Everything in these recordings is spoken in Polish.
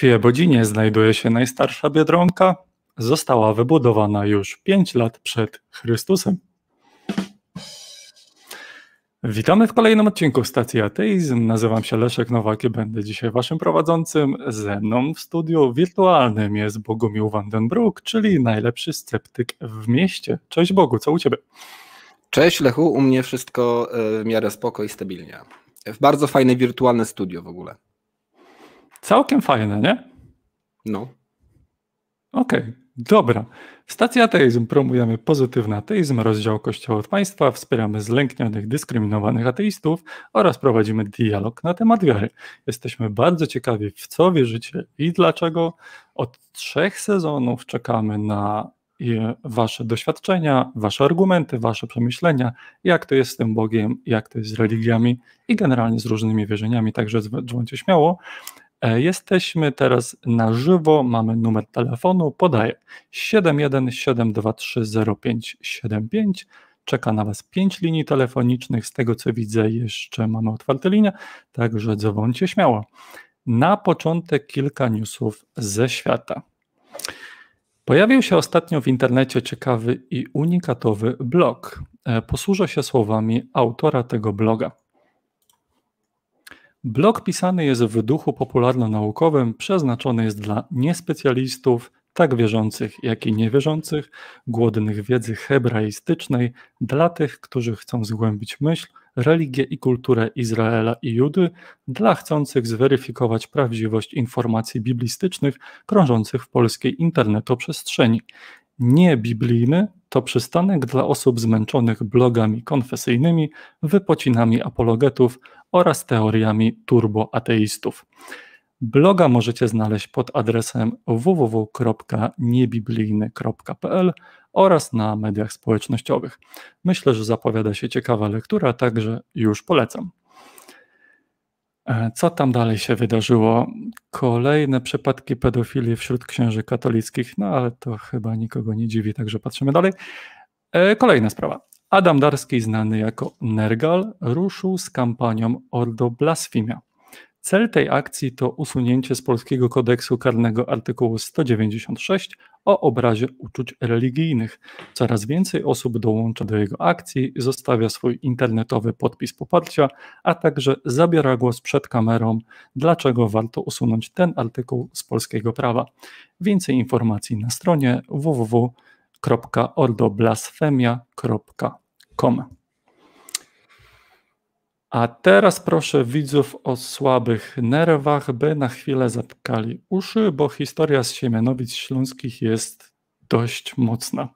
Świebodzinie znajduje się najstarsza Biedronka. Została wybudowana już 5 lat przed Chrystusem. Witamy w kolejnym odcinku Stacji Ateizm. Nazywam się Leszek Nowak i będę dzisiaj waszym prowadzącym. Ze mną w studiu wirtualnym jest Bogumił Vandenbroek, czyli najlepszy sceptyk w mieście. Cześć Bogu, co u ciebie? Cześć Lechu, u mnie wszystko e, w miarę spoko i stabilnie. W bardzo fajne wirtualne studio w ogóle. Całkiem fajne, nie? No. Okej, okay, dobra. W stacji ateizm promujemy pozytywny ateizm, rozdział Kościoła od państwa, wspieramy zlęknionych, dyskryminowanych ateistów oraz prowadzimy dialog na temat wiary. Jesteśmy bardzo ciekawi, w co wierzycie i dlaczego. Od trzech sezonów czekamy na wasze doświadczenia, wasze argumenty, wasze przemyślenia, jak to jest z tym Bogiem, jak to jest z religiami i generalnie z różnymi wierzeniami, także dzwońcie śmiało. E, jesteśmy teraz na żywo, mamy numer telefonu, podaję 717230575. Czeka na Was 5 linii telefonicznych, z tego co widzę jeszcze mamy otwarte linie, także dzwońcie śmiało. Na początek kilka newsów ze świata. Pojawił się ostatnio w internecie ciekawy i unikatowy blog. E, posłużę się słowami autora tego bloga. Blog pisany jest w duchu popularno-naukowym, przeznaczony jest dla niespecjalistów, tak wierzących, jak i niewierzących, głodnych wiedzy hebraistycznej, dla tych, którzy chcą zgłębić myśl, religię i kulturę Izraela i Judy, dla chcących zweryfikować prawdziwość informacji biblistycznych krążących w polskiej internetoprzestrzeni. Nie biblijny to przystanek dla osób zmęczonych blogami konfesyjnymi, wypocinami apologetów oraz teoriami turboateistów. Bloga możecie znaleźć pod adresem www.niebiblijny.pl oraz na mediach społecznościowych. Myślę, że zapowiada się ciekawa lektura, także już polecam. E, co tam dalej się wydarzyło? Kolejne przypadki pedofilii wśród księży katolickich, no ale to chyba nikogo nie dziwi, także patrzymy dalej. E, kolejna sprawa. Adam Darski, znany jako Nergal, ruszył z kampanią Ordo Blasfemia. Cel tej akcji to usunięcie z polskiego kodeksu karnego artykułu 196 o obrazie uczuć religijnych. Coraz więcej osób dołącza do jego akcji, zostawia swój internetowy podpis poparcia, a także zabiera głos przed kamerą, dlaczego warto usunąć ten artykuł z polskiego prawa. Więcej informacji na stronie www.ordoblasfemia.com. A teraz proszę widzów o słabych nerwach, by na chwilę zatkali uszy, bo historia z Siemianowic Śląskich jest dość mocna.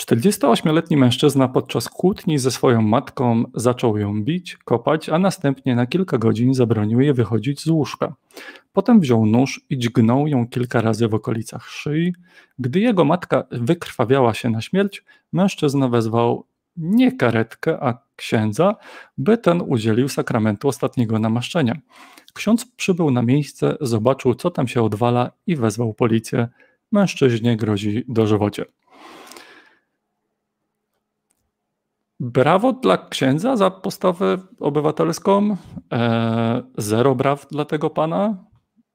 48-letni mężczyzna podczas kłótni ze swoją matką zaczął ją bić, kopać, a następnie na kilka godzin zabronił jej wychodzić z łóżka. Potem wziął nóż i dźgnął ją kilka razy w okolicach szyi. Gdy jego matka wykrwawiała się na śmierć, mężczyzna wezwał nie karetkę, a księdza, by ten udzielił sakramentu ostatniego namaszczenia. Ksiądz przybył na miejsce, zobaczył, co tam się odwala i wezwał policję. Mężczyźnie grozi dożywocie. Brawo dla księdza za postawę obywatelską. E, zero braw dla tego pana.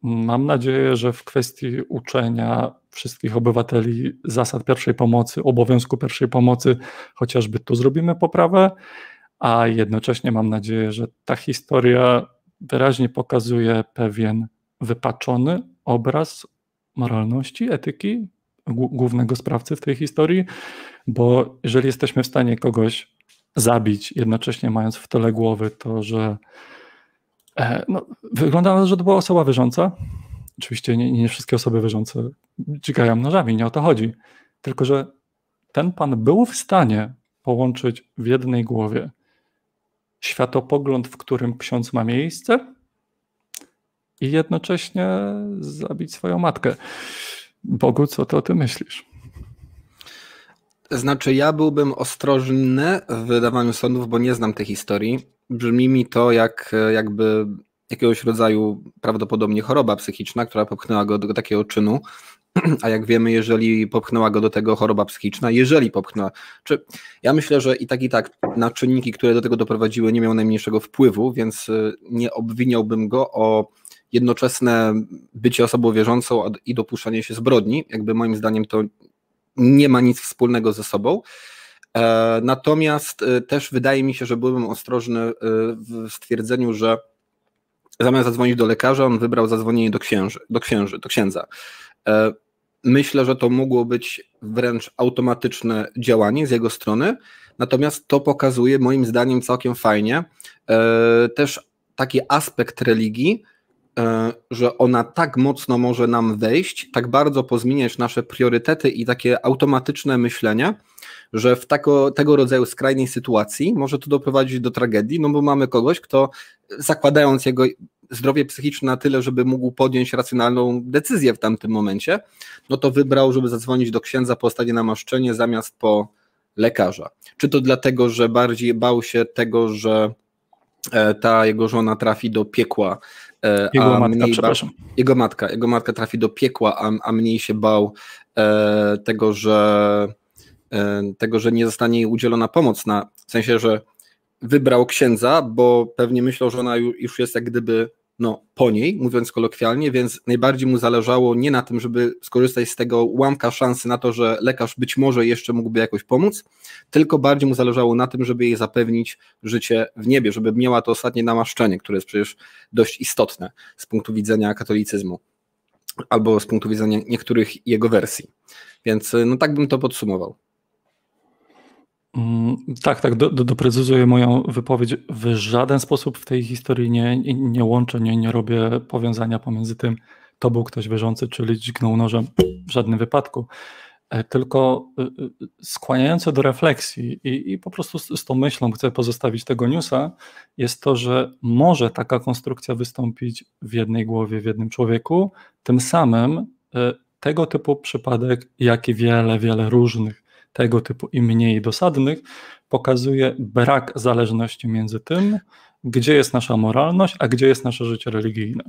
Mam nadzieję, że w kwestii uczenia wszystkich obywateli zasad pierwszej pomocy, obowiązku pierwszej pomocy, chociażby tu zrobimy poprawę, a jednocześnie mam nadzieję, że ta historia wyraźnie pokazuje pewien wypaczony obraz moralności, etyki głównego sprawcy w tej historii, bo jeżeli jesteśmy w stanie kogoś zabić, jednocześnie mając w tyle głowy to, że no, wygląda na to, że to była osoba wierząca. Oczywiście nie, nie wszystkie osoby wierzące dźgają nożami, nie o to chodzi. Tylko, że ten pan był w stanie połączyć w jednej głowie światopogląd, w którym ksiądz ma miejsce i jednocześnie zabić swoją matkę. Bogu, co to ty myślisz? Znaczy, ja byłbym ostrożny w wydawaniu sądów, bo nie znam tej historii brzmi mi to jak jakby jakiegoś rodzaju prawdopodobnie choroba psychiczna, która popchnęła go do takiego czynu. A jak wiemy, jeżeli popchnęła go do tego choroba psychiczna, jeżeli popchnęła, czy ja myślę, że i tak i tak na czynniki, które do tego doprowadziły, nie miał najmniejszego wpływu, więc y, nie obwiniałbym go o jednoczesne bycie osobą wierzącą i dopuszczanie się zbrodni. Jakby moim zdaniem to nie ma nic wspólnego ze sobą. E, natomiast e, też wydaje mi się, że byłem ostrożny e, w stwierdzeniu, że zamiast zadzwonić do lekarza, on wybrał zadzwonienie do księży, do księży, do księdza. Myślę, że to mogło być wręcz automatyczne działanie z jego strony, natomiast to pokazuje moim zdaniem całkiem fajnie też taki aspekt religii, że ona tak mocno może nam wejść, tak bardzo pozmieniać nasze priorytety i takie automatyczne myślenie, że w tako, tego rodzaju skrajnej sytuacji może to doprowadzić do tragedii, no bo mamy kogoś, kto zakładając jego zdrowie psychiczne na tyle, żeby mógł podjąć racjonalną decyzję w tamtym momencie, no to wybrał, żeby zadzwonić do księdza po ostatnie namaszczenie zamiast po lekarza. Czy to dlatego, że bardziej bał się tego, że e, ta jego żona trafi do piekła E, jego matka, przepraszam. jego matka, jego matka trafi do piekła, a, a mniej się bał e, tego, że e, tego, że nie zostanie jej udzielona pomoc, na, w sensie, że wybrał księdza, bo pewnie myślał, że ona już jest jak gdyby no, po niej, mówiąc kolokwialnie, więc najbardziej mu zależało nie na tym, żeby skorzystać z tego ułamka szansy na to, że lekarz być może jeszcze mógłby jakoś pomóc, tylko bardziej mu zależało na tym, żeby jej zapewnić życie w niebie, żeby miała to ostatnie namaszczenie, które jest przecież dość istotne z punktu widzenia katolicyzmu albo z punktu widzenia niektórych jego wersji. Więc no tak bym to podsumował. Mm, tak, tak, do, do, doprecyzuję moją wypowiedź. W żaden sposób w tej historii nie, nie, łączę, nie, nie robię powiązania pomiędzy tym, to był ktoś wierzący, czyli dźgnął nożem. W żadnym wypadku, e, tylko e, e, skłaniające do refleksji i, i po prostu z, z tą myślą chcę pozostawić tego newsa, jest to, że może taka konstrukcja wystąpić w jednej głowie, w jednym człowieku, tym samym tego typu przypadek, jak i wiele, wiele różnych tego typu i mniej dosadnych, pokazuje brak zależności między tym, gdzie jest nasza moralność, a gdzie jest nasze życie religijne.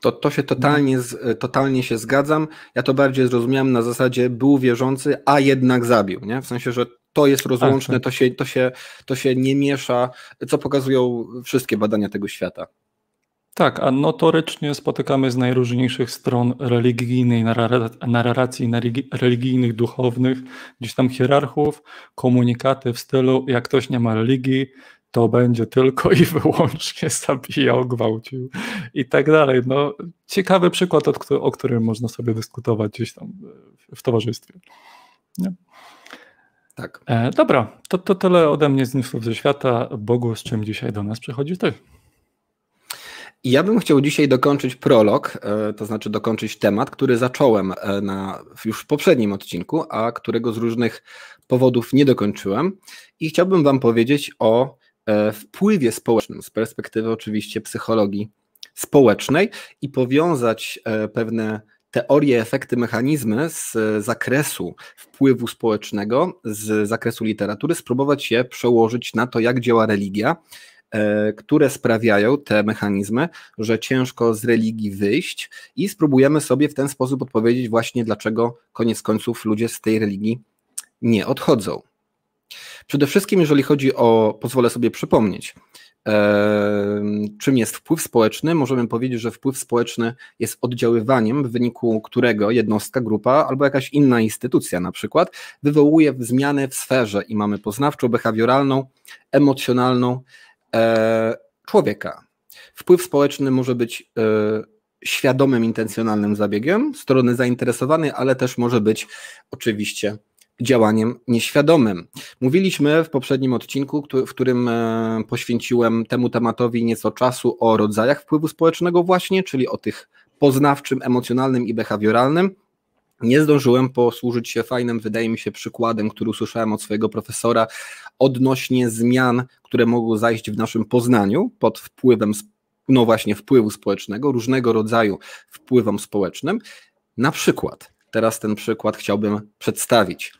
To, to się totalnie, totalnie się zgadzam. Ja to bardziej zrozumiałem na zasadzie był wierzący, a jednak zabił. Nie? W sensie, że to jest rozłączne, tak, tak. To, się, to, się, to się nie miesza, co pokazują wszystkie badania tego świata. Tak, a notorycznie spotykamy z najróżniejszych stron religijnej narracji religijnych, duchownych, gdzieś tam hierarchów, komunikaty w stylu jak ktoś nie ma religii, to będzie tylko i wyłącznie zabijał, gwałcił i tak dalej. No, ciekawy przykład, o którym można sobie dyskutować gdzieś tam w towarzystwie. Nie? Tak. E, dobra, to, to tyle ode mnie z newsów ze świata. Bogu, z czym dzisiaj do nas przychodzi ty? Ja bym chciał dzisiaj dokończyć prolog, e, to znaczy dokończyć temat, który zacząłem e, na, już w poprzednim odcinku, a którego z różnych powodów nie dokończyłem. I chciałbym Wam powiedzieć o e, wpływie społecznym z perspektywy oczywiście psychologii społecznej i powiązać pewne teorie, efekty, mechanizmy z zakresu wpływu społecznego, z zakresu literatury, spróbować je przełożyć na to, jak działa religia które sprawiają te mechanizmy, że ciężko z religii wyjść i spróbujemy sobie w ten sposób odpowiedzieć właśnie dlaczego koniec końców ludzie z tej religii nie odchodzą. Przede wszystkim, jeżeli chodzi o, pozwolę sobie przypomnieć, e, czym jest wpływ społeczny, możemy powiedzieć, że wpływ społeczny jest oddziaływaniem, w wyniku którego jednostka, grupa albo jakaś inna instytucja na przykład wywołuje zmiany w sferze i mamy poznawczą, behawioralną, emocjonalną, E, człowieka. Wpływ społeczny może być e, świadomym, intencjonalnym zabiegiem strony zainteresowanej, ale też może być oczywiście działaniem nieświadomym. Mówiliśmy w poprzednim odcinku, w którym e, poświęciłem temu tematowi nieco czasu o rodzajach wpływu społecznego właśnie, czyli o tych poznawczym, emocjonalnym i behawioralnym. Nie zdążyłem posłużyć się fajnym, wydaje mi się, przykładem, który usłyszałem od swojego profesora odnośnie zmian, które mogą zajść w naszym poznaniu pod wpływem, no właśnie, wpływu społecznego, różnego rodzaju wpływom społecznym. Na przykład, teraz ten przykład chciałbym przedstawić.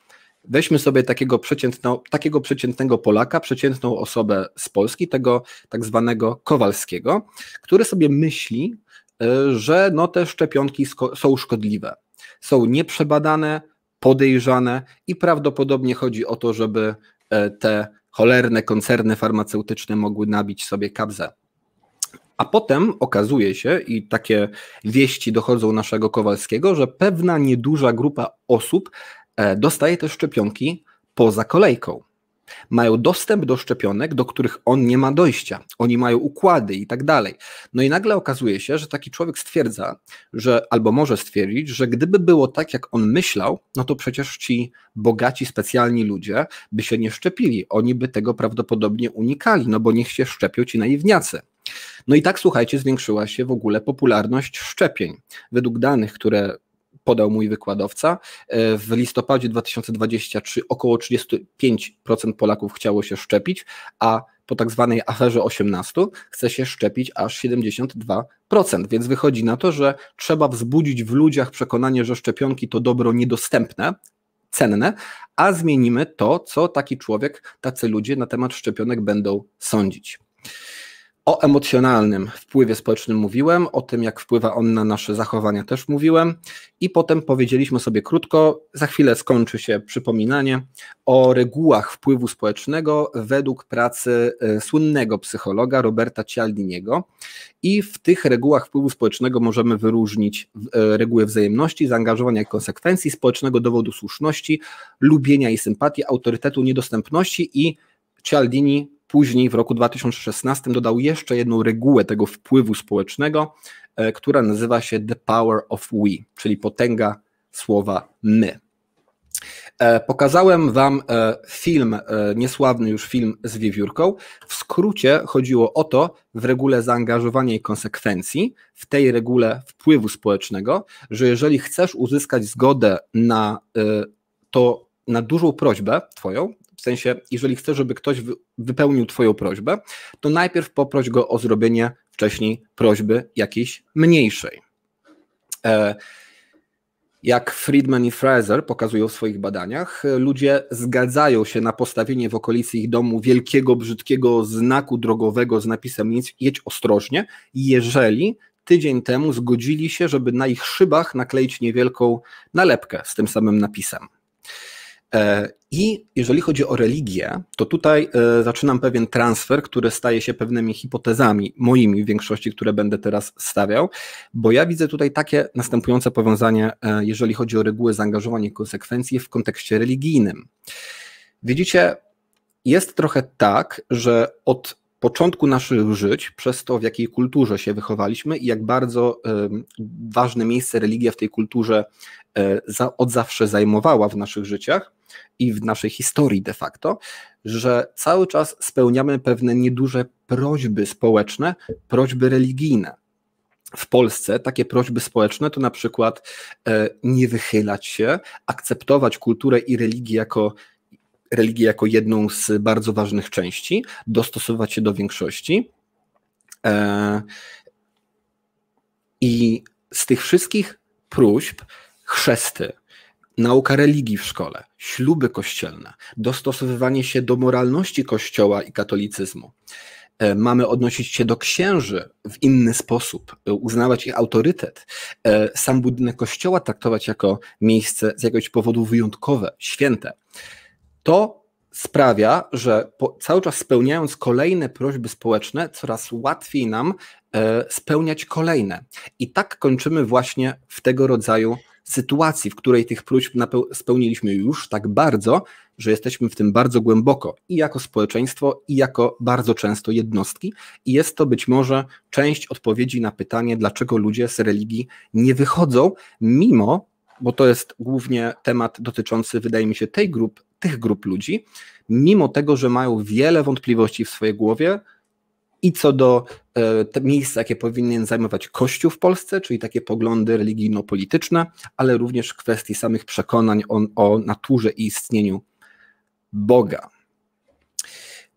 Weźmy sobie takiego, przeciętno, takiego przeciętnego Polaka, przeciętną osobę z Polski, tego tak zwanego Kowalskiego, który sobie myśli, y, że no te szczepionki są szkodliwe są nieprzebadane, podejrzane i prawdopodobnie chodzi o to, żeby e, te cholerne koncerny farmaceutyczne mogły nabić sobie kabzę. A potem okazuje się, i takie wieści dochodzą naszego Kowalskiego, że pewna nieduża grupa osób e, dostaje te szczepionki poza kolejką mają dostęp do szczepionek, do których on nie ma dojścia. Oni mają układy i tak dalej. No i nagle okazuje się, że taki człowiek stwierdza, że albo może stwierdzić, że gdyby było tak, jak on myślał, no to przecież ci bogaci, specjalni ludzie by się nie szczepili. Oni by tego prawdopodobnie unikali, no bo niech się szczepią ci naiwniacy. No i tak, słuchajcie, zwiększyła się w ogóle popularność szczepień. Według danych, które podał mój wykładowca. E, w listopadzie 2023 około 35% Polaków chciało się szczepić, a po tak zwanej aferze 18 chce się szczepić aż 72%. Więc wychodzi na to, że trzeba wzbudzić w ludziach przekonanie, że szczepionki to dobro niedostępne, cenne, a zmienimy to, co taki człowiek, tacy ludzie na temat szczepionek będą sądzić. O emocjonalnym wpływie społecznym mówiłem, o tym, jak wpływa on na nasze zachowania też mówiłem, i potem powiedzieliśmy sobie krótko, za chwilę skończy się przypominanie o regułach wpływu społecznego według pracy e, słynnego psychologa Roberta Cialdiniego. I w tych regułach wpływu społecznego możemy wyróżnić e, reguły wzajemności, zaangażowania i konsekwencji, społecznego dowodu słuszności, lubienia i sympatii, autorytetu, niedostępności i Cialdini Później w roku 2016 dodał jeszcze jedną regułę tego wpływu społecznego, e, która nazywa się The Power of We, czyli potęga słowa my. E, pokazałem Wam e, film, niesławny już film z wiewiórką. W skrócie chodziło o to, w regule zaangażowania i konsekwencji, w tej regule wpływu społecznego, że jeżeli chcesz uzyskać zgodę na to, na dużą prośbę Twoją, w sensie, jeżeli chcesz, żeby ktoś wypełnił Twoją prośbę, to najpierw poproś go o zrobienie wcześniej prośby jakiejś mniejszej. E, jak Friedman i Fraser pokazują w swoich badaniach, ludzie zgadzają się na postawienie w okolicy ich domu wielkiego, brzydkiego znaku drogowego z napisem jedź ostrożnie, jeżeli tydzień temu zgodzili się, żeby na ich szybach nakleić niewielką nalepkę z tym samym napisem. E, I jeżeli chodzi o religię, to tutaj e, zaczynam pewien transfer, który staje się pewnymi hipotezami, moimi w większości, które będę teraz stawiał, bo ja widzę tutaj takie następujące powiązanie, e, jeżeli chodzi o reguły zaangażowania i konsekwencje w kontekście religijnym. Widzicie, jest trochę tak, że od początku naszych żyć, przez to w jakiej kulturze się wychowaliśmy i jak bardzo ważne miejsce religia w tej kulturze od zawsze zajmowała w naszych życiach, i w naszej historii de facto, że cały czas spełniamy pewne nieduże prośby społeczne, prośby religijne. W Polsce takie prośby społeczne to na przykład e, nie wychylać się, akceptować kulturę i religię jako religię jako jedną z bardzo ważnych części, dostosować się do większości. E, I z tych wszystkich próśb chrzesty, nauka religii w szkole, śluby kościelne, dostosowywanie się do moralności Kościoła i katolicyzmu. E, mamy odnosić się do księży w inny sposób, e, uznawać ich autorytet, e, sam budynek kościoła traktować jako miejsce z jakiegoś powodu wyjątkowe, święte. To sprawia, że po, cały czas spełniając kolejne prośby społeczne, coraz łatwiej nam spełniać kolejne. I tak kończymy właśnie w tego rodzaju sytuacji, w której tych próśb spełniliśmy już tak bardzo, że jesteśmy w tym bardzo głęboko i jako społeczeństwo, i jako bardzo często jednostki. I jest to być może część odpowiedzi na pytanie, dlaczego ludzie z religii nie wychodzą, mimo, bo to jest głównie temat dotyczący, wydaje mi się, tej grup, tych grup ludzi, mimo tego, że mają wiele wątpliwości w swojej głowie, i co do e, miejsca, jakie powinien zajmować Kościół w Polsce, czyli takie poglądy religijno-polityczne, ale również kwestii samych przekonań o, o naturze i istnieniu Boga.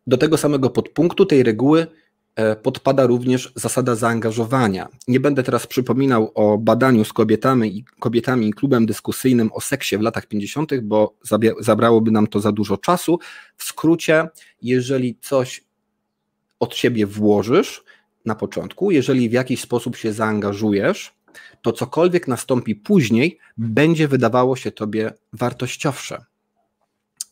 Do tego samego podpunktu tej reguły e, podpada również zasada zaangażowania. Nie będę teraz przypominał o badaniu z kobietami i kobietami i klubem dyskusyjnym o seksie w latach 50., bo zabrałoby nam to za dużo czasu. W skrócie, jeżeli coś od siebie włożysz na początku, jeżeli w jakiś sposób się zaangażujesz, to cokolwiek nastąpi później, będzie wydawało się tobie wartościowsze.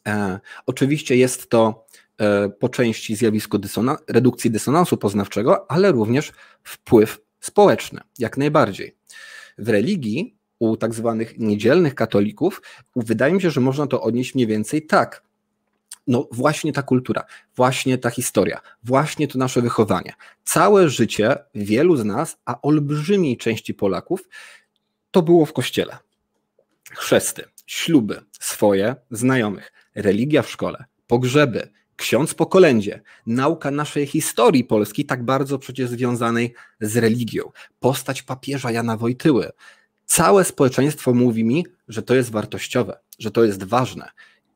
E, oczywiście jest to e, po części zjawisko redukcji dysonansu poznawczego, ale również wpływ społeczny, jak najbardziej. W religii u tak zwanych niedzielnych katolików wydaje mi się, że można to odnieść mniej więcej tak. No właśnie ta kultura, właśnie ta historia, właśnie to nasze wychowanie. Całe życie wielu z nas, a olbrzymiej części Polaków, to było w kościele. Chrzesty, śluby swoje, znajomych, religia w szkole, pogrzeby, ksiądz po kolędzie, nauka naszej historii polskiej, tak bardzo przecież związanej z religią, postać papieża Jana Wojtyły. Całe społeczeństwo mówi mi, że to jest wartościowe, że to jest ważne.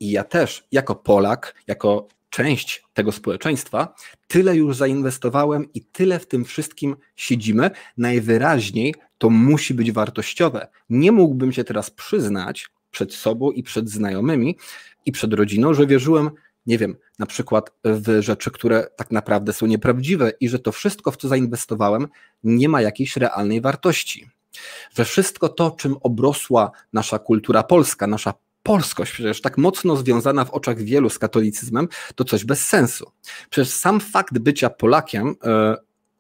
I ja też, jako Polak, jako część tego społeczeństwa, tyle już zainwestowałem i tyle w tym wszystkim siedzimy. Najwyraźniej to musi być wartościowe. Nie mógłbym się teraz przyznać przed sobą i przed znajomymi i przed rodziną, że wierzyłem, nie wiem, na przykład w rzeczy, które tak naprawdę są nieprawdziwe i że to wszystko, w co zainwestowałem, nie ma jakiejś realnej wartości. Że wszystko to, czym obrosła nasza kultura polska, nasza polskość, przecież tak mocno związana w oczach wielu z katolicyzmem, to coś bez sensu. Przecież sam fakt bycia Polakiem, e,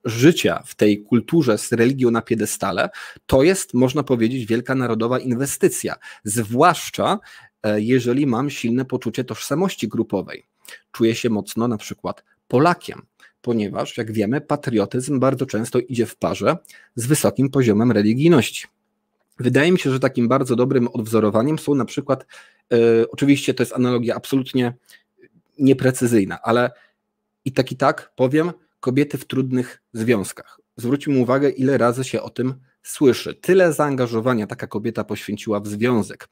życia w tej kulturze z religią na piedestale, to jest, można powiedzieć, wielka narodowa inwestycja. Zwłaszcza e, jeżeli mam silne poczucie tożsamości grupowej. Czuję się mocno na przykład Polakiem, ponieważ, jak wiemy, patriotyzm bardzo często idzie w parze z wysokim poziomem religijności. Wydaje mi się, że takim bardzo dobrym odwzorowaniem są na przykład, e, oczywiście to jest analogia absolutnie nieprecyzyjna, ale i tak i tak powiem, kobiety w trudnych związkach. Zwróćmy uwagę, ile razy się o tym słyszy. Tyle zaangażowania taka kobieta poświęciła w związek.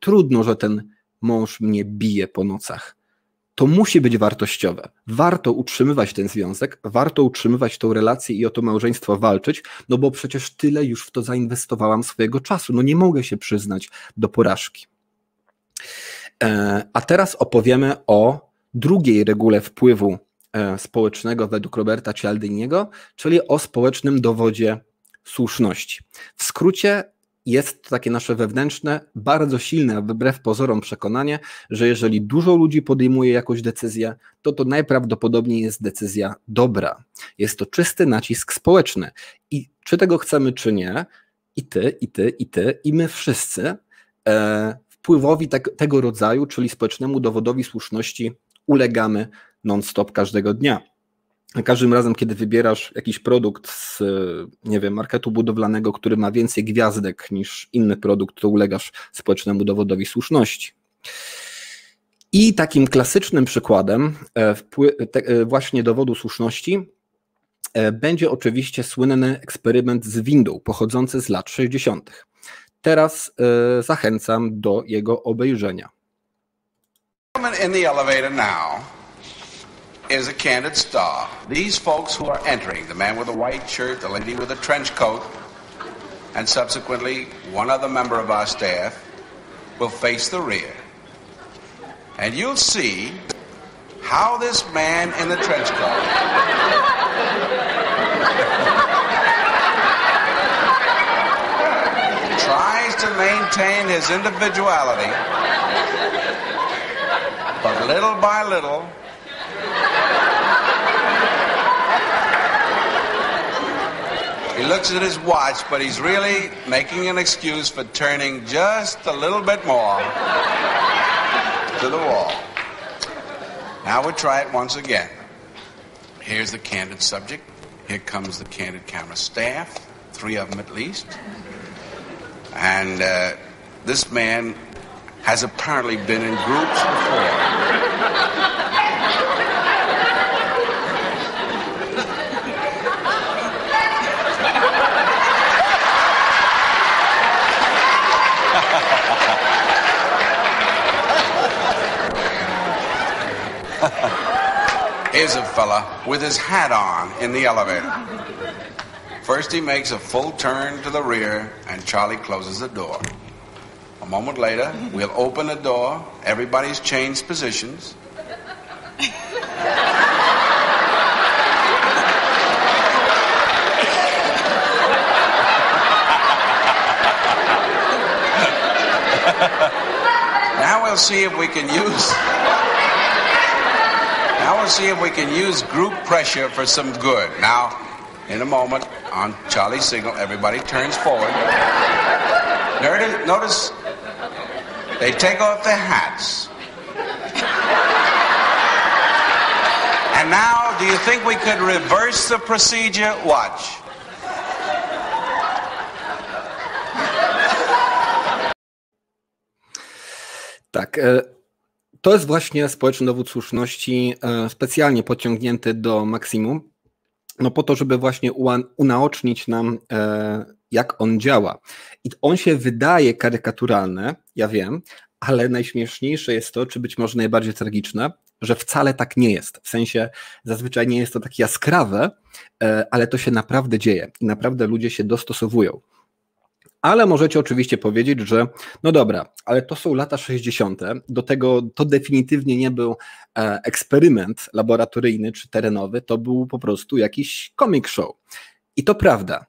Trudno, że ten mąż mnie bije po nocach to musi być wartościowe. Warto utrzymywać ten związek, warto utrzymywać tą relację i o to małżeństwo walczyć, no bo przecież tyle już w to zainwestowałam swojego czasu. No nie mogę się przyznać do porażki. E, a teraz opowiemy o drugiej regule wpływu e, społecznego według Roberta Cialdiniego, czyli o społecznym dowodzie słuszności. W skrócie jest to takie nasze wewnętrzne, bardzo silne, wbrew pozorom przekonanie, że jeżeli dużo ludzi podejmuje jakąś decyzję, to to najprawdopodobniej jest decyzja dobra. Jest to czysty nacisk społeczny. I czy tego chcemy, czy nie, i ty, i ty, i ty, i my wszyscy e, wpływowi te, tego rodzaju, czyli społecznemu dowodowi słuszności, ulegamy non-stop każdego dnia każdym razem, kiedy wybierasz jakiś produkt z, nie wiem, marketu budowlanego, który ma więcej gwiazdek niż inny produkt, to ulegasz społecznemu dowodowi słuszności. I takim klasycznym przykładem e, e, właśnie dowodu słuszności e, będzie oczywiście słynny eksperyment z windą pochodzący z lat 60. Teraz zachęcam do jego obejrzenia. In the elevator now. Is a candid star. These folks who are entering, the man with the white shirt, the lady with the trench coat, and subsequently one other member of our staff, will face the rear. And you'll see how this man in the trench coat tries to maintain his individuality, but little by little, He looks at his watch, but he's really making an excuse for turning just a little bit more to the wall. Now we'll try it once again. Here's the candid subject. Here comes the candid camera staff, three of them at least. And uh, this man has apparently been in groups before. Here's a fella with his hat on in the elevator. First, he makes a full turn to the rear, and Charlie closes the door. A moment later, we'll open the door. Everybody's changed positions. now we'll see if we can use Now we'll see if we can use group pressure for some good. Now, in a moment, on Charlie's signal, everybody turns forward. Notice they take off their hats. And now, do you think we could reverse the procedure? Watch. Tak. Eh, E, to jest właśnie społeczny dowód słuszności e, specjalnie podciągnięty do maksimum, no po to, żeby właśnie unaocznić nam, e, jak on działa. I on się wydaje karykaturalny, ja wiem, ale najśmieszniejsze jest to, czy być może najbardziej tragiczne, że wcale tak nie jest. W sensie zazwyczaj nie jest to takie jaskrawe, ale to się naprawdę dzieje i naprawdę ludzie się dostosowują. Ale możecie oczywiście powiedzieć, że no dobra, ale to są lata 60. Do tego to definitywnie nie był e, eksperyment laboratoryjny czy terenowy, to był po prostu jakiś comic show. I to prawda.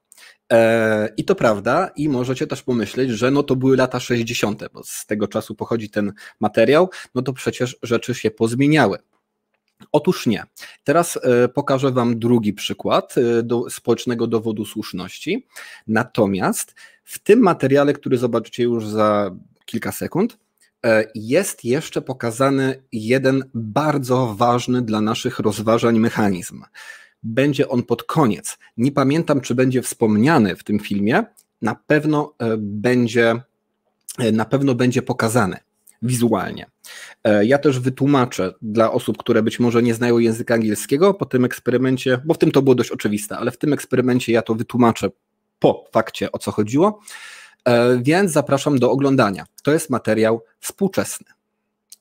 E, I to prawda, i możecie też pomyśleć, że no to były lata 60., bo z tego czasu pochodzi ten materiał, no to przecież rzeczy się pozmieniały. Otóż nie. Teraz e, pokażę Wam drugi przykład e, do społecznego dowodu słuszności. Natomiast w tym materiale, który zobaczycie już za kilka sekund, e, jest jeszcze pokazany jeden bardzo ważny dla naszych rozważań mechanizm. Będzie on pod koniec. Nie pamiętam, czy będzie wspomniany w tym filmie. Na pewno będzie, na pewno będzie pokazany wizualnie. E, ja też wytłumaczę dla osób, które być może nie znają języka angielskiego po tym eksperymencie, bo w tym to było dość oczywiste, ale w tym eksperymencie ja to wytłumaczę po fakcie o co chodziło, e, więc zapraszam do oglądania. To jest materiał współczesny,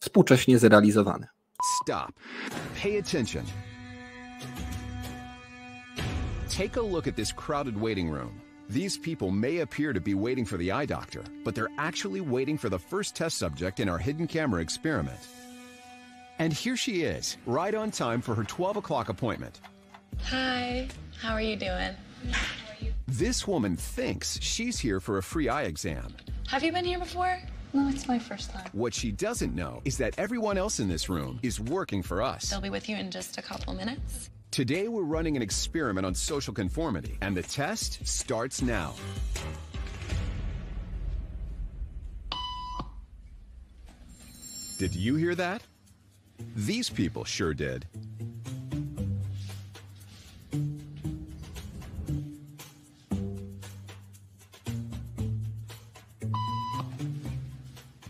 współcześnie zrealizowany. Stop. Pay attention. Take a look at this crowded waiting room. These people may appear to be waiting for the eye doctor, but they're actually waiting for the first test subject in our hidden camera experiment. And here she is, right on time for her 12 o'clock appointment. Hi, how are you doing? This woman thinks she's here for a free eye exam. Have you been here before? No, it's my first time. What she doesn't know is that everyone else in this room is working for us. They'll be with you in just a couple minutes. Today we're running an experiment on social conformity, and the test starts now. Did you hear that? These people sure did.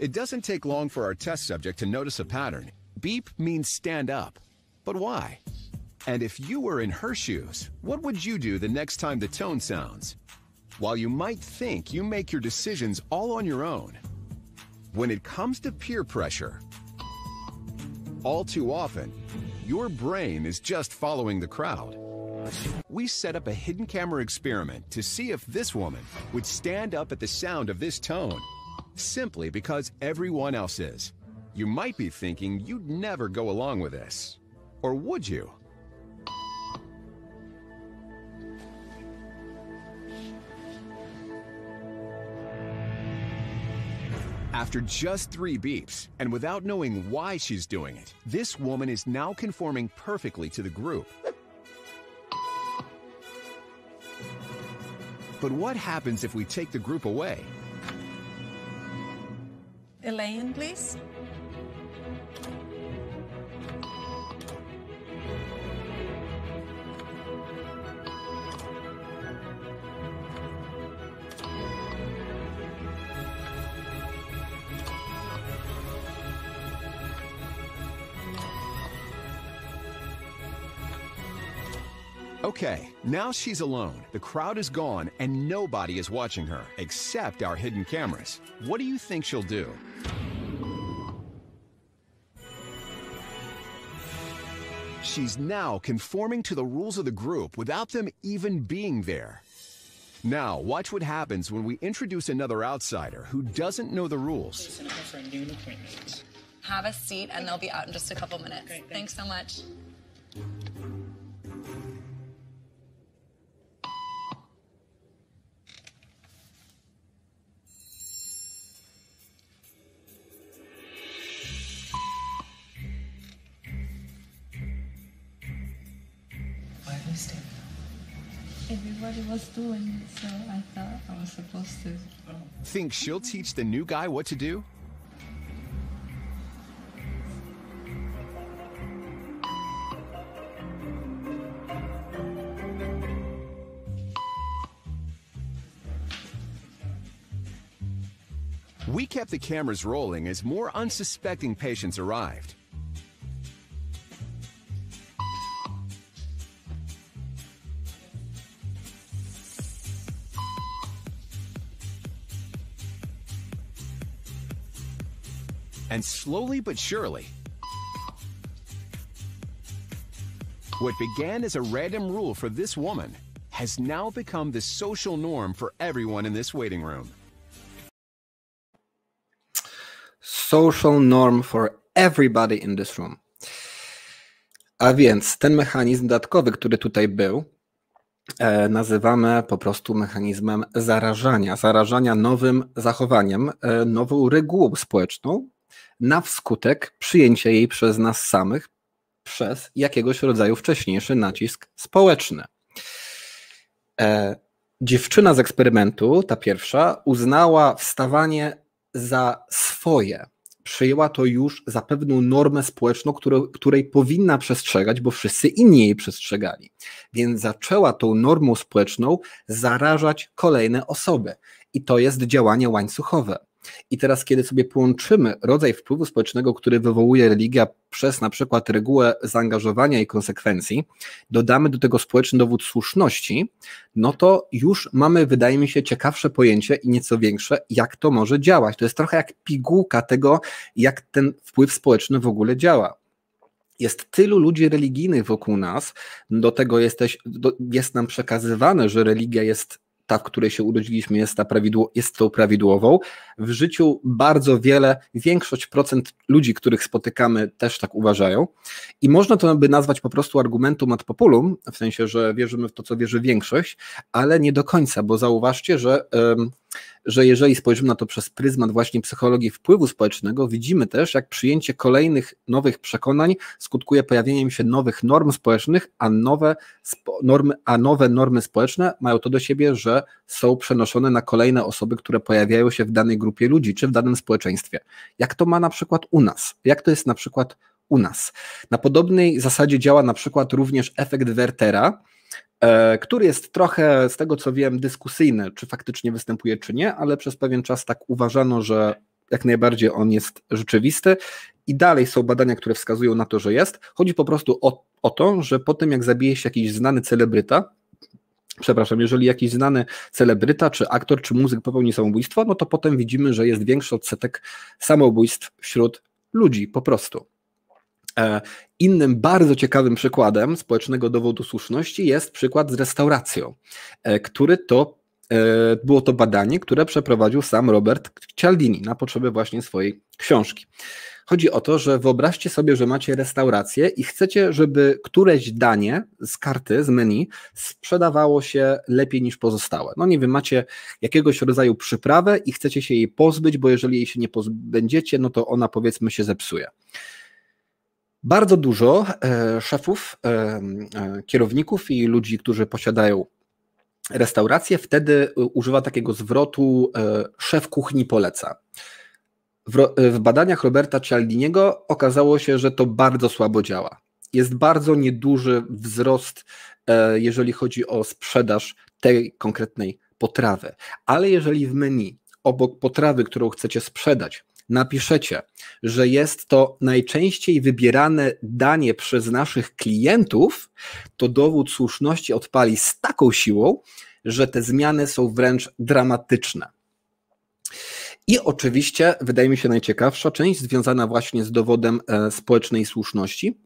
It doesn't take long for our test subject to notice a pattern. Beep means stand up. But why? And if you were in her shoes, what would you do the next time the tone sounds? While you might think you make your decisions all on your own, when it comes to peer pressure, all too often, your brain is just following the crowd. We set up a hidden camera experiment to see if this woman would stand up at the sound of this tone, simply because everyone else is. You might be thinking you'd never go along with this. Or would you? After just three beeps, and without knowing why she's doing it, this woman is now conforming perfectly to the group. But what happens if we take the group away? Elaine, please. Okay, now she's alone. The crowd is gone and nobody is watching her, except our hidden cameras. What do you think she'll do? She's now conforming to the rules of the group without them even being there. Now, watch what happens when we introduce another outsider who doesn't know the rules. Have a seat and they'll be out in just a couple minutes. thanks. thanks so much. Everybody was doing so I thought I was supposed to. Um, Think she'll teach the new guy what to do? We kept the cameras rolling as more unsuspecting patients arrived. And slowly but surely, what began as a random rule for this woman has now become the social norm for everyone in this waiting room. Social norm for everybody in this room. A więc ten mechanizm dodatkowy, który tutaj był, nazywamy po prostu mechanizmem zarażania. Zarażania nowym zachowaniem, nową regułą społeczną, na wskutek przyjęcia jej przez nas samych przez jakiegoś rodzaju wcześniejszy nacisk społeczny. E, dziewczyna z eksperymentu, ta pierwsza, uznała wstawanie za swoje. Przyjęła to już za pewną normę społeczną, którą, której powinna przestrzegać, bo wszyscy inni jej przestrzegali. Więc zaczęła tą normą społeczną zarażać kolejne osoby. I to jest działanie łańcuchowe. I teraz, kiedy sobie połączymy rodzaj wpływu społecznego, który wywołuje religia przez na przykład regułę zaangażowania i konsekwencji, dodamy do tego społeczny dowód słuszności, no to już mamy, wydaje mi się, ciekawsze pojęcie i nieco większe, jak to może działać. To jest trochę jak pigułka tego, jak ten wpływ społeczny w ogóle działa jest tylu ludzi religijnych wokół nas, do tego jesteś, do, jest nam przekazywane, że religia jest ta, w której się urodziliśmy, jest, ta prawidło, jest tą prawidłową. W życiu bardzo wiele, większość procent ludzi, których spotykamy, też tak uważają. I można to by nazwać po prostu argumentum ad populum, w sensie, że wierzymy w to, co wierzy większość, ale nie do końca, bo zauważcie, że. Że jeżeli spojrzymy na to przez pryzmat właśnie psychologii wpływu społecznego, widzimy też, jak przyjęcie kolejnych nowych przekonań skutkuje pojawieniem się nowych norm społecznych, a nowe, normy, a nowe normy społeczne mają to do siebie, że są przenoszone na kolejne osoby, które pojawiają się w danej grupie ludzi, czy w danym społeczeństwie. Jak to ma na przykład u nas? Jak to jest na przykład u nas? Na podobnej zasadzie działa na przykład również efekt Wertera, który jest trochę, z tego co wiem, dyskusyjny, czy faktycznie występuje, czy nie, ale przez pewien czas tak uważano, że jak najbardziej on jest rzeczywisty i dalej są badania, które wskazują na to, że jest. Chodzi po prostu o, o to, że po tym jak zabije się jakiś znany celebryta, przepraszam, jeżeli jakiś znany celebryta, czy aktor, czy muzyk popełni samobójstwo, no to potem widzimy, że jest większy odsetek samobójstw wśród ludzi po prostu. E, innym bardzo ciekawym przykładem społecznego dowodu słuszności jest przykład z restauracją, e, który to e, było to badanie, które przeprowadził sam Robert Cialdini na potrzeby właśnie swojej książki. Chodzi o to, że wyobraźcie sobie, że macie restaurację i chcecie, żeby któreś danie z karty, z menu sprzedawało się lepiej niż pozostałe. No nie wiem, macie jakiegoś rodzaju przyprawę i chcecie się jej pozbyć, bo jeżeli jej się nie pozbędziecie, no to ona powiedzmy się zepsuje. Bardzo dużo e, szefów, e, e, kierowników i ludzi, którzy posiadają restaurację, wtedy używa takiego zwrotu szef kuchni poleca. W, badaniach Roberta Cialdiniego okazało się, że to bardzo słabo działa. Jest bardzo nieduży wzrost, jeżeli chodzi o sprzedaż tej konkretnej potrawy. Ale jeżeli w menu obok potrawy, którą chcecie sprzedać, napiszecie, że jest to najczęściej wybierane danie przez naszych klientów, to dowód słuszności odpali z taką siłą, że te zmiany są wręcz dramatyczne. I oczywiście, wydaje mi się, najciekawsza część związana właśnie z dowodem e, społecznej słuszności,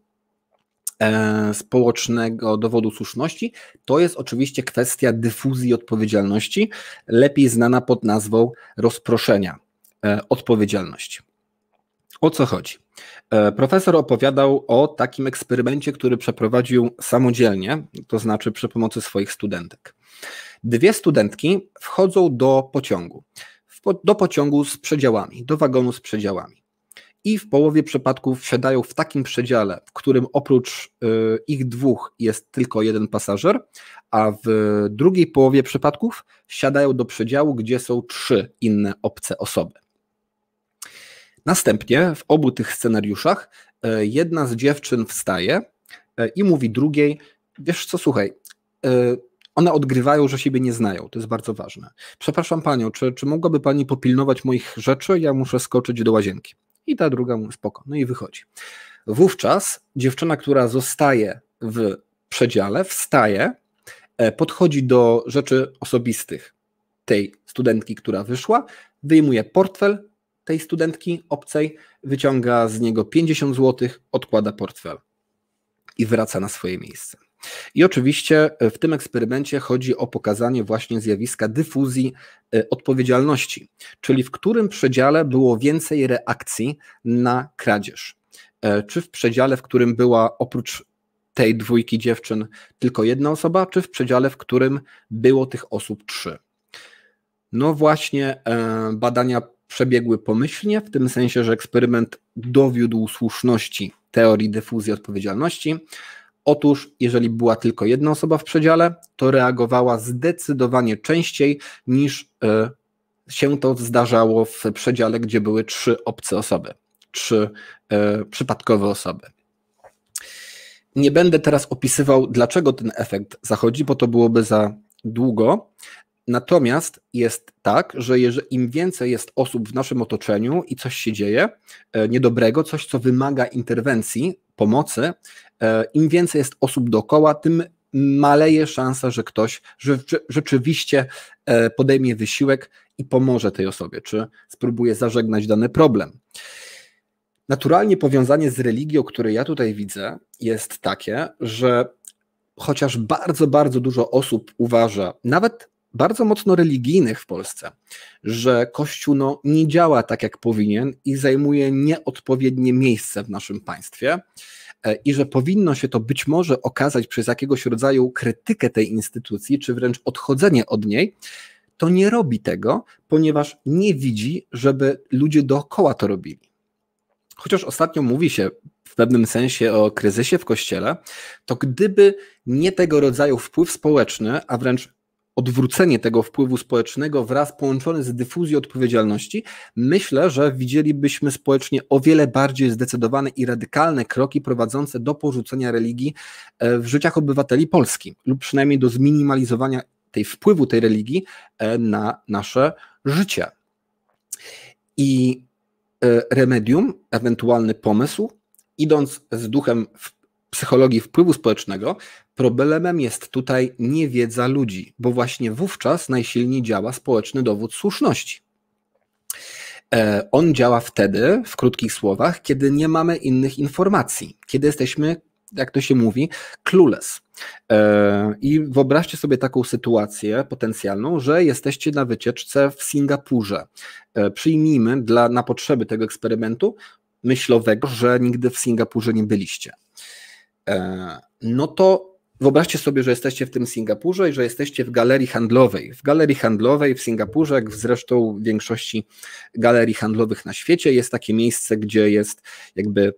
e, społecznego dowodu słuszności, to jest oczywiście kwestia dyfuzji odpowiedzialności, lepiej znana pod nazwą rozproszenia. E, odpowiedzialność. O co chodzi? E, profesor opowiadał o takim eksperymencie, który przeprowadził samodzielnie, to znaczy przy pomocy swoich studentek. Dwie studentki wchodzą do pociągu, do pociągu z przedziałami, do wagonu z przedziałami. I w połowie przypadków wsiadają w takim przedziale, w którym oprócz e, ich dwóch jest tylko jeden pasażer, a w drugiej połowie przypadków siadają do przedziału, gdzie są trzy inne obce osoby. Następnie w obu tych scenariuszach e, jedna z dziewczyn wstaje e, i mówi drugiej: Wiesz co, słuchaj, e, one odgrywają, że siebie nie znają. To jest bardzo ważne. Przepraszam panią, czy, czy mogłaby pani popilnować moich rzeczy? Ja muszę skoczyć do łazienki. I ta druga mówi: Spoko. No i wychodzi. Wówczas dziewczyna, która zostaje w przedziale, wstaje, podchodzi do rzeczy osobistych tej studentki, która wyszła, wyjmuje portfel, tej studentki obcej, wyciąga z niego 50 zł, odkłada portfel i wraca na swoje miejsce. I oczywiście w tym eksperymencie chodzi o pokazanie właśnie zjawiska dyfuzji e, odpowiedzialności, czyli w którym przedziale było więcej reakcji na kradzież. E, czy w przedziale, w którym była oprócz tej dwójki dziewczyn tylko jedna osoba, czy w przedziale, w którym było tych osób trzy. No właśnie, e, badania przebiegły pomyślnie, w tym sensie, że eksperyment dowiódł słuszności teorii dyfuzji odpowiedzialności. Otóż, jeżeli była tylko jedna osoba w przedziale, to reagowała zdecydowanie częściej niż e, się to zdarzało w przedziale, gdzie były trzy obce osoby, trzy e, przypadkowe osoby. Nie będę teraz opisywał, dlaczego ten efekt zachodzi, bo to byłoby za długo, Natomiast jest tak, że im więcej jest osób w naszym otoczeniu i coś się dzieje e, niedobrego, coś, co wymaga interwencji, pomocy, e, im więcej jest osób dookoła, tym maleje szansa, że ktoś rzeczywiście e, podejmie wysiłek i pomoże tej osobie, czy spróbuje zażegnać dany problem. Naturalnie powiązanie z religią, które ja tutaj widzę, jest takie, że chociaż bardzo, bardzo dużo osób uważa, nawet bardzo mocno religijnych w Polsce, że Kościół no, nie działa tak, jak powinien i zajmuje nieodpowiednie miejsce w naszym państwie e, i że powinno się to być może okazać przez jakiegoś rodzaju krytykę tej instytucji, czy wręcz odchodzenie od niej, to nie robi tego, ponieważ nie widzi, żeby ludzie dookoła to robili. Chociaż ostatnio mówi się w pewnym sensie o kryzysie w kościele, to gdyby nie tego rodzaju wpływ społeczny, a wręcz odwrócenie tego wpływu społecznego wraz połączone z dyfuzją odpowiedzialności, myślę, że widzielibyśmy społecznie o wiele bardziej zdecydowane i radykalne kroki prowadzące do porzucenia religii e, w życiach obywateli Polski, lub przynajmniej do zminimalizowania tej wpływu tej religii e, na nasze życie. I e, remedium, ewentualny pomysł, idąc z duchem psychologii wpływu społecznego, problemem jest tutaj niewiedza ludzi, bo właśnie wówczas najsilniej działa społeczny dowód słuszności. E, on działa wtedy, w krótkich słowach, kiedy nie mamy innych informacji, kiedy jesteśmy, jak to się mówi, clueless. E, I wyobraźcie sobie taką sytuację potencjalną, że jesteście na wycieczce w Singapurze. E, przyjmijmy dla, na potrzeby tego eksperymentu myślowego, że nigdy w Singapurze nie byliście. E, no to wyobraźcie sobie, że jesteście w tym Singapurze i że jesteście w galerii handlowej. W galerii handlowej w Singapurze, jak zresztą w większości galerii handlowych na świecie, jest takie miejsce, gdzie jest jakby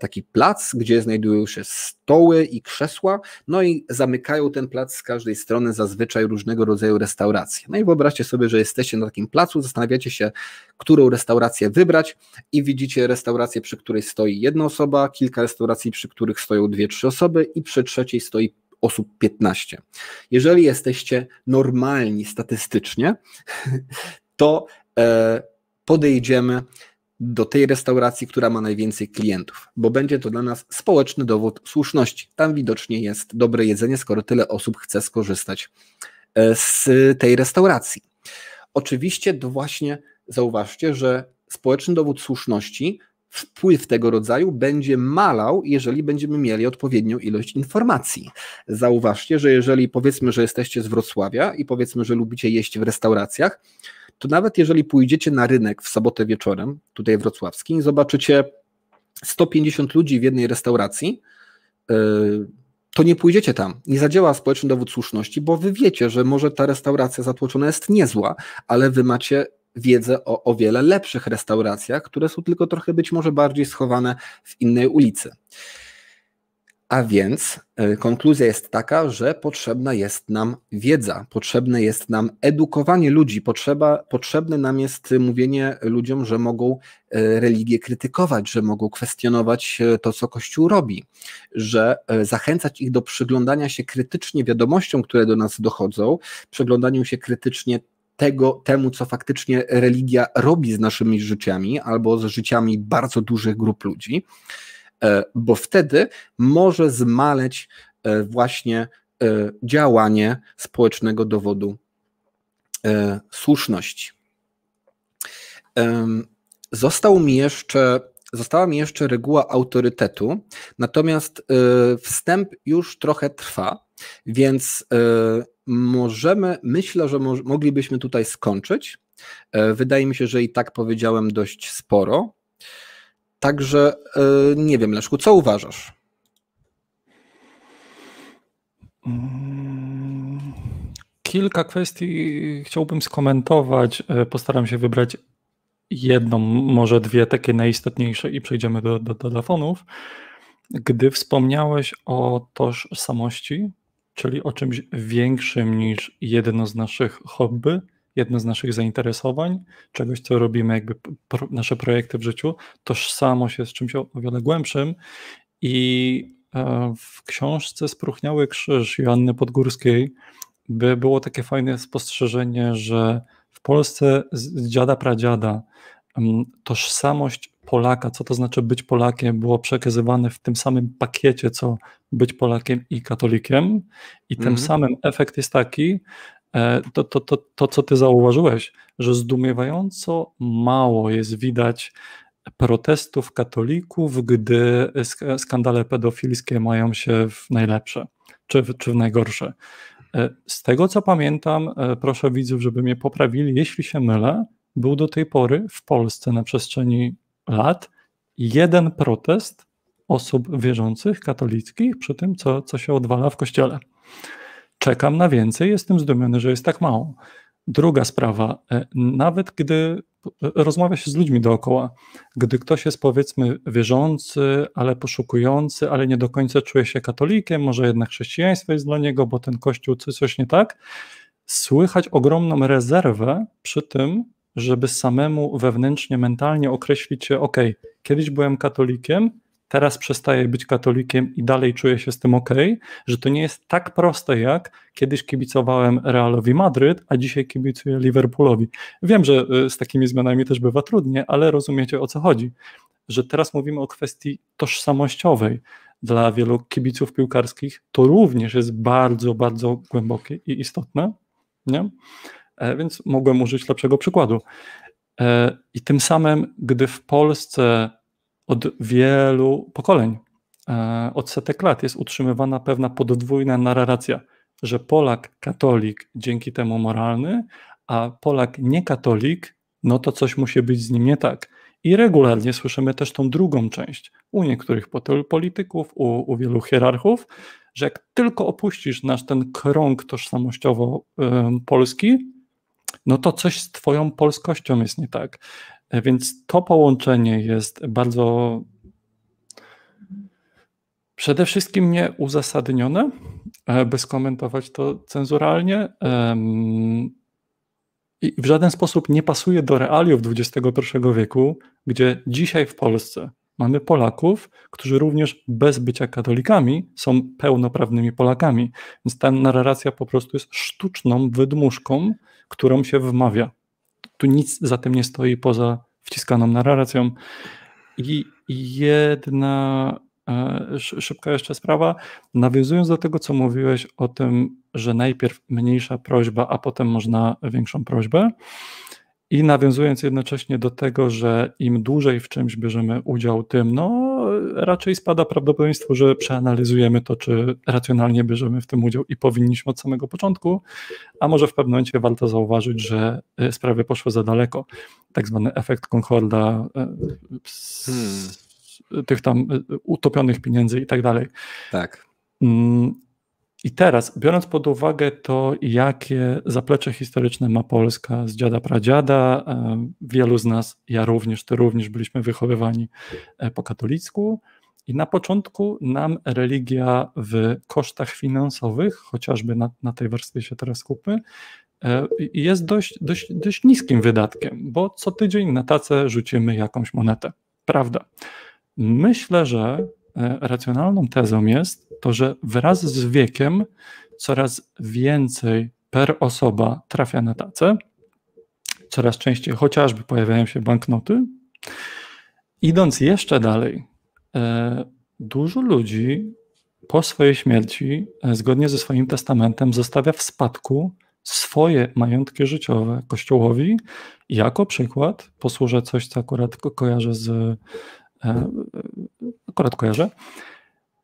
taki plac, gdzie znajdują się stoły i krzesła, no i zamykają ten plac z każdej strony zazwyczaj różnego rodzaju restauracje. No i wyobraźcie sobie, że jesteście na takim placu, zastanawiacie się, którą restaurację wybrać i widzicie restaurację, przy której stoi jedna osoba, kilka restauracji, przy których stoją dwie, trzy osoby i przy trzeciej stoi osób 15. Jeżeli jesteście normalni statystycznie, to e, podejdziemy do tej restauracji, która ma najwięcej klientów, bo będzie to dla nas społeczny dowód słuszności. Tam widocznie jest dobre jedzenie, skoro tyle osób chce skorzystać e, z tej restauracji. Oczywiście to właśnie zauważcie, że społeczny dowód słuszności, wpływ tego rodzaju będzie malał, jeżeli będziemy mieli odpowiednią ilość informacji. Zauważcie, że jeżeli powiedzmy, że jesteście z Wrocławia i powiedzmy, że lubicie jeść w restauracjach, to nawet jeżeli pójdziecie na rynek w sobotę wieczorem, tutaj wrocławski, i zobaczycie 150 ludzi w jednej restauracji, e, to nie pójdziecie tam. Nie zadziała społeczny dowód słuszności, bo wy wiecie, że może ta restauracja zatłoczona jest niezła, ale wy macie wiedzę o o wiele lepszych restauracjach, które są tylko trochę być może bardziej schowane w innej ulicy. A więc e, konkluzja jest taka, że potrzebna jest nam wiedza, potrzebne jest nam edukowanie ludzi, potrzeba, potrzebne nam jest mówienie ludziom, że mogą e, religię krytykować, że mogą kwestionować e, to, co Kościół robi, że zachęcać ich do przyglądania się krytycznie wiadomościom, które do nas dochodzą, przyglądaniu się krytycznie tego, temu, co faktycznie religia robi z naszymi życiami albo z życiami bardzo dużych grup ludzi bo wtedy może zmaleć e, właśnie e, działanie społecznego dowodu słuszności. Został mi jeszcze, została mi jeszcze reguła autorytetu, natomiast wstęp już trochę trwa, więc możemy, myślę, że moglibyśmy tutaj skończyć. Wydaje mi się, że i tak powiedziałem dość sporo. Także e, nie wiem, Leszku, co uważasz? Kilka kwestii chciałbym skomentować. E, postaram się wybrać jedną, może dwie takie najistotniejsze i przejdziemy do, do, do telefonów. Gdy wspomniałeś o tożsamości, czyli o czymś większym niż jedno z naszych hobby, jedno z naszych zainteresowań, czegoś, co robimy, jakby pro, nasze projekty w życiu, tożsamość jest czymś o, o wiele głębszym i e, w książce Spróchniały Krzyż Joanny Podgórskiej by było takie fajne spostrzeżenie, że w Polsce z dziada pradziada tożsamość Polaka, co to znaczy być Polakiem, było przekazywane w tym samym pakiecie, co być Polakiem i katolikiem. I tym mm -hmm. samym efekt jest taki, to, to, to, to, co ty zauważyłeś, że zdumiewająco mało jest widać protestów katolików, gdy skandale pedofilskie mają się w najlepsze czy w, czy w najgorsze. E, z tego co pamiętam, e, proszę widzów, żeby mnie poprawili, jeśli się mylę, był do tej pory w Polsce na przestrzeni lat jeden protest osób wierzących, katolickich przy tym, co, co się odwala w kościele czekam na więcej, jestem zdumiony, że jest tak mało. Druga sprawa, e, nawet gdy rozmawia się z ludźmi dookoła, gdy ktoś jest powiedzmy wierzący, ale poszukujący, ale nie do końca czuje się katolikiem, może jednak chrześcijaństwo jest dla niego, bo ten kościół coś nie tak, słychać ogromną rezerwę przy tym, żeby samemu wewnętrznie, mentalnie określić się, ok, kiedyś byłem katolikiem, teraz przestaję być katolikiem i dalej czuję się z tym ok, że to nie jest tak proste jak kiedyś kibicowałem Realowi Madryt, a dzisiaj kibicuję Liverpoolowi. Wiem, że y, z takimi zmianami też bywa trudnie, ale rozumiecie o co chodzi. Że teraz mówimy o kwestii tożsamościowej. Dla wielu kibiców piłkarskich to również jest bardzo, bardzo głębokie i istotne. Nie? E, więc mogłem użyć lepszego przykładu. E, I tym samym, gdy w Polsce od wielu pokoleń, e, od setek lat jest utrzymywana pewna podwójna narracja, że Polak katolik dzięki temu moralny, a Polak niekatolik, no to coś musi być z nim nie tak. I regularnie słyszymy też tą drugą część u niektórych polityków, u, u wielu hierarchów, że jak tylko opuścisz nasz ten krąg tożsamościowo y, polski, no to coś z twoją polskością jest nie tak. E, więc to połączenie jest bardzo przede wszystkim nieuzasadnione, e, by skomentować to cenzuralnie. I w żaden sposób nie pasuje do realiów XXI wieku, gdzie dzisiaj w Polsce mamy Polaków, którzy również bez bycia katolikami są pełnoprawnymi Polakami. Więc ta narracja po prostu jest sztuczną wydmuszką, którą się wmawia. Tu nic za tym nie stoi poza wciskaną narracją. I jedna e, szybka jeszcze sprawa, nawiązując do tego, co mówiłeś o tym, że najpierw mniejsza prośba, a potem można większą prośbę. I nawiązując jednocześnie do tego, że im dłużej w czymś bierzemy udział, tym no, raczej spada prawdopodobieństwo, że przeanalizujemy to, czy racjonalnie bierzemy w tym udział i powinniśmy od samego początku, a może w pewnym momencie warto zauważyć, że e, sprawy poszły za daleko. Tak zwany efekt Concorda, e, hmm. tych tam e, utopionych pieniędzy i tak dalej. Tak. I teraz, biorąc pod uwagę to, jakie zaplecze historyczne ma Polska z dziada pradziada, wielu z nas, ja również, ty również byliśmy wychowywani po katolicku I na początku nam religia w kosztach finansowych, chociażby na, na tej warstwie się teraz skupmy, e, jest dość, dość, dość niskim wydatkiem, bo co tydzień na tacę rzucimy jakąś monetę. Prawda. Myślę, że e, racjonalną tezą jest to, że wraz z wiekiem coraz więcej per osoba trafia na tacę, coraz częściej chociażby pojawiają się banknoty. Idąc jeszcze dalej, e, dużo ludzi po swojej śmierci, e, zgodnie ze swoim testamentem, zostawia w spadku swoje majątki życiowe Kościołowi. Jako przykład posłużę coś, co akurat ko kojarzę z. E, akurat kojarzę.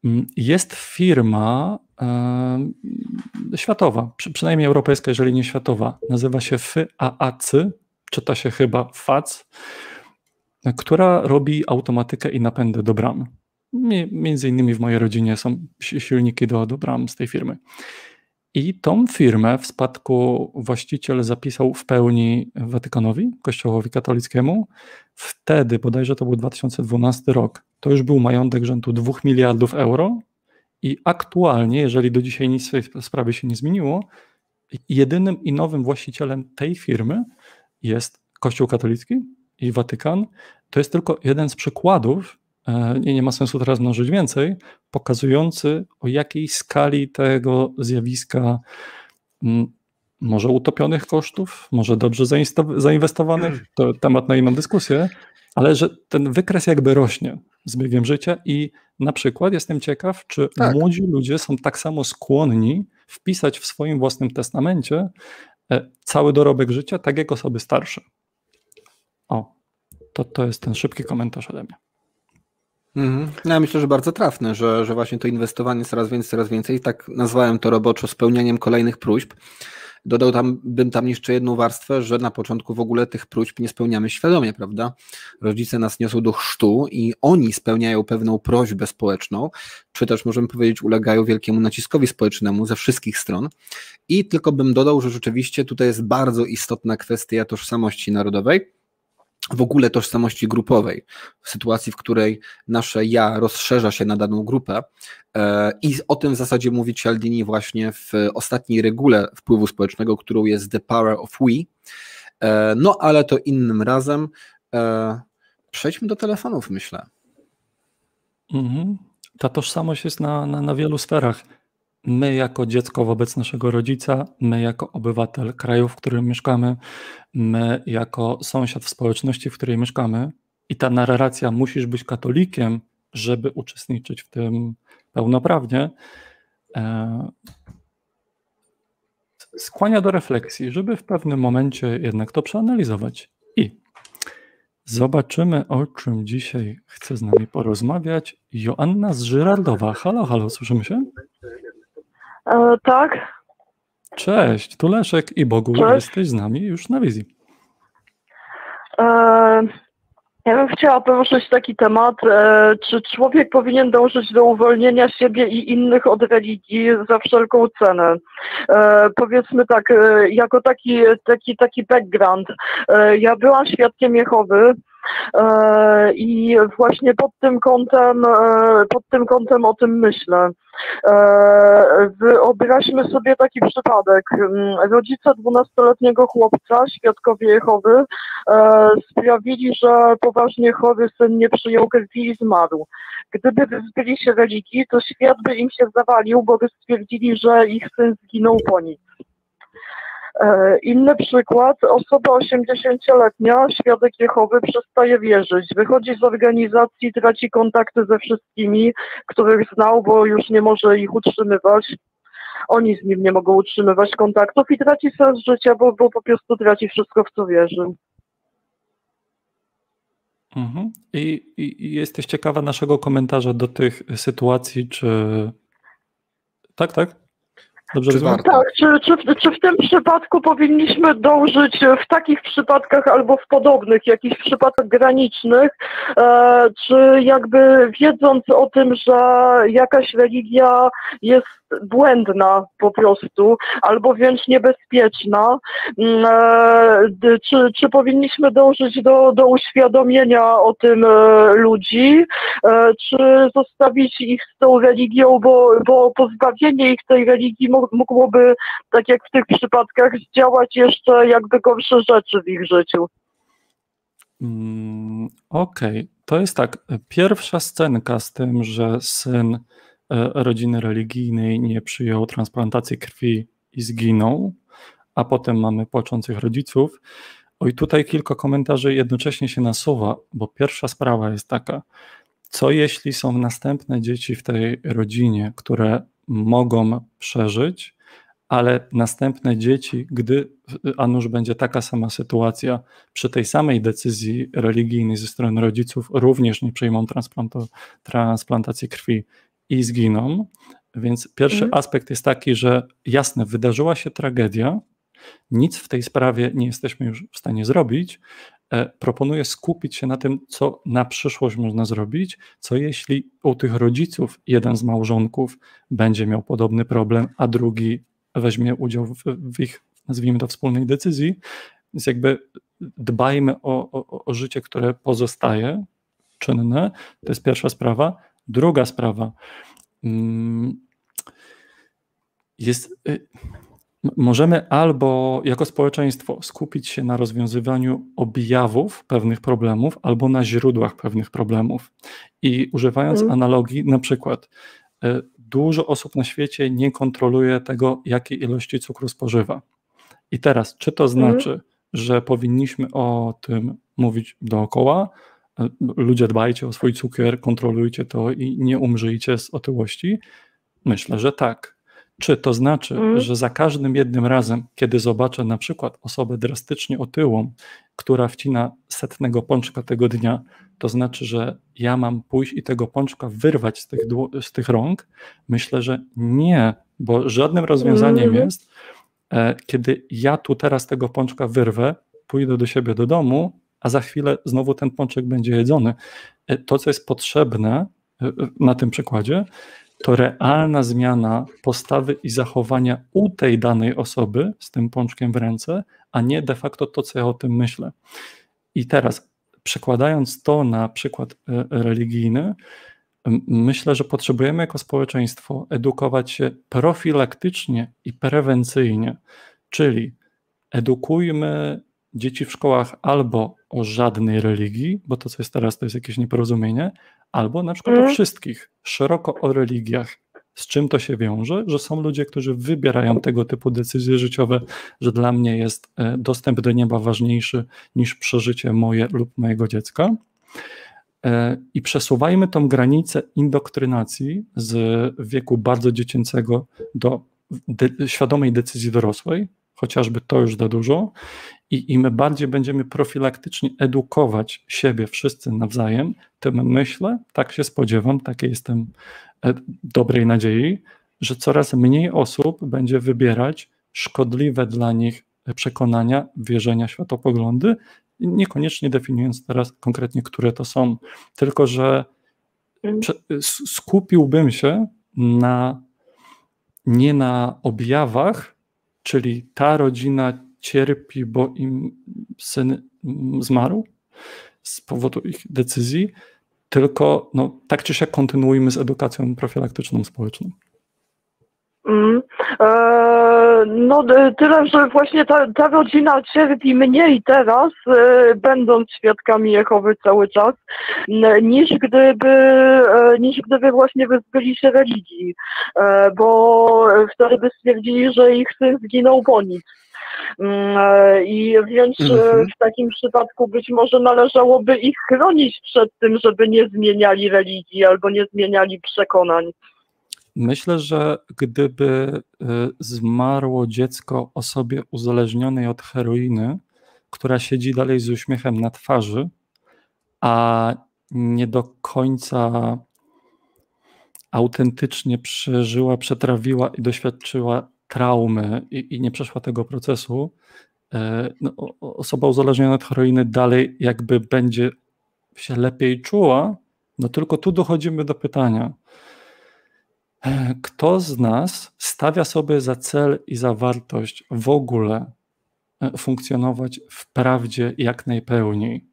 Mm, jest firma e, światowa, przy, przynajmniej europejska, jeżeli nie światowa, nazywa się FAAC, czyta się chyba FAC, która robi automatykę i napędy do bram. Między innymi w mojej rodzinie są silniki do, do bram z tej firmy. I tą firmę w spadku właściciel zapisał w pełni Watykanowi, Kościołowi katolickiemu. Wtedy, bodajże to był 2012 rok, to już był majątek rzędu 2 miliardów euro. I aktualnie, jeżeli do dzisiaj nic w tej sprawie się nie zmieniło, jedynym i nowym właścicielem tej firmy jest Kościół katolicki i Watykan. To jest tylko jeden z przykładów, E, nie, ma sensu teraz mnożyć więcej, pokazujący o jakiej skali tego zjawiska mm, może utopionych kosztów, może dobrze zainwestowanych, to temat na inną dyskusję, ale że ten wykres jakby rośnie z biegiem życia i na przykład jestem ciekaw, czy tak. młodzi ludzie są tak samo skłonni wpisać w swoim własnym testamencie e, cały dorobek życia, tak jak osoby starsze. O, to, to jest ten szybki komentarz ode mnie. Mhm. No, ja myślę, że bardzo trafne, że, że właśnie to inwestowanie coraz więcej, coraz więcej. Tak nazwałem to roboczo spełnianiem kolejnych próśb. Dodał tam, bym tam jeszcze jedną warstwę, że na początku w ogóle tych próśb nie spełniamy świadomie, prawda? Rodzice nas niosą do chrztu i oni spełniają pewną prośbę społeczną, czy też możemy powiedzieć, ulegają wielkiemu naciskowi społecznemu ze wszystkich stron. I tylko bym dodał, że rzeczywiście tutaj jest bardzo istotna kwestia tożsamości narodowej w ogóle tożsamości grupowej, w sytuacji, w której nasze ja rozszerza się na daną grupę. E, I o tym w zasadzie mówi Cialdini właśnie w ostatniej regule wpływu społecznego, którą jest The Power of We. E, no ale to innym razem. E, przejdźmy do telefonów, myślę. Mhm. Ta tożsamość jest na, na, na wielu sferach my jako dziecko wobec naszego rodzica, my jako obywatel kraju, w którym mieszkamy, my jako sąsiad w społeczności, w której mieszkamy. I ta narracja musisz być katolikiem, żeby uczestniczyć w tym pełnoprawnie, e, skłania do refleksji, żeby w pewnym momencie jednak to przeanalizować. I zobaczymy, o czym dzisiaj chce z nami porozmawiać Joanna z Żyrardowa. Halo, halo, słyszymy się? E, tak. Cześć, tu Leszek i Bogu, Cześć. jesteś z nami już na wizji. E, ja bym chciała poruszyć taki temat, e, czy człowiek powinien dążyć do uwolnienia siebie i innych od religii za wszelką cenę. E, powiedzmy tak, e, jako taki, taki, taki background. E, ja byłam świadkiem Jehowy, I właśnie pod tym kątem, e, pod tym kątem o tym myślę. E, wyobraźmy sobie taki przypadek. Mm, rodzice dwunastoletniego chłopca, świadkowie Jehowy, sprawili, że poważnie chory syn nie przyjął krwi i zmarł. Gdyby wyzbyli się religii, to świat by im się zawalił, bo by stwierdzili, że ich syn zginął po nic. E, inny przykład, osoba 80-letnia, świadek Jehowy, przestaje wierzyć. Wychodzi z organizacji, traci kontakty ze wszystkimi, których znał, bo już nie może ich utrzymywać. Oni z nim nie mogą utrzymywać kontaktów i traci sens życia, bo, bo po prostu traci wszystko, w co wierzy. Mhm. I, I, jesteś ciekawa naszego komentarza do tych sytuacji, czy. Tak, tak? Dobrze czy Tak, czy, czy, czy w tym przypadku powinniśmy dążyć w takich przypadkach albo w podobnych, jakichś przypadkach granicznych, e, czy jakby wiedząc o tym, że jakaś religia jest błędna po prostu, albo wręcz niebezpieczna. Mm, e, czy, czy powinniśmy dążyć do, do uświadomienia o tym e, ludzi, e, czy zostawić ich z tą religią, bo, bo pozbawienie ich tej religii mogłoby, tak jak w tych przypadkach, zdziałać jeszcze jakby gorsze rzeczy w ich życiu? Mm, okej, okay. to jest tak. Pierwsza scenka z tym, że syn rodziny religijnej nie przyjął transplantacji krwi i zginął, a potem mamy płaczących rodziców. Oj, tutaj kilka komentarzy jednocześnie się nasuwa, bo pierwsza sprawa jest taka, co jeśli są następne dzieci w tej rodzinie, które mogą przeżyć, ale następne dzieci, gdy a nuż będzie taka sama sytuacja, przy tej samej decyzji religijnej ze strony rodziców, również nie przyjmą transplantacji krwi i zginą. Więc pierwszy mhm. aspekt jest taki, że jasne, wydarzyła się tragedia, nic w tej sprawie nie jesteśmy już w stanie zrobić. E, proponuję skupić się na tym, co na przyszłość można zrobić, co jeśli u tych rodziców jeden z małżonków będzie miał podobny problem, a drugi weźmie udział w, w ich, nazwijmy to, wspólnej decyzji. Więc jakby dbajmy o, o, o życie, które pozostaje czynne. To jest pierwsza sprawa. Druga sprawa mm, jest. Y, możemy albo jako społeczeństwo skupić się na rozwiązywaniu objawów pewnych problemów, albo na źródłach pewnych problemów. I używając mm. analogii, na przykład, y, dużo osób na świecie nie kontroluje tego, jakiej ilości cukru spożywa. I teraz, czy to mhm. znaczy, mm. że powinniśmy o tym mówić dookoła, ludzie dbajcie o swój cukier, kontrolujcie to i nie umrzyjcie z otyłości? Myślę, że tak. Czy to znaczy, mm. że za każdym jednym razem, kiedy zobaczę na przykład osobę drastycznie otyłą, która wcina setnego pączka tego dnia, to znaczy, że ja mam pójść i tego pączka wyrwać z tych, z tych rąk? Myślę, że nie, bo żadnym rozwiązaniem mm. jest, e, kiedy ja tu teraz tego pączka wyrwę, pójdę do siebie do domu a za chwilę znowu ten pączek będzie jedzony. E, to, co jest potrzebne e, e, na tym przykładzie, to realna zmiana postawy i zachowania u tej danej osoby z tym pączkiem w ręce, a nie de facto to, co ja o tym myślę. I teraz, przekładając to na przykład religijny, myślę, że potrzebujemy jako społeczeństwo edukować się profilaktycznie i prewencyjnie, czyli edukujmy dzieci w szkołach albo o żadnej religii, bo to, co jest teraz, to jest jakieś nieporozumienie, albo na przykład mm. o wszystkich, szeroko o religiach. Z czym to się wiąże? Że są ludzie, którzy wybierają tego typu decyzje życiowe, że dla mnie jest e, dostęp do nieba ważniejszy niż przeżycie moje lub mojego dziecka. E, I przesuwajmy tą granicę indoktrynacji z wieku bardzo dziecięcego do de świadomej decyzji dorosłej, chociażby to już da dużo. I im bardziej będziemy profilaktycznie edukować siebie wszyscy nawzajem, tym myślę, tak się spodziewam, takiej jestem e, dobrej nadziei, że coraz mniej osób będzie wybierać szkodliwe dla nich przekonania, wierzenia, światopoglądy, niekoniecznie definiując teraz konkretnie, które to są, tylko że mm. skupiłbym się na nie na objawach, czyli ta rodzina cierpi, bo im syn zmarł z powodu ich decyzji, tylko no, tak czy siak kontynuujmy z edukacją profilaktyczną społeczną. Mm, e, no tyle, że właśnie ta, ta rodzina cierpi mniej teraz, e, będąc świadkami Jehowy cały czas, niż gdyby, e, niż gdyby właśnie wyzbyli się religii, e, bo wtedy by stwierdzili, że ich syn zginął po nic. Mm, e, I więc e, mhm. w takim przypadku być może należałoby ich chronić przed tym, żeby nie zmieniali religii albo nie zmieniali przekonań. Myślę, że gdyby e, zmarło dziecko osobie uzależnionej od heroiny, która siedzi dalej z uśmiechem na twarzy, a nie do końca autentycznie przeżyła, przetrawiła i doświadczyła traumy i, i nie przeszła tego procesu, e, no, osoba uzależniona od heroiny dalej jakby będzie się lepiej czuła, no tylko tu dochodzimy do pytania, Kto z nas stawia sobie za cel i za wartość w ogóle e, funkcjonować w prawdzie jak najpełniej?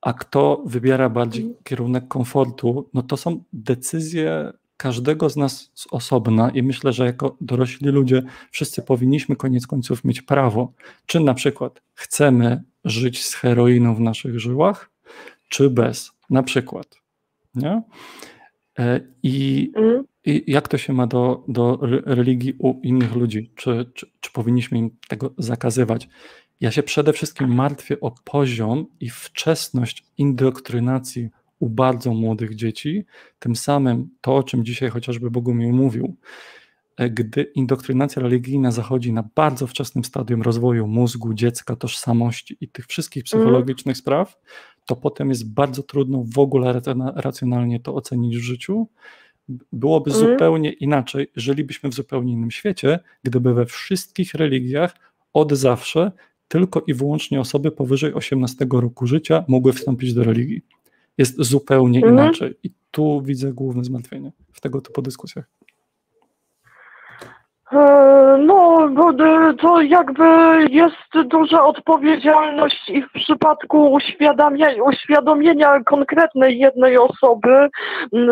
A kto wybiera bardziej kierunek komfortu? No to są decyzje każdego z nas z osobna i myślę, że jako dorośli ludzie wszyscy powinniśmy koniec końców mieć prawo, czy na przykład chcemy żyć z heroiną w naszych żyłach, czy bez, na przykład. Nie? E, I, Mhm. I jak to się ma do, do re- religii u innych ludzi? Czy, czy, czy powinniśmy im tego zakazywać? Ja się przede wszystkim martwię o poziom i wczesność indoktrynacji u bardzo młodych dzieci. Tym samym to, o czym dzisiaj chociażby Bogumił mówił, e, gdy indoktrynacja religijna zachodzi na bardzo wczesnym stadium rozwoju mózgu, dziecka, tożsamości i tych wszystkich psychologicznych spraw, to potem jest bardzo trudno w ogóle racjona- racjonalnie to ocenić w życiu. Byłoby Mhm. zupełnie inaczej, żylibyśmy w zupełnie innym świecie, gdyby we wszystkich religiach od zawsze tylko i wyłącznie osoby powyżej 18 roku życia mogły wstąpić do religii. Jest zupełnie Mhm. inaczej. I tu widzę główne zmartwienie w tego typu dyskusjach. E, No, bo e, to jakby jest duża odpowiedzialność i w przypadku uświadomienia konkretnej jednej osoby,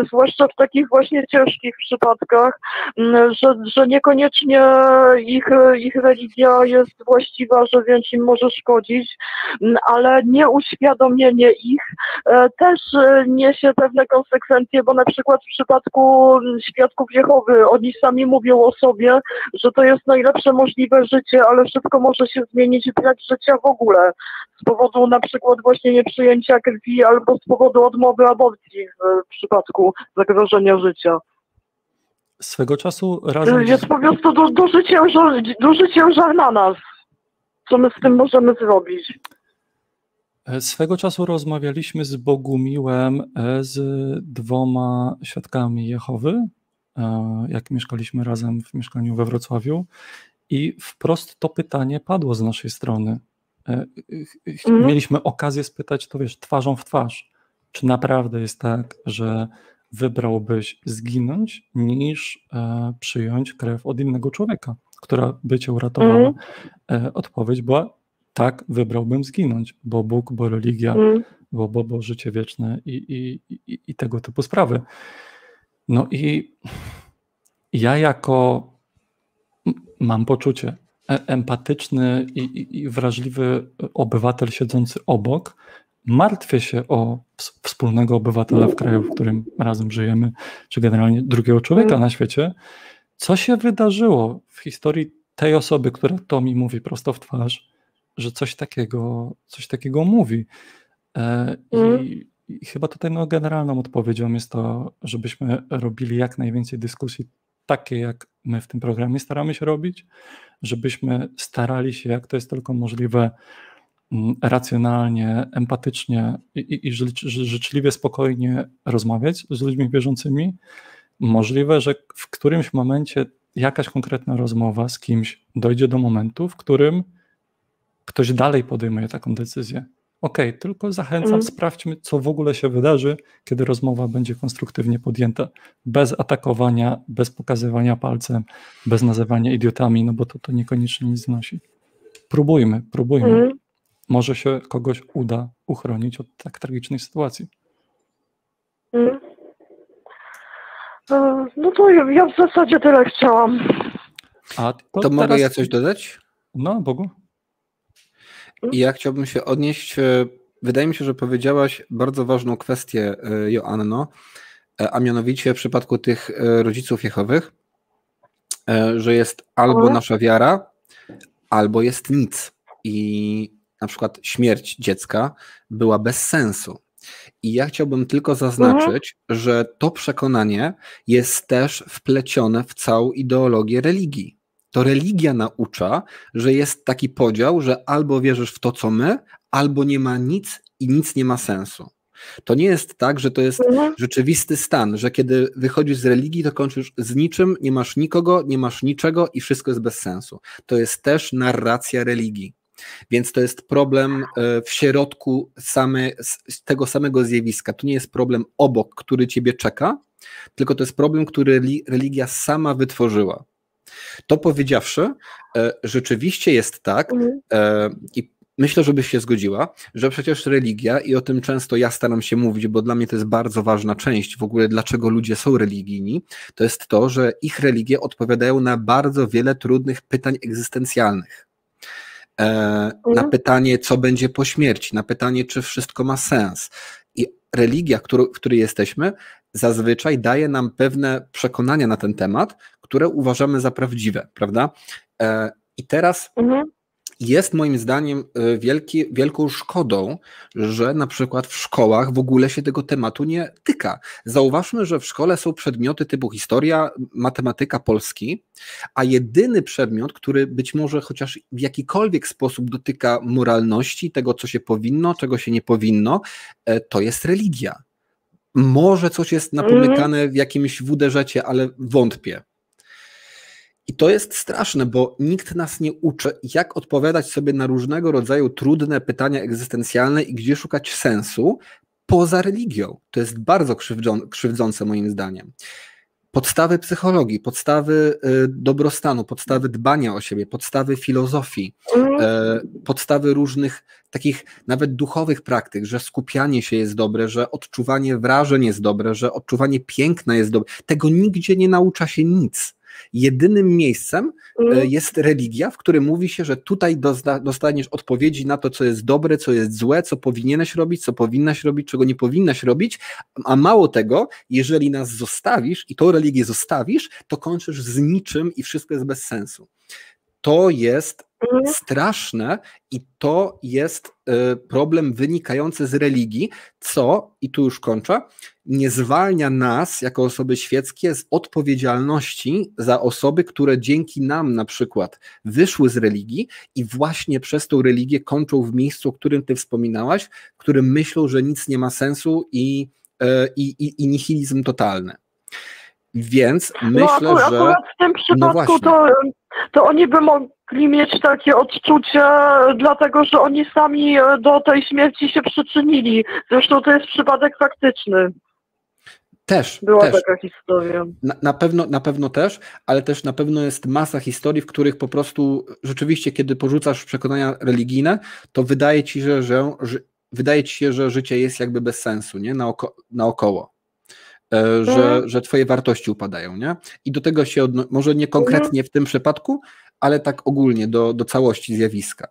zwłaszcza w takich właśnie ciężkich przypadkach, że, że niekoniecznie ich, ich religia jest właściwa, że więc im może szkodzić, ale nieuświadomienie ich e, też niesie pewne konsekwencje, bo na przykład w przypadku świadków Jehowy, oni sami mówią o sobie, że to jest najlepsze możliwe życie, ale wszystko może się zmienić w brak życia w ogóle. Z powodu na przykład właśnie nieprzyjęcia krwi albo z powodu odmowy aborcji w, przypadku zagrożenia życia. Swego czasu razem. Jest po prostu du- duży ciężar, duży ciężar na nas. Co my z tym możemy zrobić? E, Swego czasu rozmawialiśmy z Bogumiłem e, z dwoma świadkami Jehowy, jak mieszkaliśmy razem w mieszkaniu we Wrocławiu i wprost to pytanie padło z naszej strony. E, Mhm. Mieliśmy okazję spytać to, wiesz, twarzą w twarz, czy naprawdę jest tak, że wybrałbyś zginąć, niż e, przyjąć krew od innego człowieka, która by cię uratowała? Mhm. E, Odpowiedź była tak, wybrałbym zginąć, bo Bóg, bo religia, Mm, bo, bo, bo życie wieczne i, i, i, i tego typu sprawy. No i ja jako mam poczucie e- empatyczny i, i, i wrażliwy obywatel siedzący obok, martwię się o ws- wspólnego obywatela w kraju, w którym razem żyjemy, czy generalnie drugiego człowieka Mm. na świecie. Co się wydarzyło w historii tej osoby, która to mi mówi prosto w twarz, że coś takiego, coś takiego mówi. E, Mm. I, I chyba tutaj no, generalną odpowiedzią jest to, żebyśmy robili jak najwięcej dyskusji takie, jak my w tym programie staramy się robić, żebyśmy starali się, jak to jest tylko możliwe, mm, racjonalnie, empatycznie i, i, i życz, ży- życzliwie, spokojnie rozmawiać z ludźmi wierzącymi. Możliwe, że w którymś momencie jakaś konkretna rozmowa z kimś dojdzie do momentu, w którym ktoś dalej podejmuje taką decyzję. Okej, tylko zachęcam, Mhm. sprawdźmy, co w ogóle się wydarzy, kiedy rozmowa będzie konstruktywnie podjęta, bez atakowania, bez pokazywania palcem, bez nazywania idiotami, no bo to, to niekoniecznie nic znosi. Próbujmy, próbujmy. mm. Może się kogoś uda uchronić od tak tragicznej sytuacji. Mm. E, No to ja ja w zasadzie tyle chciałam. A to, To mogę teraz- ja coś dodać? No, Bogu. I ja chciałbym się odnieść. e, Wydaje mi się, że powiedziałaś bardzo ważną kwestię, e, Joanno, e, a mianowicie w przypadku tych rodziców Jehowych, że jest albo Mhm. nasza wiara, albo jest nic. I na przykład śmierć dziecka była bez sensu. I ja chciałbym tylko zaznaczyć, że to przekonanie jest też wplecione w całą ideologię religii. To religia naucza, że jest taki podział, że albo wierzysz w to, co my, albo nie ma nic i nic nie ma sensu. To nie jest tak, że to jest Mhm. rzeczywisty stan, że kiedy wychodzisz z religii, to kończysz z niczym, nie masz nikogo, nie masz niczego i wszystko jest bez sensu. To jest też narracja religii. Więc to jest problem e, w środku same, tego samego zjawiska. To nie jest problem obok, który ciebie czeka, tylko to jest problem, który religia sama wytworzyła. To powiedziawszy, e, rzeczywiście jest tak, mhm. e, i myślę, żebyś się zgodziła, że przecież religia, i o tym często ja staram się mówić, bo dla mnie to jest bardzo ważna część w ogóle, dlaczego ludzie są religijni, to jest to, że ich religie odpowiadają na bardzo wiele trudnych pytań egzystencjalnych. E, na mhm. pytanie, co będzie po śmierci, na pytanie, czy wszystko ma sens. Religia, w której jesteśmy, zazwyczaj daje nam pewne przekonania na ten temat, które uważamy za prawdziwe, prawda? E, I teraz mhm jest moim zdaniem e, wielki, wielką szkodą, że na przykład w szkołach w ogóle się tego tematu nie tyka. Zauważmy, że w szkole są przedmioty typu historia, matematyka, polski, a jedyny przedmiot, który być może chociaż w jakikolwiek sposób dotyka moralności, tego co się powinno, czego się nie powinno, e, to jest religia. Może coś jest napomykane w jakimś WDŻ, ale wątpię. I to jest straszne, bo nikt nas nie uczy, jak odpowiadać sobie na różnego rodzaju trudne pytania egzystencjalne i gdzie szukać sensu poza religią. To jest bardzo krzywdzące moim zdaniem. Podstawy psychologii, podstawy y, dobrostanu, podstawy dbania o siebie, podstawy filozofii, mhm. e, podstawy różnych takich nawet duchowych praktyk, że skupianie się jest dobre, że odczuwanie wrażeń jest dobre, że odczuwanie piękna jest dobre. Tego nigdzie nie naucza się nic jedynym miejscem mhm. jest religia, w którym mówi się, że tutaj dostaniesz odpowiedzi na to, co jest dobre, co jest złe, co powinieneś robić, co powinnaś robić, czego nie powinnaś robić, a mało tego, jeżeli nas zostawisz i tą religię zostawisz, to kończysz z niczym i wszystko jest bez sensu. To jest mhm. straszne i to jest e, problem wynikający z religii, co, i tu już kończę, nie zwalnia nas jako osoby świeckie z odpowiedzialności za osoby, które dzięki nam na przykład wyszły z religii i właśnie przez tą religię kończą w miejscu, o którym ty wspominałaś, w którym myślą, że nic nie ma sensu i, e, i, i, i nihilizm totalny. Więc no, myślę, no, akurat, że. Akurat w tym no przypadku no to, to oni by mogli mieć takie odczucie, dlatego że oni sami do tej śmierci się przyczynili. Zresztą to jest przypadek faktyczny. Też. Była też. taka historia. Na, na, pewno, na pewno też, ale też na pewno jest masa historii, w których po prostu rzeczywiście, kiedy porzucasz przekonania religijne, to wydaje ci, że, że, że wydaje ci się, że życie jest jakby bez sensu, nie? Naoko, naokoło. E, że, mhm. że twoje wartości upadają, nie? I do tego się, odno- może nie konkretnie w tym przypadku, ale tak ogólnie do, do całości zjawiska.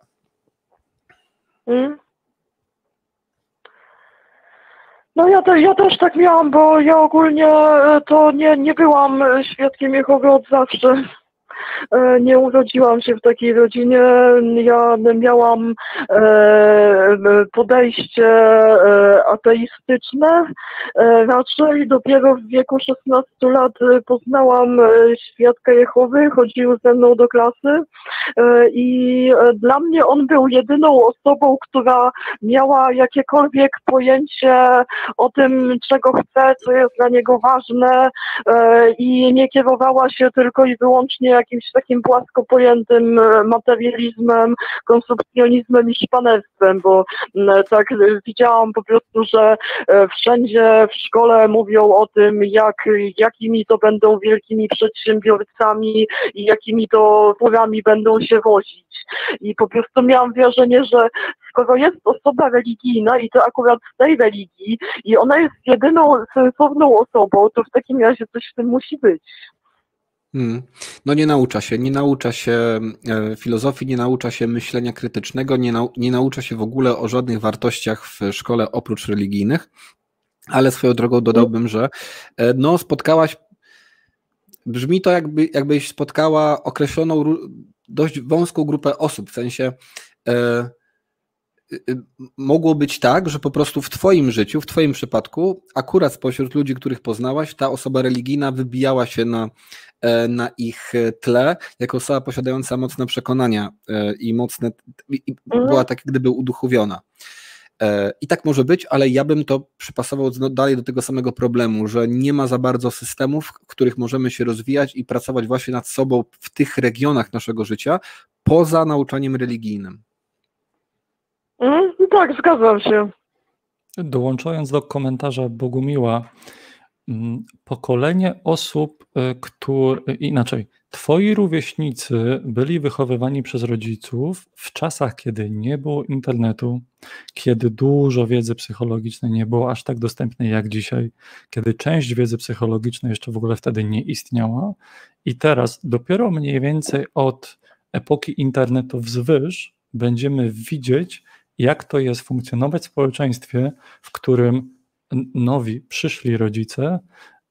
Mhm. No ja, te, ja też tak miałam, bo ja ogólnie e, to nie, nie byłam świadkiem Jehowy od zawsze. E, nie urodziłam się w takiej rodzinie. Ja miałam e, podejście e, ateistyczne. Raczej dopiero w wieku 16 lat poznałam świadka Jehowy, chodził ze mną do klasy i dla mnie on był jedyną osobą, która miała jakiekolwiek pojęcie o tym, czego chce, co jest dla niego ważne i nie kierowała się tylko i wyłącznie jakimś takim płasko pojętym e, materializmem, konsumpcjonizmem i szpanerstwem, bo tak widziałam po prostu, że e, wszędzie w szkole mówią o tym, jak, jakimi to będą wielkimi przedsiębiorcami i jakimi to furami będą się wozić. I po prostu miałam wrażenie, że skoro jest osoba religijna i to akurat z tej religii i ona jest jedyną sensowną osobą, to w takim razie coś w tym musi być. Hmm. No nie naucza się, nie naucza się e, filozofii, nie naucza się myślenia krytycznego, nie, nau nie naucza się w ogóle o żadnych wartościach w szkole oprócz religijnych, ale swoją drogą dodałbym, że e, no spotkałaś, brzmi to jakby, jakbyś spotkała określoną dość wąską grupę osób, w sensie e, mogło być tak, że po prostu w Twoim życiu, w Twoim przypadku, akurat spośród ludzi, których poznałaś, ta osoba religijna wybijała się na, e, na ich tle, jako osoba posiadająca mocne przekonania e, i mocne, i mhm. była tak gdyby uduchowiona. E, I tak może być, ale ja bym to przypasował dalej do tego samego problemu, że nie ma za bardzo systemów, w których możemy się rozwijać i pracować właśnie nad sobą w tych regionach naszego życia, poza nauczaniem religijnym. Mm, tak, zgadzam się. Dołączając do komentarza Bogumiła, mm, pokolenie osób, y, które inaczej, twoi rówieśnicy byli wychowywani przez rodziców w czasach, kiedy nie było internetu, kiedy dużo wiedzy psychologicznej nie było aż tak dostępnej jak dzisiaj, kiedy część wiedzy psychologicznej jeszcze w ogóle wtedy nie istniała i teraz dopiero mniej więcej od epoki internetu wzwyż będziemy widzieć, jak to jest funkcjonować w społeczeństwie, w którym nowi, przyszli rodzice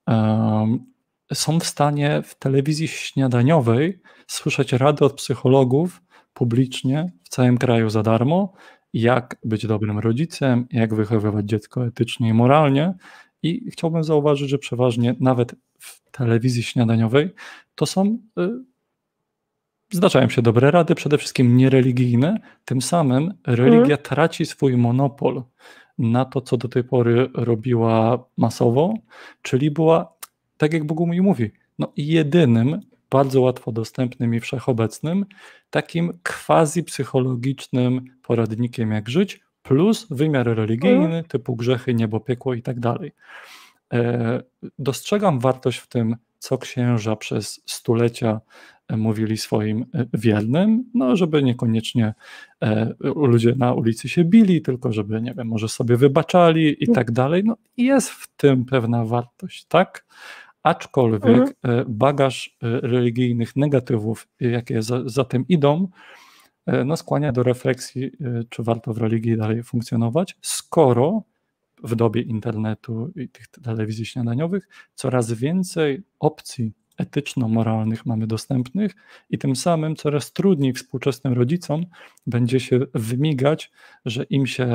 um, są w stanie w telewizji śniadaniowej słyszeć rady od psychologów publicznie w całym kraju za darmo, jak być dobrym rodzicem, jak wychowywać dziecko etycznie i moralnie. I chciałbym zauważyć, że przeważnie nawet w telewizji śniadaniowej to są y, Zdarzają się dobre rady, przede wszystkim niereligijne. Tym samym religia mhm. traci swój monopol na to, co do tej pory robiła masowo, czyli była, tak jak Bogumił mówi, no jedynym, bardzo łatwo dostępnym i wszechobecnym, takim quasi-psychologicznym poradnikiem, jak żyć, plus wymiar religijny, mhm. typu grzechy, niebo, piekło i tak dalej. E, dostrzegam wartość w tym, co księża przez stulecia mówili swoim e, wiernym, no żeby niekoniecznie e, ludzie na ulicy się bili, tylko żeby, nie wiem, może sobie wybaczali i tak dalej. No jest w tym pewna wartość, tak? Aczkolwiek mhm. E, bagaż religijnych negatywów, jakie za, za tym idą, no skłania do refleksji, czy warto w religii dalej funkcjonować, skoro w dobie internetu i tych telewizji śniadaniowych coraz więcej opcji etyczno-moralnych mamy dostępnych i tym samym coraz trudniej współczesnym rodzicom będzie się wymigać, że im się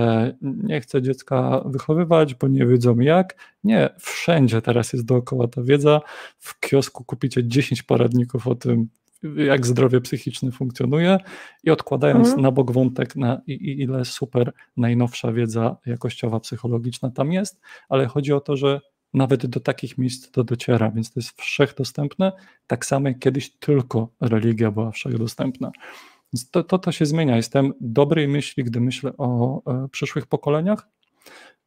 nie chce dziecka wychowywać, bo nie wiedzą jak. Nie, wszędzie teraz jest dookoła ta wiedza. W kiosku kupicie 10 poradników o tym, jak zdrowie psychiczne funkcjonuje i odkładając mhm. na bok wątek, na ile super najnowsza wiedza jakościowa, psychologiczna tam jest, ale chodzi o to, że nawet do takich miejsc to dociera, więc to jest wszechdostępne, tak samo jak kiedyś tylko religia była wszechdostępna. Więc to, to, to się zmienia. Jestem dobrej myśli, gdy myślę o e, przyszłych pokoleniach,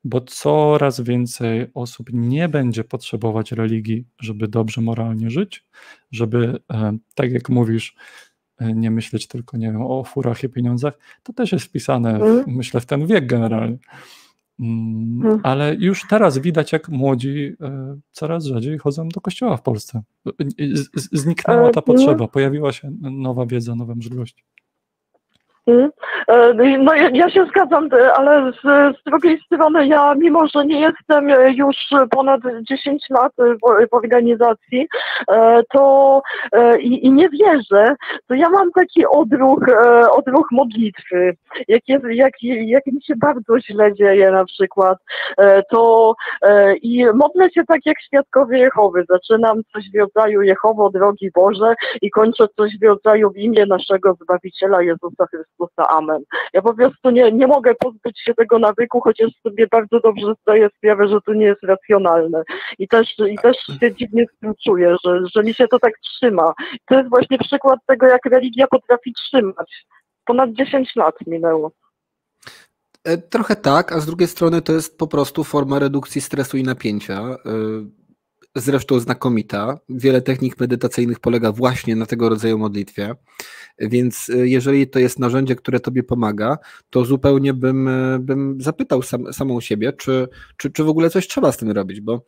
bo coraz więcej osób nie będzie potrzebować religii, żeby dobrze moralnie żyć, żeby, e, tak jak mówisz, e, nie myśleć tylko, nie wiem, o furach i pieniądzach, to też jest wpisane, w, mm. myślę, w ten wiek generalnie. Mm, hmm. Ale już teraz widać, jak młodzi e, coraz rzadziej chodzą do kościoła w Polsce. Zniknęła ta potrzeba, pojawiła się nowa wiedza, nowe możliwości. Mhm. E, no ja się zgadzam, ale z, z, drugiej strony ja, mimo że nie jestem już ponad 10 lat w, w organizacji, e, to i, i, nie wierzę, to ja mam taki odruch, odruch modlitwy. Jak, jest, jak, jak mi się bardzo źle dzieje na przykład, to i modlę się tak jak świadkowie Jehowy. Zaczynam coś w rodzaju Jehowo, drogi Boże i kończę coś w rodzaju w imię naszego Zbawiciela Jezusa Chrystusa. Amen. Ja po prostu nie, nie mogę pozbyć się tego nawyku, chociaż sobie bardzo dobrze zdaję sprawę, że to nie jest racjonalne. I też, i też się dziwnie z tym czuję, że, że mi się to tak trzyma. To jest właśnie przykład tego, jak religia potrafi trzymać. Ponad 10 lat minęło. E, trochę tak, a z drugiej strony to jest po prostu forma redukcji stresu i napięcia. Zresztą znakomita. Wiele technik medytacyjnych polega właśnie na tego rodzaju modlitwie. Więc e, jeżeli to jest narzędzie, które tobie pomaga, to zupełnie bym, e, bym zapytał sam, samą siebie, czy, czy, czy w ogóle coś trzeba z tym robić, bo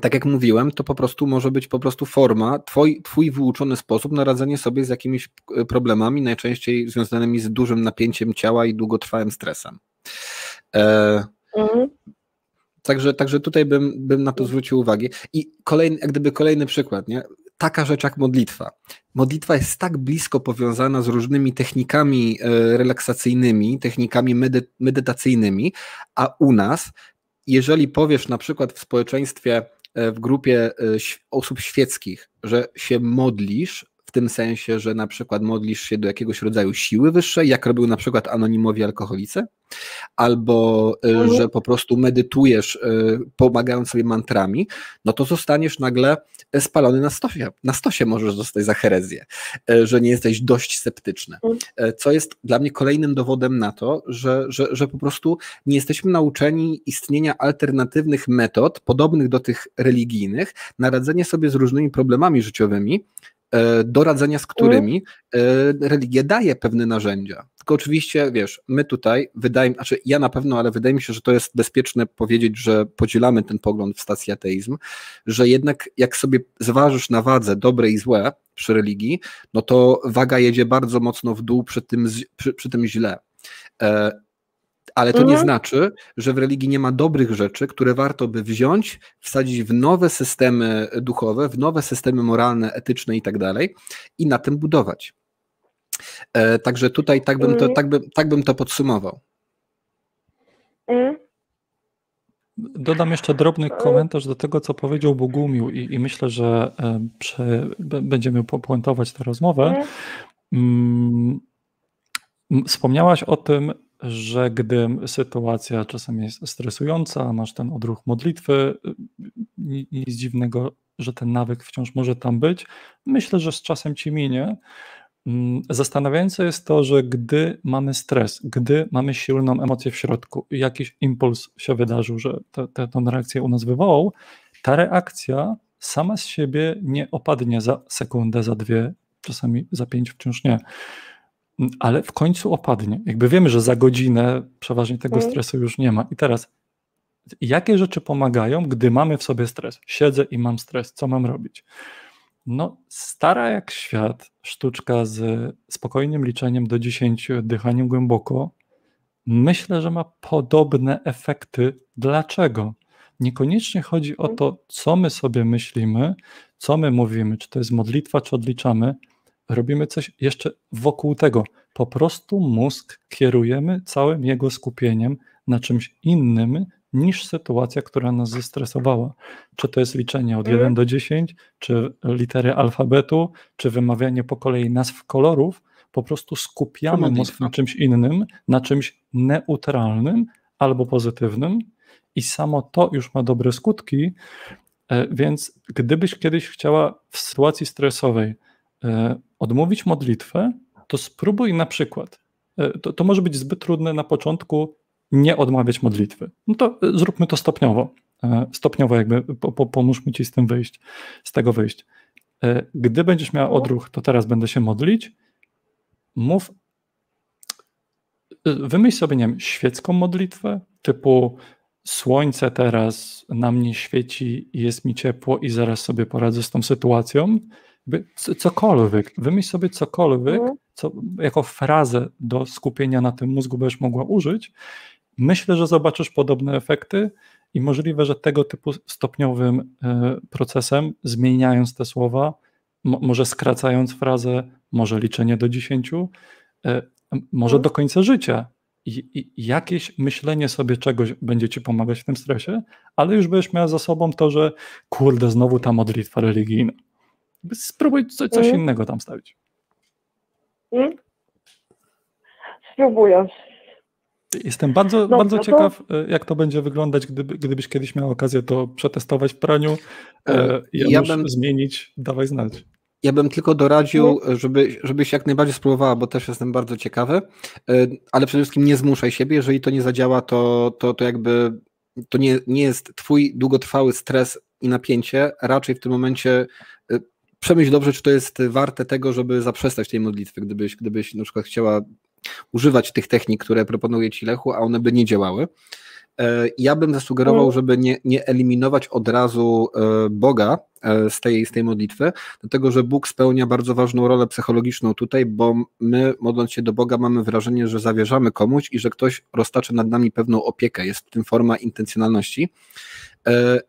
tak jak mówiłem, to po prostu może być po prostu forma, twój, twój wyuczony sposób na radzenie sobie z jakimiś e, problemami, najczęściej związanymi z dużym napięciem ciała i długotrwałym stresem. E, mhm. Także, także tutaj bym, bym na to zwrócił uwagę. I kolejny, jak gdyby kolejny przykład, nie? taka rzecz jak modlitwa. Modlitwa jest tak blisko powiązana z różnymi technikami e, relaksacyjnymi, technikami medy, medytacyjnymi, a u nas, jeżeli powiesz na przykład w społeczeństwie, e, w grupie e, osób świeckich, że się modlisz w tym sensie, że na przykład modlisz się do jakiegoś rodzaju siły wyższej, jak robią na przykład anonimowi alkoholicy, albo y, Mhm. że po prostu medytujesz, y, pomagając sobie mantrami, no to zostaniesz nagle spalony na stosie. Na stosie możesz zostać za herezję, y, że nie jesteś dość sceptyczny. Mhm. Co jest dla mnie kolejnym dowodem na to, że, że, że po prostu nie jesteśmy nauczeni istnienia alternatywnych metod, podobnych do tych religijnych, na radzenie sobie z różnymi problemami życiowymi, do radzenia z którymi e, religia daje pewne narzędzia. Tylko oczywiście, wiesz, my tutaj, wydaje, znaczy ja na pewno, ale wydaje mi się, że to jest bezpieczne powiedzieć, że podzielamy ten pogląd w stacji ateizm, że jednak jak sobie zważysz na wadze dobre i złe przy religii, no to waga jedzie bardzo mocno w dół przy tym, przy, przy tym źle. Ale to nie Mhm. znaczy, że w religii nie ma dobrych rzeczy, które warto by wziąć, wsadzić w nowe systemy duchowe, w nowe systemy moralne, etyczne i tak dalej i na tym budować. E, także tutaj tak bym, to, Mhm. tak, bym, tak bym to podsumował. Mm, Dodam jeszcze drobny komentarz do tego, co powiedział Bogumił i, i myślę, że e, prze, b- będziemy popuentować tę rozmowę. mm, Wspomniałaś o tym, że gdy sytuacja czasem jest stresująca, masz ten odruch modlitwy, y, ni- nic dziwnego, że ten nawyk wciąż może tam być. Myślę, że z czasem ci minie. Mm, Zastanawiające jest to, że gdy mamy stres, gdy mamy silną emocję w środku jakiś impuls się wydarzył, że tę te, tę reakcję u nas wywołał, ta reakcja sama z siebie nie opadnie za sekundę, za dwie, czasami za pięć wciąż nie. Ale w końcu opadnie. Jakby wiemy, że za godzinę przeważnie tego Mhm. stresu już nie ma. I teraz, jakie rzeczy pomagają, gdy mamy w sobie stres? Siedzę i mam stres, co mam robić? No, stara jak świat sztuczka z spokojnym liczeniem do 10, dychaniem głęboko, myślę, że ma podobne efekty. Dlaczego? Niekoniecznie chodzi o to, co my sobie myślimy, co my mówimy, czy to jest modlitwa, czy odliczamy. Robimy coś jeszcze wokół tego. Po prostu mózg kierujemy całym jego skupieniem na czymś innym niż sytuacja, która nas zestresowała. Czy to jest liczenie od Mhm. 1 do 10, czy litery alfabetu, czy wymawianie po kolei nazw kolorów. Po prostu skupiamy mózg na czymś innym, na czymś neutralnym albo pozytywnym i samo to już ma dobre skutki. E, Więc gdybyś kiedyś chciała w sytuacji stresowej odmówić modlitwę, to spróbuj na przykład. e, To, to może być zbyt trudne na początku nie odmawiać modlitwy. No to e, zróbmy to stopniowo. E, Stopniowo jakby po, po, pomóżmy ci z tym wyjść, z tego wyjść. E, Gdy będziesz miała odruch, to teraz będę się modlić. Mów wymyśl sobie, nie wiem, świecką modlitwę, typu słońce teraz na mnie świeci jest mi ciepło i zaraz sobie poradzę z tą sytuacją. Cokolwiek, wymyśl sobie cokolwiek, Mhm. co, jako frazę do skupienia na tym mózgu będziesz mogła użyć. Myślę, że zobaczysz podobne efekty i możliwe, że tego typu stopniowym e, procesem, zmieniając te słowa, mo- może skracając frazę, może liczenie do 10, e, może Mhm. do końca życia. I, I jakieś myślenie sobie czegoś będzie ci pomagać w tym stresie, ale już będziesz miała za sobą to, że kurde, znowu ta modlitwa religijna. Spróbuj co, coś Mhm. innego tam stawić. mm. Spróbuję. Jestem bardzo, Dobra, bardzo to- ciekaw, e, jak to będzie wyglądać, gdyby, gdybyś kiedyś miał okazję to przetestować w praniu. E, E, ja ja bym- zmienić, dawaj znać. Ja bym tylko doradził, żeby, żebyś jak najbardziej spróbowała, bo też jestem bardzo ciekawy, e, ale przede wszystkim nie zmuszaj siebie, jeżeli to nie zadziała, to, to, to jakby to nie, nie jest twój długotrwały stres i napięcie, raczej w tym momencie e, przemyśl dobrze, czy to jest warte tego, żeby zaprzestać tej modlitwy, gdybyś, gdybyś na przykład chciała używać tych technik, które proponuje ci Lechu, a one by nie działały. E, Ja bym zasugerował, Mm. żeby nie, nie eliminować od razu e, Boga e, z tej, z tej modlitwy, dlatego że Bóg spełnia bardzo ważną rolę psychologiczną tutaj, bo my, modląc się do Boga, mamy wrażenie, że zawierzamy komuś i że ktoś roztacza nad nami pewną opiekę. Jest w tym forma intencjonalności.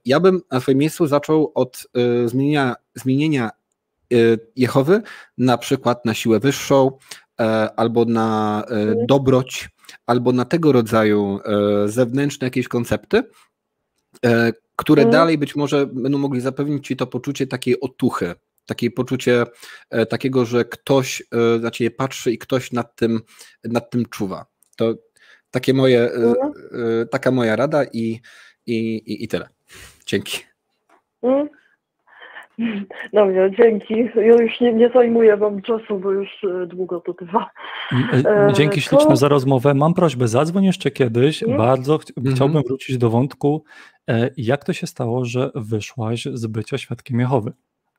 Ja bym na swoim miejscu zaczął od e, zmienienia, Jehowy na przykład na siłę wyższą, e, albo na e, dobroć, albo na tego rodzaju e, zewnętrzne jakieś koncepty, które Mhm. dalej być może będą mogli zapewnić ci to poczucie takiej otuchy, takie poczucie takiego, że ktoś na ciebie patrzy i ktoś nad tym, nad tym czuwa. To takie moje, Mhm. taka moja rada i, i, i tyle. Dzięki. Mm. Dobrze, dzięki. Ja już nie, nie zajmuję wam czasu, bo już e, długo to trwa. M- e, E, Dzięki to- śliczne za rozmowę. Mam prośbę, zadzwoń jeszcze kiedyś. Mhm. Bardzo ch- Mhm. chciałbym wrócić do wątku, jak to się stało, że wyszłaś z bycia świadkiem Jehowy.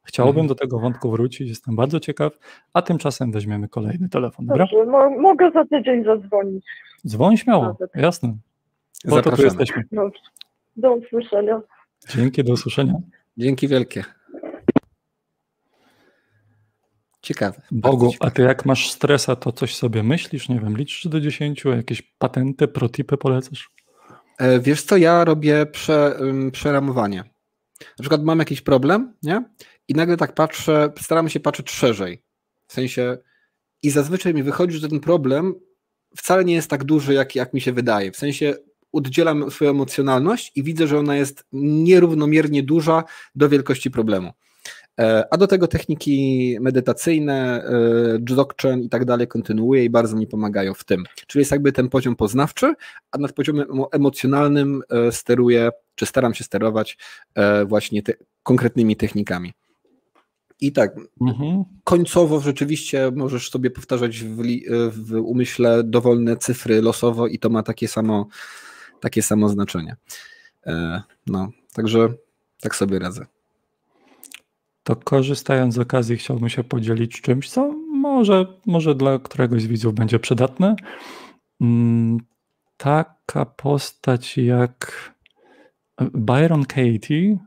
Chciałbym Mhm. do tego wątku wrócić, jestem bardzo ciekaw, a tymczasem weźmiemy kolejny telefon, dobra? Dobrze, mo mogę za tydzień zadzwonić. Dzwoń śmiało, Nawet. jasne. Po to tu jesteśmy. Dobrze. Do usłyszenia. Dzięki, do usłyszenia. Dzięki wielkie. Ciekawe. Bogu, bardzo a ciekawe. ty jak masz stresa, to coś sobie myślisz? Nie wiem, liczysz do 10, jakieś patenty, protipy polecasz? E, Wiesz co, ja robię prze, przeramowanie. Na przykład mam jakiś problem, nie? I nagle tak patrzę, staram się patrzeć szerzej. W sensie, i zazwyczaj mi wychodzi, że ten problem wcale nie jest tak duży, jak, jak mi się wydaje. W sensie oddzielam swoją emocjonalność i widzę, że ona jest nierównomiernie duża do wielkości problemu. E, A do tego techniki medytacyjne, e, Dzogchen i tak dalej kontynuuję i bardzo mi pomagają w tym. Czyli jest jakby ten poziom poznawczy, a nad poziomem emo- emocjonalnym e, steruję, czy staram się sterować właśnie te, konkretnymi technikami. I tak, Mhm. końcowo rzeczywiście możesz sobie powtarzać w, w umyśle dowolne cyfry losowo i to ma takie samo, takie samo znaczenie. No, także tak sobie radzę. To korzystając z okazji chciałbym się podzielić czymś, co może, może dla któregoś z widzów będzie przydatne. Mm, Taka postać jak Byron Katie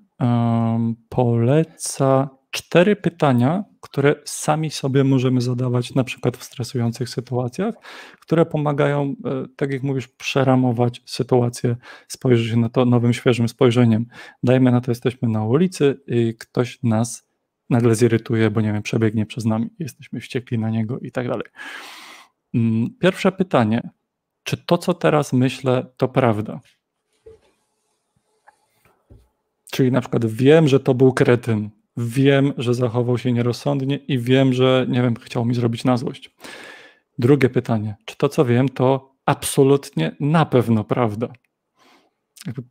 poleca cztery pytania, które sami sobie możemy zadawać na przykład w stresujących sytuacjach, które pomagają, e, tak jak mówisz, przeramować sytuację, spojrzeć na to nowym, świeżym spojrzeniem. Dajmy na to, jesteśmy na ulicy i ktoś nas nagle zirytuje, bo nie wiem, przebiegnie przez nami, jesteśmy wściekli na niego i tak dalej. Mm, Pierwsze pytanie. Czy to, co teraz myślę, to prawda? Czyli na przykład wiem, że to był kretyn, wiem, że zachował się nierozsądnie i wiem, że nie wiem, chciał mi zrobić na złość. Drugie pytanie. Czy to, co wiem, to absolutnie na pewno prawda?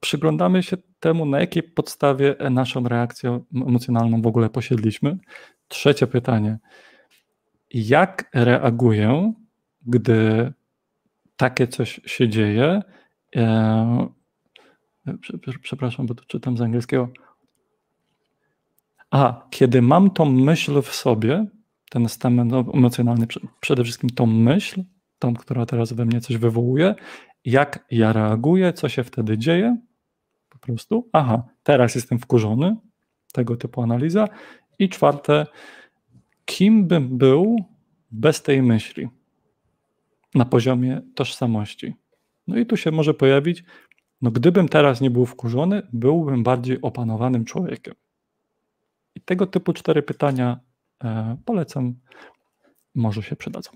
Przyglądamy się temu, na jakiej podstawie naszą reakcję emocjonalną w ogóle posiedliśmy. Trzecie pytanie. Jak reaguję, gdy takie coś się dzieje? E, prze- prze- Przepraszam, bo to czytam z angielskiego. A, kiedy mam tą myśl w sobie, ten stan emocjonalny, prze- przede wszystkim tą myśl, tą, która teraz we mnie coś wywołuje, jak ja reaguję, co się wtedy dzieje, po prostu, aha, teraz jestem wkurzony, tego typu analiza. I czwarte, kim bym był bez tej myśli na poziomie tożsamości. No i tu się może pojawić, no gdybym teraz nie był wkurzony, byłbym bardziej opanowanym człowiekiem. I tego typu cztery pytania e, polecam, może się przydadzą.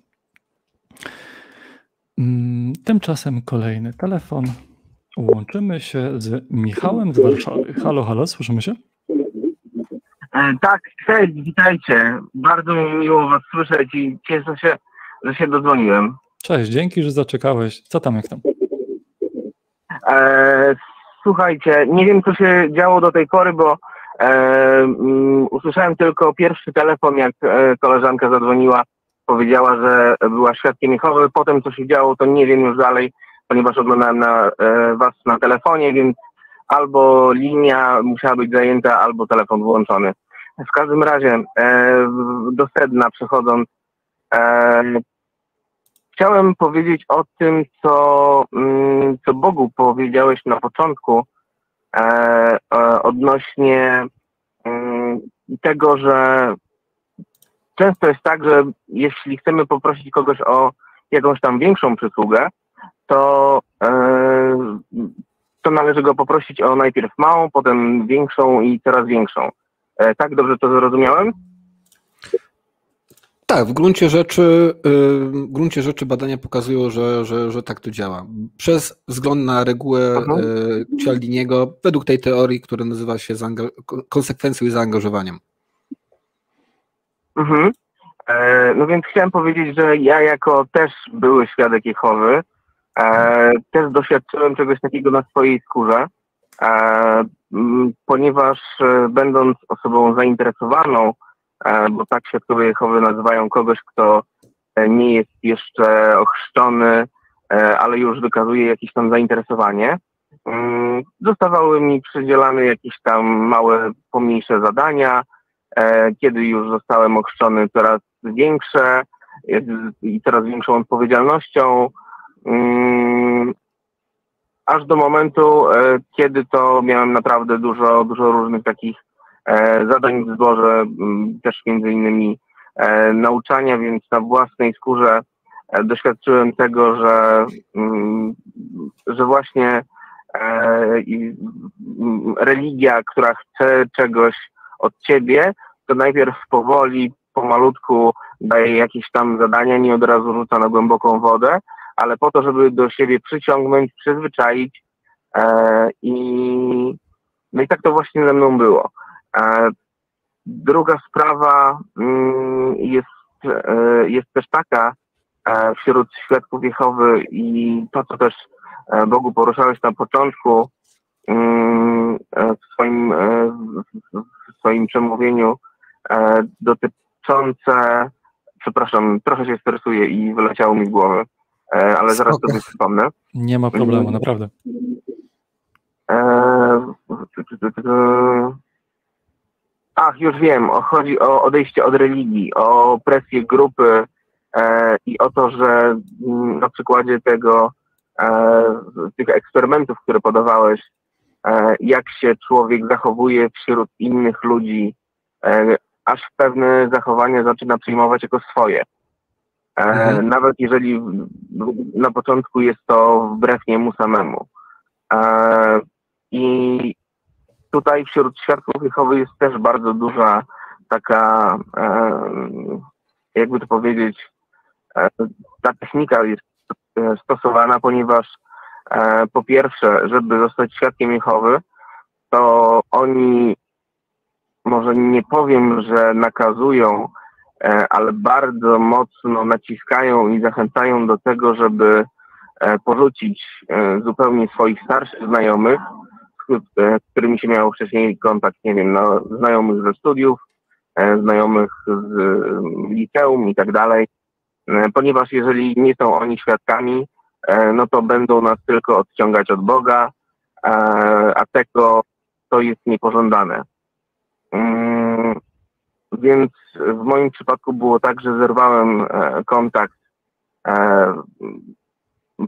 Mm, Tymczasem kolejny telefon. Łączymy się z Michałem z Warszawy. Halo, halo, słyszymy się? E, Tak, cześć, witajcie. Bardzo mi miło Was słyszeć i cieszę się, że się dodzwoniłem. Cześć, dzięki, że zaczekałeś. Co tam, jak tam? E, słuchajcie, nie wiem, co się działo do tej pory, bo e, mm, usłyszałem tylko pierwszy telefon, jak e, koleżanka zadzwoniła, powiedziała, że była świadkiem Jehowy. Potem, co się działo, to nie wiem już dalej, ponieważ oglądałem na, e, Was na telefonie, więc albo linia musiała być zajęta, albo telefon włączony. W każdym razie, e, do sedna przechodząc, e, chciałem powiedzieć o tym, co, mm, co Bogu powiedziałeś na początku e, e, odnośnie mm, tego, że często jest tak, że jeśli chcemy poprosić kogoś o jakąś tam większą przysługę, to, e, to należy go poprosić o najpierw małą, potem większą i coraz większą. E, tak dobrze to zrozumiałem? Tak, w gruncie rzeczy, y, w gruncie rzeczy badania pokazują, że, że, że tak to działa. Przez wzgląd na regułę Mhm. y, Cialdiniego, według tej teorii, która nazywa się konsekwencją i zaangażowaniem. Mhm. E, no więc chciałem powiedzieć, że ja jako też były świadek Jehowy, e, też doświadczyłem czegoś takiego na swojej skórze, e, m, ponieważ e, będąc osobą zainteresowaną, e, bo tak świadkowie Jehowy nazywają kogoś, kto e, nie jest jeszcze ochrzczony, ale już wykazuje jakieś tam zainteresowanie, mm, zostawały mi przydzielane jakieś tam małe, pomniejsze zadania, kiedy już zostałem ochrzczony coraz większe e, i coraz większą odpowiedzialnością, mm, aż do momentu, e, kiedy to miałem naprawdę dużo, dużo różnych takich zadań w zborze, mm, też między innymi nauczania, więc na własnej skórze doświadczyłem tego, że, mm, że właśnie religia, która chce czegoś od ciebie, to najpierw powoli, pomalutku daje jakieś tam zadania, nie od razu rzuca na głęboką wodę, ale po to, żeby do siebie przyciągnąć, przyzwyczaić e, i no i tak to właśnie ze mną było. E, druga sprawa mm, jest, e, jest też taka e, wśród świadków Jehowy i to, co też e, Bogu poruszałeś na początku mm, w swoim, w swoim przemówieniu, dotyczące, przepraszam, trochę się stresuję i wyleciało mi z głowy, e, ale zaraz sobie przypomnę. Nie ma problemu, naprawdę. E, ach, już wiem, chodzi o odejście od religii, o presję grupy i o to, że mm, na przykładzie tego, tych eksperymentów, które podawałeś, jak się człowiek zachowuje wśród innych ludzi, aż pewne zachowanie zaczyna przyjmować jako swoje. E, mhm. Nawet jeżeli na początku jest to wbrew niemu samemu. E, I tutaj wśród świadków Jehowy jest też bardzo duża taka, e, jakby to powiedzieć, ta technika jest stosowana, ponieważ po pierwsze, żeby zostać świadkiem Jehowy, to oni może nie powiem, że nakazują, e, ale bardzo mocno naciskają i zachęcają do tego, żeby e, porzucić e, zupełnie swoich starszych znajomych, z którymi się miało wcześniej kontakt, nie wiem, no, znajomych ze studiów, znajomych z liceum i tak dalej, ponieważ jeżeli nie są oni świadkami, no to będą nas tylko odciągać od Boga, a tego to jest niepożądane. Mm, więc w moim przypadku było tak, że zerwałem e, kontakt, e,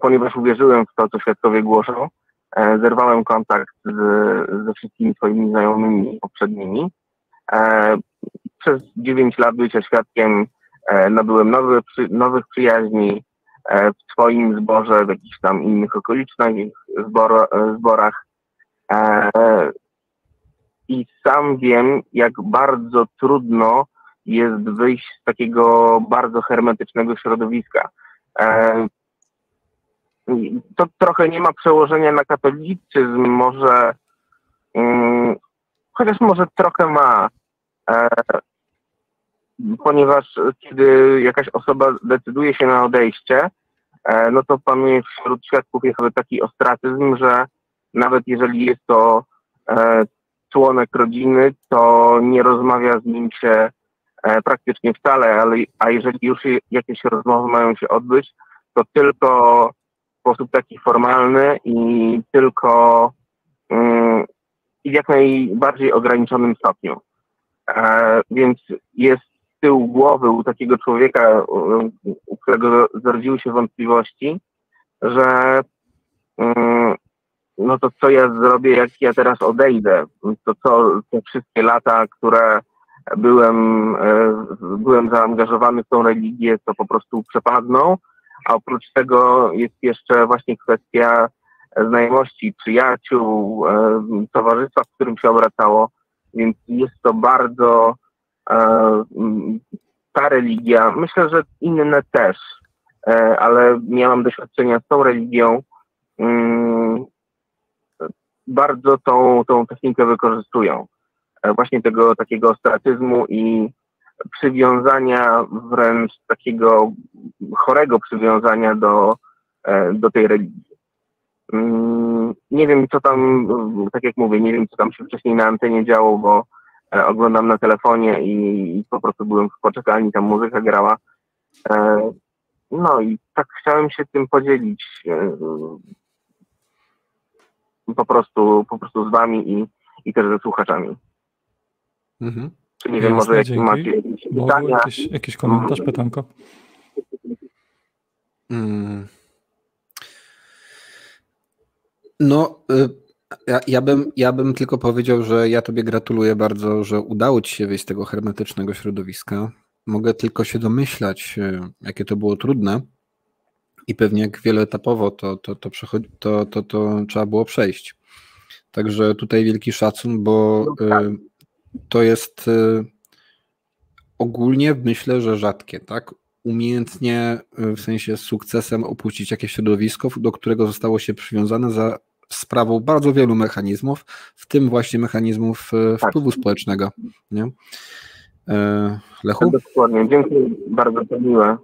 ponieważ uwierzyłem w to, co świadkowie głoszą. E, zerwałem kontakt z, ze wszystkimi swoimi znajomymi poprzednimi. Przez 9 lat bycia świadkiem nabyłem nowy, nowych przyjaźni w swoim zborze, w jakichś tam innych okolicznych zbor, zborach i sam wiem, jak bardzo trudno jest wyjść z takiego bardzo hermetycznego środowiska. E, to trochę nie ma przełożenia na katolicyzm, może, mm, chociaż może trochę ma, e, ponieważ kiedy jakaś osoba decyduje się na odejście, e, no to panuje wśród świadków jest taki ostracyzm, że nawet jeżeli jest to członek rodziny, to nie rozmawia z nim się e, praktycznie wcale, ale a jeżeli już jakieś rozmowy mają się odbyć, to tylko w sposób taki formalny i tylko mm, i w jak najbardziej ograniczonym stopniu. E, więc jest z tyłu głowy u takiego człowieka, u którego zrodziły się wątpliwości, że mm, no to co ja zrobię, jak ja teraz odejdę? To co te wszystkie lata, które byłem, e, byłem zaangażowany w tą religię, to po prostu przepadną, a oprócz tego jest jeszcze właśnie kwestia znajomości, przyjaciół, e, towarzystwa, w którym się obracało, więc jest to bardzo e, ta religia, myślę, że inne też, ale miałam doświadczenia z tą religią, mm, bardzo tą, tą technikę wykorzystują. E, właśnie tego takiego ostracyzmu i przywiązania, wręcz takiego chorego przywiązania do, e, do tej religii. Mm, nie wiem, co tam, tak jak mówię, nie wiem, co tam się wcześniej na antenie działo, bo e, oglądam na telefonie i, po prostu byłem w poczekalni, tam muzyka grała. No i tak chciałem się tym podzielić po prostu, po prostu z wami i, i też ze słuchaczami. Mhm. Czy nie wiem, może jakie macie jakieś pytania? Jakiś, jakiś komentarz, pytanko? Hmm. No, y, ja, ja, bym, ja bym tylko powiedział, że ja Tobie gratuluję bardzo, że udało Ci się wyjść z tego hermetycznego środowiska. Mogę tylko się domyślać, y, jakie to było trudne i pewnie jak wieloetapowo to, to, to, to, to, to trzeba było przejść. Także tutaj wielki szacun, bo no tak. to jest ogólnie myślę, że rzadkie, tak? Umiejętnie, w sensie z sukcesem opuścić jakieś środowisko, do którego zostało się przywiązane za sprawą bardzo wielu mechanizmów, w tym właśnie mechanizmów tak. wpływu społecznego. Nie? Lechu? Dokładnie, dziękuję bardzo, to miłe.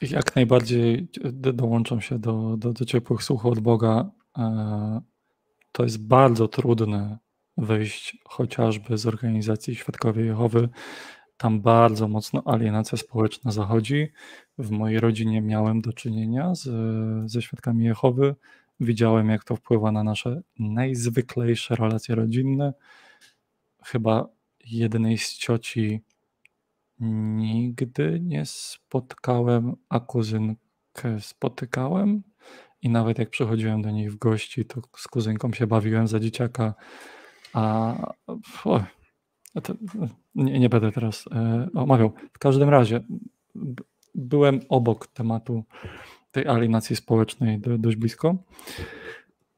Jak najbardziej dołączam się do, do, do ciepłych słów od Boga. E, to jest bardzo trudne wyjść chociażby z organizacji Świadkowie Jehowy. Tam bardzo mocno alienacja społeczna zachodzi. W mojej rodzinie miałem do czynienia z, ze Świadkami Jehowy. Widziałem, jak to wpływa na nasze najzwyklejsze relacje rodzinne. Chyba jednej z cioci Nigdy nie spotkałem, a kuzynkę spotykałem. I nawet jak przychodziłem do nich w gości, to z kuzynką się bawiłem za dzieciaka. A o, to, nie, nie, będę teraz e, omawiał. W każdym razie byłem obok tematu tej alienacji społecznej do, dość blisko.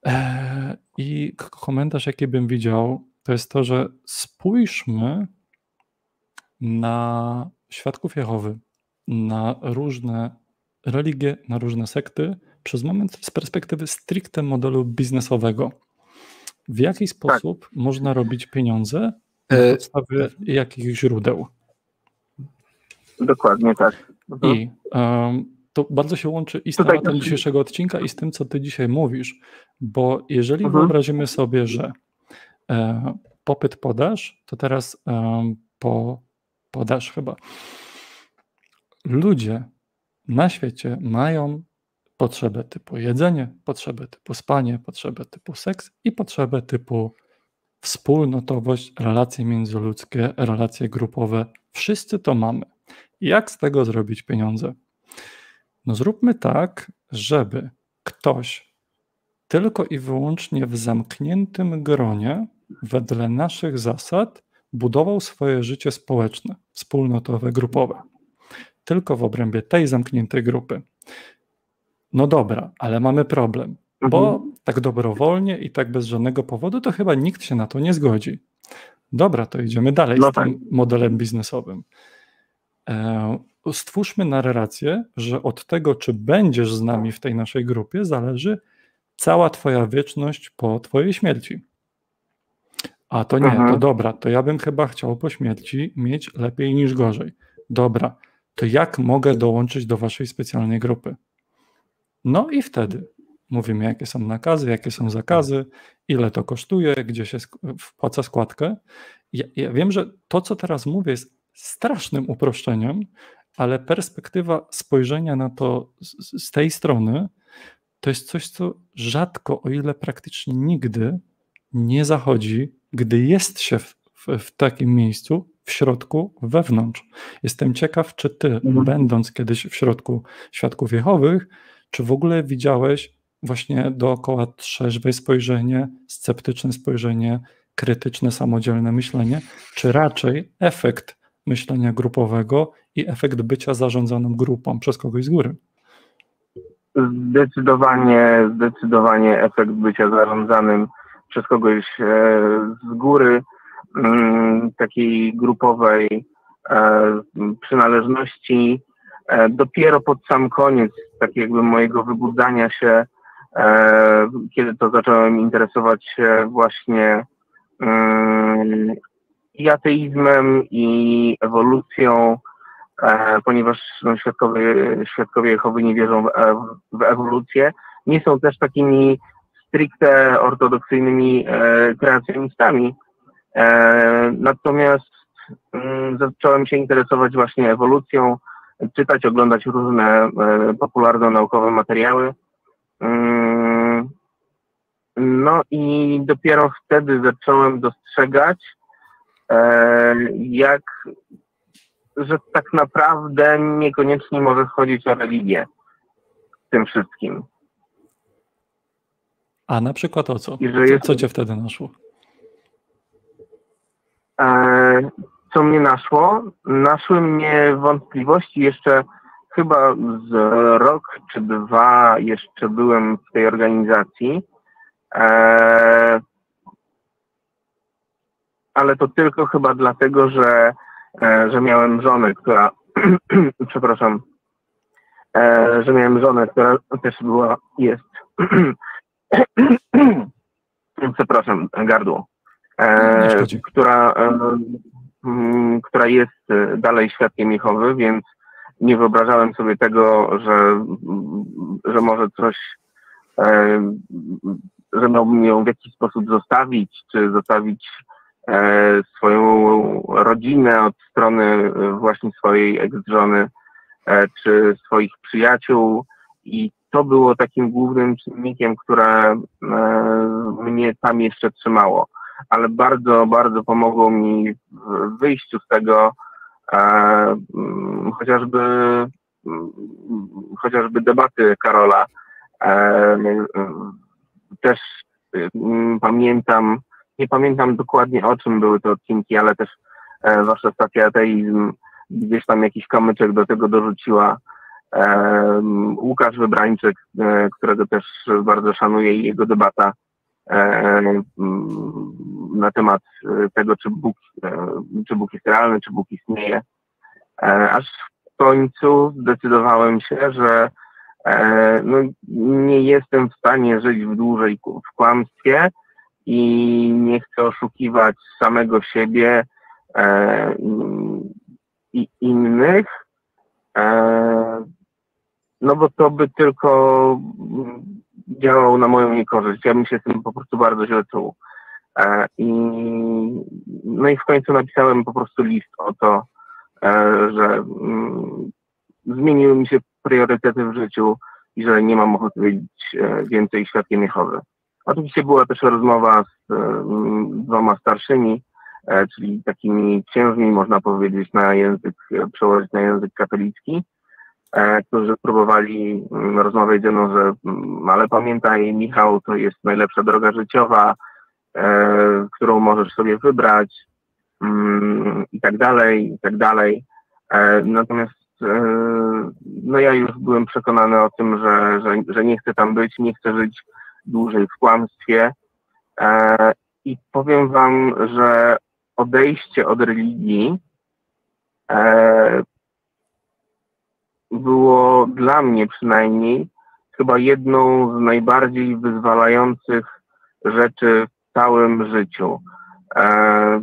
E, I komentarz, jaki bym widział, to jest to, że spójrzmy na świadków Jehowy, na różne religie, na różne sekty przez moment z perspektywy stricte modelu biznesowego. W jaki tak. sposób tak. można robić pieniądze na e, podstawie jakich źródeł? Dokładnie tak. Mhm. I um, to bardzo się łączy i z Tutaj tematem dzisiejszego odcinka, i z tym, co ty dzisiaj mówisz, bo jeżeli mhm. wyobrazimy sobie, że e, popyt podaż, to teraz e, po podaż chyba. Ludzie na świecie mają potrzebę typu jedzenie, potrzebę typu spanie, potrzebę typu seks i potrzebę typu wspólnotowość, relacje międzyludzkie, relacje grupowe. Wszyscy to mamy. Jak z tego zrobić pieniądze? No zróbmy tak, żeby ktoś tylko i wyłącznie w zamkniętym gronie, wedle naszych zasad, budował swoje życie społeczne, wspólnotowe, grupowe. Tylko w obrębie tej zamkniętej grupy. No dobra, ale mamy problem, bo mhm. tak dobrowolnie i tak bez żadnego powodu to chyba nikt się na to nie zgodzi. Dobra, to idziemy dalej no z tym tak. modelem biznesowym. E, stwórzmy narrację, że od tego, czy będziesz z nami w tej naszej grupie, zależy cała Twoja wieczność po Twojej śmierci. A to nie, to dobra, to ja bym chyba chciał po śmierci mieć lepiej niż gorzej. Dobra, to jak mogę dołączyć do waszej specjalnej grupy? No i wtedy mówimy, jakie są nakazy, jakie są zakazy, ile to kosztuje, gdzie się wpłaca składkę. Ja, ja wiem, że to, co teraz mówię, jest strasznym uproszczeniem, ale perspektywa spojrzenia na to z, z tej strony to jest coś, co rzadko, o ile praktycznie nigdy nie zachodzi gdy jest się w, w, w takim miejscu, w środku, wewnątrz. Jestem ciekaw, czy ty, mhm. będąc kiedyś w środku świadków Jehowych, czy w ogóle widziałeś właśnie dookoła trzeźwe spojrzenie, sceptyczne spojrzenie, krytyczne, samodzielne myślenie, czy raczej efekt myślenia grupowego i efekt bycia zarządzanym grupą przez kogoś z góry? Zdecydowanie, zdecydowanie efekt bycia zarządzanym przez kogoś e, z góry, mm, takiej grupowej e, przynależności. E, dopiero pod sam koniec, tak jakby mojego wybudzania się, kiedy to zacząłem interesować się właśnie mm, i ateizmem, i ewolucją, ponieważ no, świadkowie, świadkowie Jehowy nie wierzą w ewolucję. Nie są też takimi stricte ortodoksyjnymi e, kreacjonistami. E, natomiast mm, zacząłem się interesować właśnie ewolucją, czytać, oglądać różne e, popularno-naukowe materiały. Mm, no i dopiero wtedy zacząłem dostrzegać, jak, że tak naprawdę niekoniecznie może chodzić o religię w tym wszystkim. A na przykład o co? Jest- co cię wtedy naszło? E, co mnie naszło? Naszły mnie wątpliwości jeszcze chyba z rok czy dwa jeszcze byłem w tej organizacji. E, ale to tylko chyba dlatego, że, e, że miałem żonę, która, przepraszam, e, że miałem żonę, która też była, jest, przepraszam, gardło, e, która, e, mm, która jest e, dalej świadkiem Jehowy, więc nie wyobrażałem sobie tego, że, że może coś, e, że miałbym ją w jakiś sposób zostawić, czy zostawić e, swoją rodzinę od strony e, właśnie swojej ex-żony, czy swoich przyjaciół i to było takim głównym czynnikiem, które e, mnie tam jeszcze trzymało. Ale bardzo, bardzo pomogło mi w wyjściu z tego e, mm, chociażby mm, chociażby debaty Karola. E, też mm, pamiętam, nie pamiętam dokładnie o czym były te odcinki, ale też wasza stacja ateizm gdzieś tam jakiś kamyczek do tego dorzuciła. Łukasz Wybrańczyk, e, którego też bardzo szanuję i jego debata e, mm, na temat e, tego, czy Bóg, czy Bóg jest realny, czy Bóg istnieje. Aż w końcu zdecydowałem się, że no, nie jestem w stanie żyć w dłużej w kłamstwie i nie chcę oszukiwać samego siebie i innych. No bo to by tylko mm, działało na moją niekorzyść. Ja bym się z tym po prostu bardzo źle czuł. E, I, no i w końcu napisałem po prostu list o to, e, że mm, zmieniły mi się priorytety w życiu i że nie mam ochoty być e, więcej świadkiem Jehowy. Oczywiście była też rozmowa z mm, dwoma starszymi, czyli takimi księżmi, można powiedzieć, na język, przełożyć na język katolicki, którzy próbowali mm, rozmawiać ze mną, że mm, ale pamiętaj, Michał, to jest najlepsza droga życiowa, e, którą możesz sobie wybrać mm, i tak dalej, i tak dalej. E, Natomiast e, no ja już byłem przekonany o tym, że, że, że nie chcę tam być, nie chcę żyć dłużej w kłamstwie. E, I powiem wam, że odejście od religii e, było dla mnie przynajmniej chyba jedną z najbardziej wyzwalających rzeczy w całym życiu. E,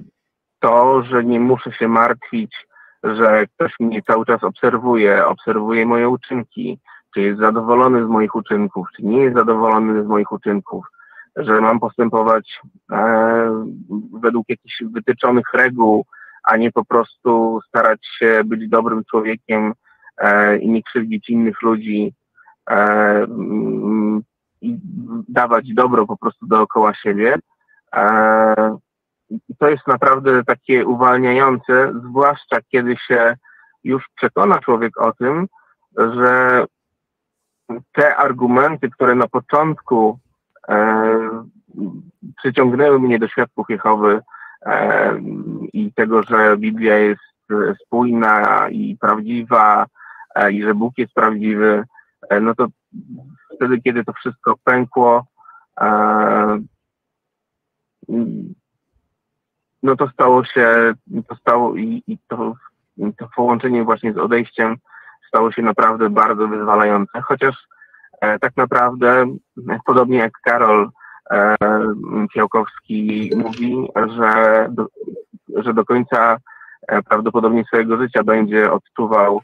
to, że nie muszę się martwić, że ktoś mnie cały czas obserwuje, obserwuje moje uczynki, czy jest zadowolony z moich uczynków, czy nie jest zadowolony z moich uczynków, że mam postępować e, według jakichś wytyczonych reguł, a nie po prostu starać się być dobrym człowiekiem i nie krzywdzić innych ludzi e, mm, i dawać dobro po prostu dookoła siebie. E, to jest naprawdę takie uwalniające, zwłaszcza kiedy się już przekona człowiek o tym, że te argumenty, które na początku e, przyciągnęły mnie do świadków Jehowy e, i tego, że Biblia jest e, spójna i prawdziwa e, i że Bóg jest prawdziwy, e, no to wtedy, kiedy to wszystko pękło, e, no to stało się, to stało i, i to, to połączenie właśnie z odejściem stało się naprawdę bardzo wyzwalające, chociaż e, tak naprawdę, e, podobnie jak Karol e, Fiałkowski mówi, że do, że do końca prawdopodobnie swojego życia będzie odczuwał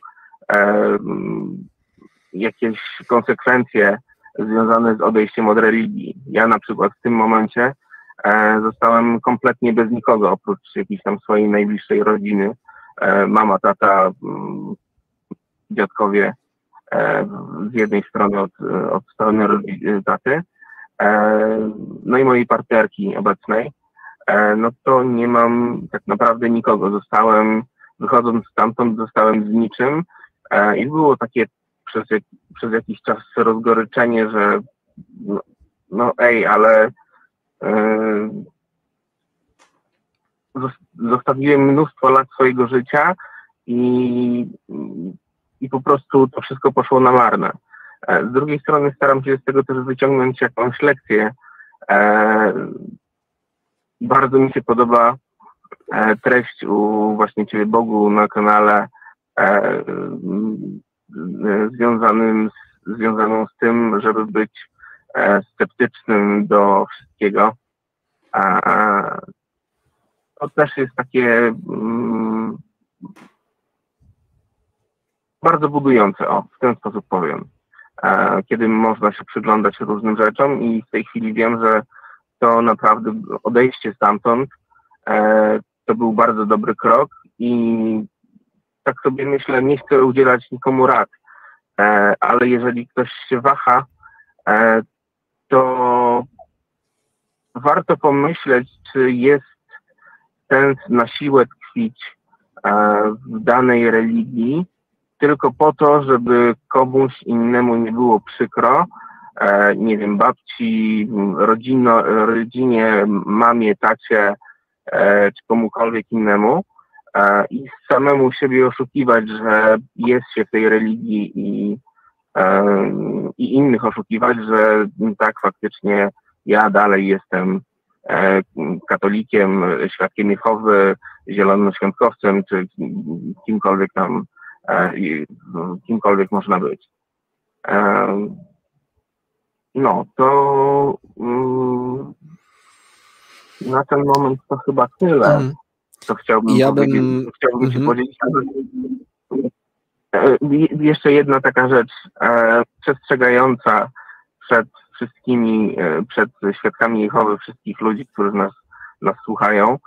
jakieś konsekwencje związane z odejściem od religii. Ja na przykład w tym momencie zostałem kompletnie bez nikogo, oprócz jakiejś tam swojej najbliższej rodziny. Mama, tata, mm, dziadkowie z jednej strony od, od strony taty, no i mojej partnerki obecnej, no to nie mam tak naprawdę nikogo. Zostałem, wychodząc stamtąd, zostałem z niczym i było takie przez, przez jakiś czas rozgoryczenie, że no, no ej, ale zostawiłem mnóstwo lat swojego życia i i po prostu to wszystko poszło na marne. E, z drugiej strony staram się z tego też wyciągnąć jakąś lekcję. E, bardzo mi się podoba e, treść u właśnie Ciebie Bogu na kanale związanym z, związaną z tym, żeby być sceptycznym do wszystkiego. To też jest takie mm, bardzo budujące, o, w ten sposób powiem. E, kiedy można się przyglądać różnym rzeczom i w tej chwili wiem, że to naprawdę odejście stamtąd e, to był bardzo dobry krok i tak sobie myślę, nie chcę udzielać nikomu rad, e, ale jeżeli ktoś się waha, to warto pomyśleć, czy jest sens na siłę tkwić w danej religii, tylko po to, żeby komuś innemu nie było przykro, e, nie wiem, babci, rodzino, rodzinie, mamie, tacie, e, czy komukolwiek innemu. e, i samemu siebie oszukiwać, że jest się w tej religii i, i innych oszukiwać, że tak faktycznie ja dalej jestem katolikiem, świadkiem Jehowy, zielonoświątkowcem, czy kimkolwiek tam E, no, kimkolwiek można być. E, no, to mm, na ten moment to chyba tyle, mm. Co chciałbym ja powiedzieć. Bym... Chciałbym mhm. E, jeszcze jedna taka rzecz przestrzegająca przed wszystkimi, przed świadkami Jehowy, wszystkich ludzi, którzy nas, nas słuchają.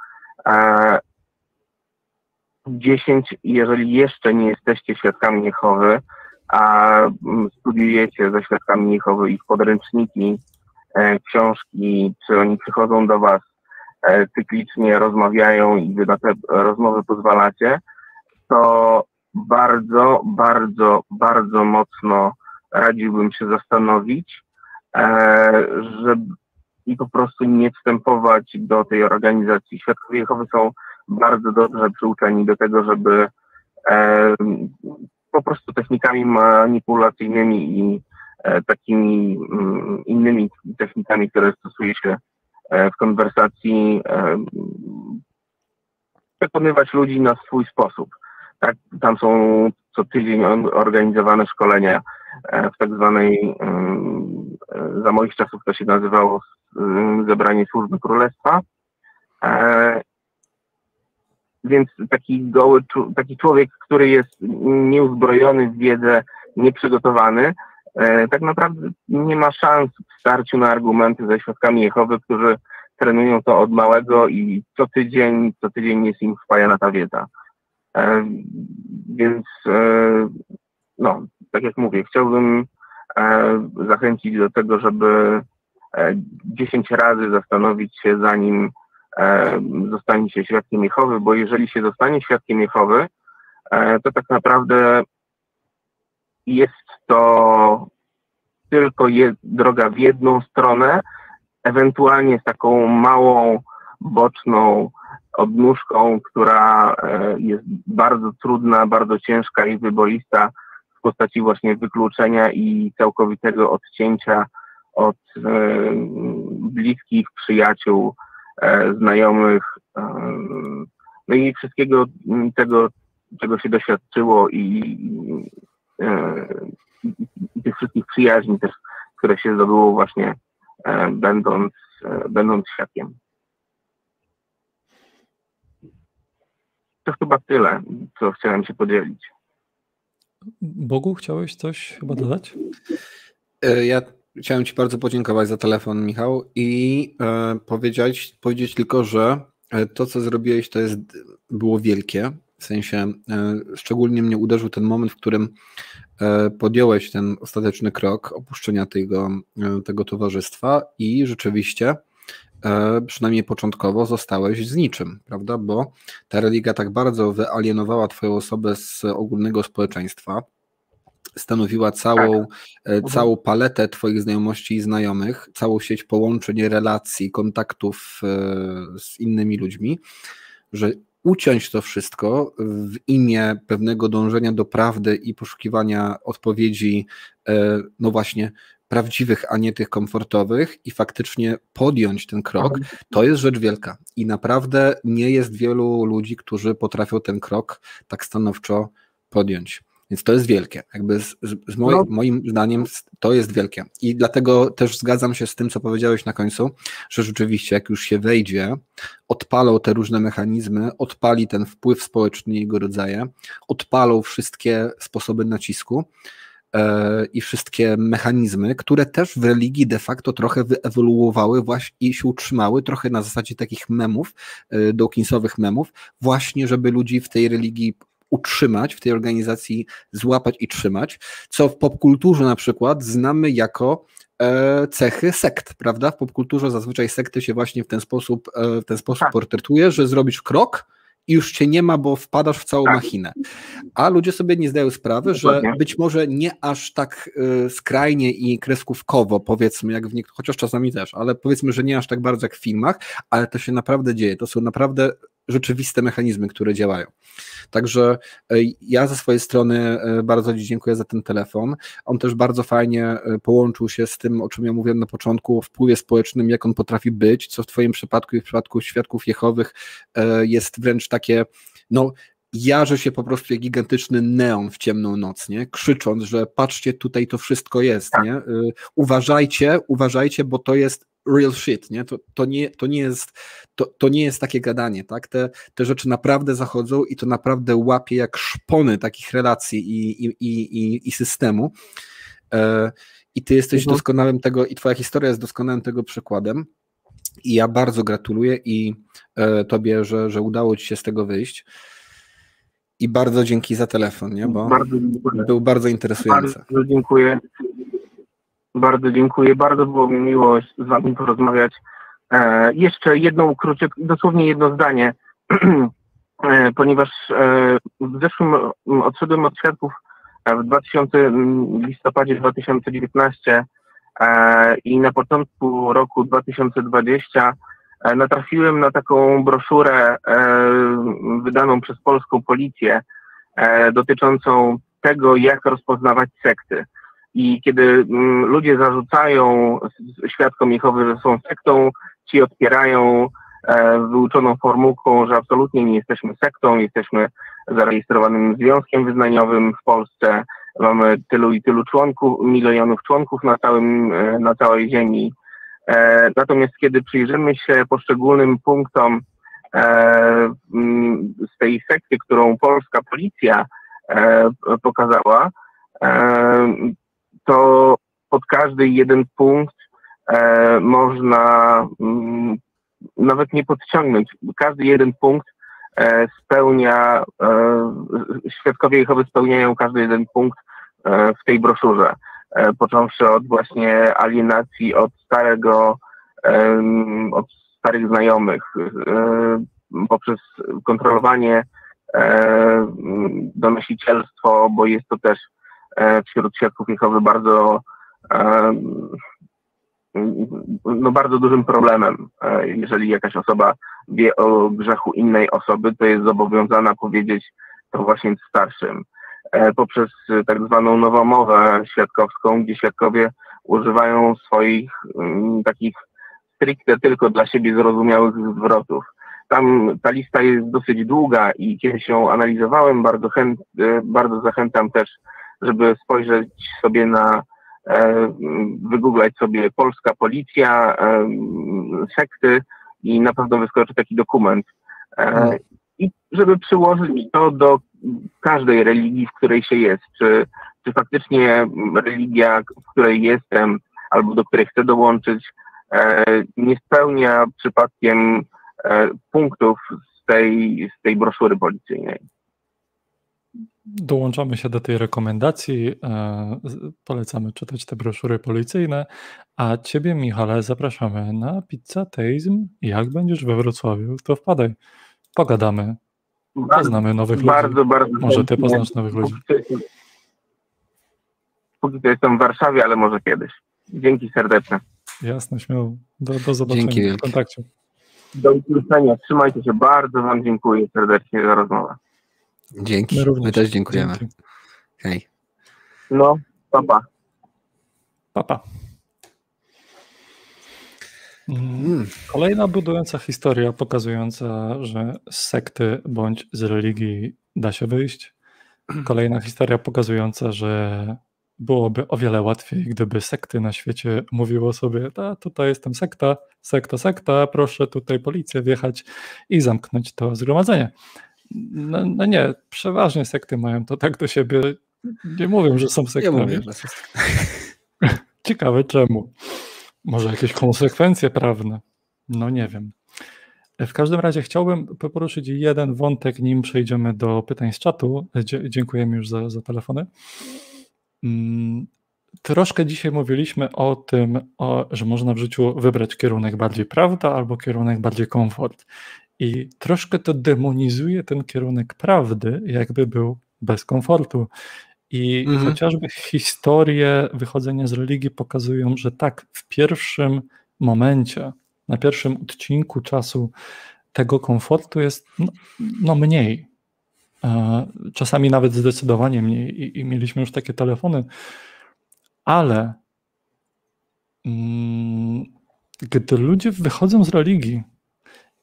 10, jeżeli jeszcze nie jesteście świadkami Jehowy, a studiujecie ze świadkami Jehowy ich podręczniki, e, książki, czy oni przychodzą do Was e, cyklicznie, rozmawiają i Wy na te rozmowy pozwalacie, to bardzo, bardzo, bardzo mocno radziłbym się zastanowić, e, żeby i po prostu nie wstępować do tej organizacji. Świadkowie Jehowy są bardzo dobrze przyuczeni do tego, żeby e, po prostu technikami manipulacyjnymi i e, takimi mm, innymi technikami, które stosuje się e, w konwersacji, e, przekonywać ludzi na swój sposób. Tak, tam są co tydzień organizowane szkolenia e, w tak zwanej, e, za moich czasów to się nazywało zebranie służby królestwa. Więc taki goły, taki człowiek, który jest nieuzbrojony w wiedzę, nieprzygotowany, e, tak naprawdę nie ma szans w starciu na argumenty ze świadkami Jehowy, którzy trenują to od małego i co tydzień, co tydzień jest im wpajana ta wiedza. E, więc e, no, tak jak mówię, chciałbym zachęcić do tego, żeby 10 razy zastanowić się, zanim E, zostanie się świadkiem Jehowy, bo jeżeli się zostanie świadkiem Jehowy, e, to tak naprawdę jest to tylko je, droga w jedną stronę, ewentualnie z taką małą, boczną odnóżką, która e, jest bardzo trudna, bardzo ciężka i wyboista w postaci właśnie wykluczenia i całkowitego odcięcia od bliskich przyjaciół, E, znajomych, e, no i wszystkiego tego, czego się doświadczyło i, e, i, i tych wszystkich przyjaźni też, które się zdobyło właśnie będąc, będąc świadkiem. chyba tyle, co chciałem się podzielić. Bogu, chciałeś coś chyba dodać? E, ja chciałem Ci bardzo podziękować za telefon, Michał, i e, powiedzieć, powiedzieć tylko, że e, to, co zrobiłeś, to jest, było wielkie. W sensie, e, szczególnie mnie uderzył ten moment, w którym e, podjąłeś ten ostateczny krok opuszczenia tego, e, tego towarzystwa i rzeczywiście przynajmniej początkowo zostałeś z niczym, prawda? Bo ta religia tak bardzo wyalienowała Twoją osobę z ogólnego społeczeństwa, stanowiła całą, tak. całą paletę Twoich znajomości i znajomych, całą sieć połączeń, relacji, kontaktów z innymi ludźmi, że uciąć to wszystko w imię pewnego dążenia do prawdy i poszukiwania odpowiedzi, e, no właśnie, prawdziwych, a nie tych komfortowych, i faktycznie podjąć ten krok, to jest rzecz wielka. I naprawdę nie jest wielu ludzi, którzy potrafią ten krok tak stanowczo podjąć. Więc to jest wielkie. Jakby z, z moim, no. moim zdaniem to jest wielkie. I dlatego też zgadzam się z tym, co powiedziałeś na końcu, że rzeczywiście, jak już się wejdzie, odpalą te różne mechanizmy, odpali ten wpływ społeczny jego rodzaje, odpalą wszystkie sposoby nacisku e, i wszystkie mechanizmy, które też w religii de facto trochę wyewoluowały właśnie i się utrzymały, trochę na zasadzie takich memów, e, Dawkinsowych memów, właśnie żeby ludzi w tej religii utrzymać, w tej organizacji złapać i trzymać, co w popkulturze na przykład znamy jako e, cechy sekt, prawda? W popkulturze zazwyczaj sekty się właśnie w ten sposób, e, w ten sposób tak. portretuje, że zrobisz krok, i już cię nie ma, bo wpadasz w całą tak. machinę. A ludzie sobie nie zdają sprawy, że być może nie aż tak y, skrajnie i kreskówkowo, powiedzmy, jak w niektórych, chociaż czasami też, ale powiedzmy, że nie aż tak bardzo jak w filmach, ale to się naprawdę dzieje. To są naprawdę rzeczywiste mechanizmy, które działają. Także e, ja ze swojej strony e, bardzo Ci dziękuję za ten telefon. On też bardzo fajnie e, połączył się z tym, o czym ja mówiłem na początku, o wpływie społecznym, jak on potrafi być, co w Twoim przypadku i w przypadku świadków Jehowych jest wręcz takie, no jarzy się po prostu jak gigantyczny neon w ciemną noc, nie? krzycząc, że patrzcie, tutaj to wszystko jest, nie? uważajcie, uważajcie, bo to jest real shit, nie? To, to, nie, to, nie, jest, to, to nie jest takie gadanie, tak? Te, te rzeczy naprawdę zachodzą i to naprawdę łapie jak szpony takich relacji i, i, i, i systemu. E, I ty jesteś mhm. doskonałym tego, i twoja historia jest doskonałym tego przykładem. I ja bardzo gratuluję i e, tobie, że, że udało ci się z tego wyjść. I bardzo dzięki za telefon, nie? bo bardzo był bardzo interesujący. Bardzo dziękuję. Bardzo dziękuję. Bardzo było mi miło z Wami porozmawiać. E, jeszcze jedną krócie, dosłownie jedno zdanie, e, ponieważ e, w zeszłym odszedłem od świadków e, w 2000, listopadzie 2019 e, i na początku roku 2020 e, natrafiłem na taką broszurę wydaną przez polską policję dotyczącą tego, jak rozpoznawać sekty. I kiedy mm, ludzie zarzucają świadkom Jehowy, że są sektą, ci odpierają e, wyuczoną formułką, że absolutnie nie jesteśmy sektą, jesteśmy zarejestrowanym związkiem wyznaniowym w Polsce, mamy tylu i tylu członków, milionów członków na, całym, e, na całej ziemi. E, natomiast kiedy przyjrzymy się poszczególnym punktom z tej sekty, którą polska policja pokazała, to pod każdy jeden punkt e, można m, mm, nawet nie podciągnąć. Każdy jeden punkt e, spełnia, e, świadkowie Jehowy spełniają każdy jeden punkt e, w tej broszurze. E, począwszy od właśnie alienacji od starego, od starych znajomych, e, poprzez kontrolowanie donosicielstwo, bo jest to też E, wśród świadków Jehowy bardzo e, no bardzo dużym problemem. E, jeżeli jakaś osoba wie o grzechu innej osoby, to jest zobowiązana powiedzieć to właśnie starszym. Poprzez tak zwaną nowomowę świadkowską, gdzie świadkowie używają swoich mm, takich stricte tylko dla siebie zrozumiałych zwrotów. Tam ta lista jest dosyć długa i kiedy się analizowałem, bardzo, chęt, bardzo zachęcam też żeby spojrzeć sobie na, e, wygooglać sobie polska policja, e, sekty i na pewno wyskoczy taki dokument. E, i żeby przyłożyć to do każdej religii, w której się jest. Czy, czy faktycznie religia, w której jestem albo do której chcę dołączyć, nie spełnia przypadkiem punktów z tej, z tej broszury policyjnej. Dołączamy się do tej rekomendacji. e, Polecamy czytać te broszury policyjne. A ciebie, Michale, zapraszamy na Pizza Teizm. Jak będziesz we Wrocławiu, to wpadaj. Pogadamy. Poznamy nowych ludzi. Bardzo, bardzo. Może ty poznasz nowych ludzi. Póki co jestem- w Warszawie, ale może kiedyś. Dzięki serdeczne. Jasne, śmiało. Do, do zobaczenia Dzięki w kontakcie. Do usłyszenia. Trzymajcie się. Bardzo Wam dziękuję serdecznie za rozmowę. Dzięki. My też dziękujemy. Dzięki. Hej. No, pa, pa. Papa. Mm, Mm. Kolejna budująca historia pokazująca, że z sekty bądź z religii da się wyjść. Kolejna historia pokazująca, że byłoby o wiele łatwiej, gdyby sekty na świecie mówiło sobie, ta tutaj jestem sekta, sekta, sekta, proszę tutaj policję wjechać i zamknąć to zgromadzenie. No, no nie, przeważnie sekty mają to tak do siebie, nie mówią, że są Ja sektami. mówię, że. Ciekawe czemu. Może jakieś konsekwencje prawne? No nie wiem. W każdym razie chciałbym poruszyć jeden wątek, nim przejdziemy do pytań z czatu. Dziękujemy już za, za telefony. Mm, Troszkę dzisiaj mówiliśmy o tym, o, że można w życiu wybrać kierunek bardziej prawda albo kierunek bardziej komfort. I troszkę to demonizuje ten kierunek prawdy, jakby był bez komfortu. I Mhm. chociażby historie wychodzenia z religii pokazują, że tak, w pierwszym momencie, na pierwszym odcinku czasu tego komfortu jest no, no mniej. E, Czasami nawet zdecydowanie mniej. I, I mieliśmy już takie telefony, ale mm, gdy ludzie wychodzą z religii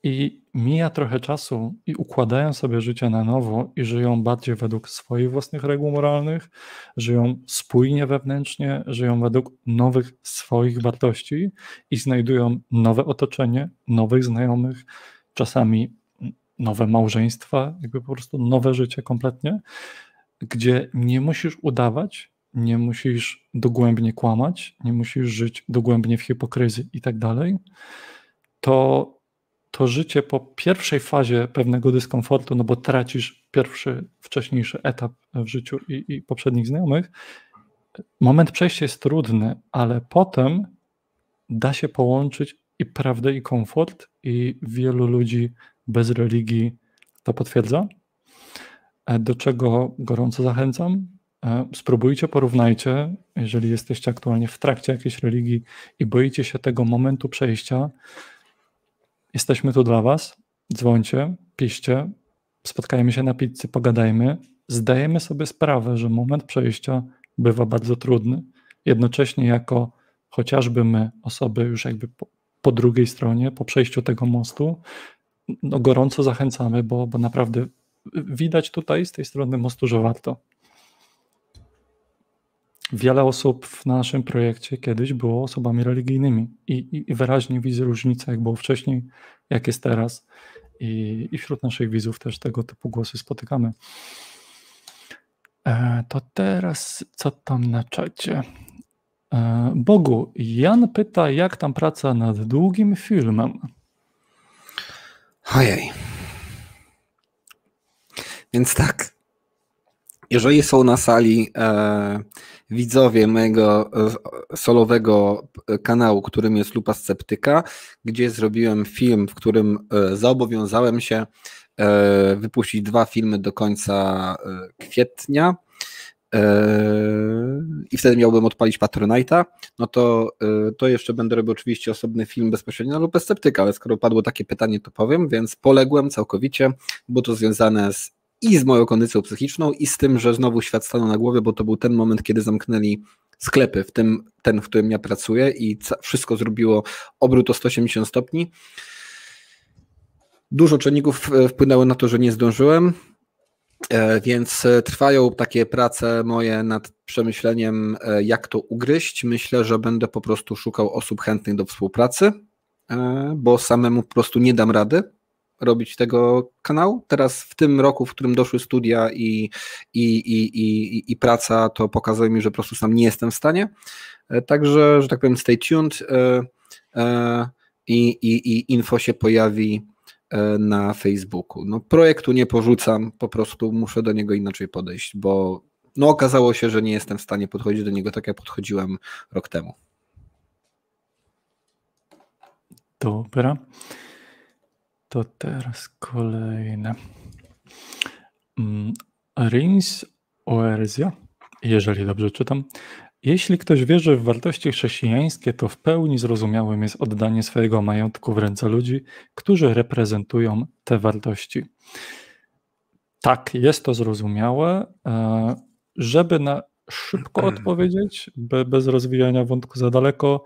i mija trochę czasu i układają sobie życie na nowo i żyją bardziej według swoich własnych reguł moralnych, żyją spójnie wewnętrznie, żyją według nowych swoich wartości i znajdują nowe otoczenie, nowych znajomych, czasami nowe małżeństwa, jakby po prostu nowe życie kompletnie, gdzie nie musisz udawać, nie musisz dogłębnie kłamać, nie musisz żyć dogłębnie w hipokryzji i tak dalej, to to życie po pierwszej fazie pewnego dyskomfortu, no bo tracisz pierwszy, wcześniejszy etap w życiu i, i poprzednich znajomych, moment przejścia jest trudny, ale potem da się połączyć i prawdę, i komfort, i wielu ludzi bez religii to potwierdza. E, Do czego gorąco zachęcam. E, Spróbujcie, porównajcie, jeżeli jesteście aktualnie w trakcie jakiejś religii i boicie się tego momentu przejścia, Jesteśmy tu dla Was. Dzwońcie, piszcie, spotkajmy się na pizzy, pogadajmy. Zdajemy sobie sprawę, że moment przejścia bywa bardzo trudny. Jednocześnie, jako chociażby my, osoby już jakby po, po drugiej stronie, po przejściu tego mostu, no gorąco zachęcamy, bo, bo naprawdę widać tutaj z tej strony mostu, że warto. Wiele osób w naszym projekcie kiedyś było osobami religijnymi i, i, i wyraźnie widzę różnicę, jak było wcześniej, jak jest teraz. I, I wśród naszych widzów też tego typu głosy spotykamy. E, to teraz co tam na czacie? E, Bogu, Jan pyta, jak tam praca nad długim filmem? Ojej. Więc tak. Jeżeli są na sali e, widzowie mojego e, solowego kanału, którym jest Lupa Sceptyka, gdzie zrobiłem film, w którym e, zobowiązałem się e, wypuścić dwa filmy do końca e, kwietnia e, i wtedy miałbym odpalić Patronite'a, no to, e, to jeszcze będę robił oczywiście osobny film bezpośrednio na Lupę Sceptyka, ale skoro padło takie pytanie, to powiem, więc poległem całkowicie, było to związane z i z moją kondycją psychiczną, i z tym, że znowu świat stanął na głowie, bo to był ten moment, kiedy zamknęli sklepy, w tym ten, w którym ja pracuję, i wszystko zrobiło obrót o 180 stopni. Dużo czynników e, wpłynęło na to, że nie zdążyłem, e, więc e, trwają takie prace moje nad przemyśleniem, jak to ugryźć. Myślę, że będę po prostu szukał osób chętnych do współpracy, bo samemu po prostu nie dam rady. Robić tego kanału. Teraz w tym roku, w którym doszły studia i, i, i, i, i praca, to pokazuje mi, że po prostu sam nie jestem w stanie. E, także, że tak powiem, stay tuned e, e, i, i, i info się pojawi na Facebooku. No, projektu nie porzucam, po prostu muszę do niego inaczej podejść, bo no, okazało się, że nie jestem w stanie podchodzić do niego tak, jak podchodziłem rok temu. Dobra. To teraz kolejne. Mm, Rins Oerzja, jeżeli dobrze czytam. Jeśli ktoś wierzy w wartości chrześcijańskie, to w pełni zrozumiałym jest oddanie swojego majątku w ręce ludzi, którzy reprezentują te wartości. Tak, jest to zrozumiałe. E, żeby na szybko odpowiedzieć, bez rozwijania wątku za daleko,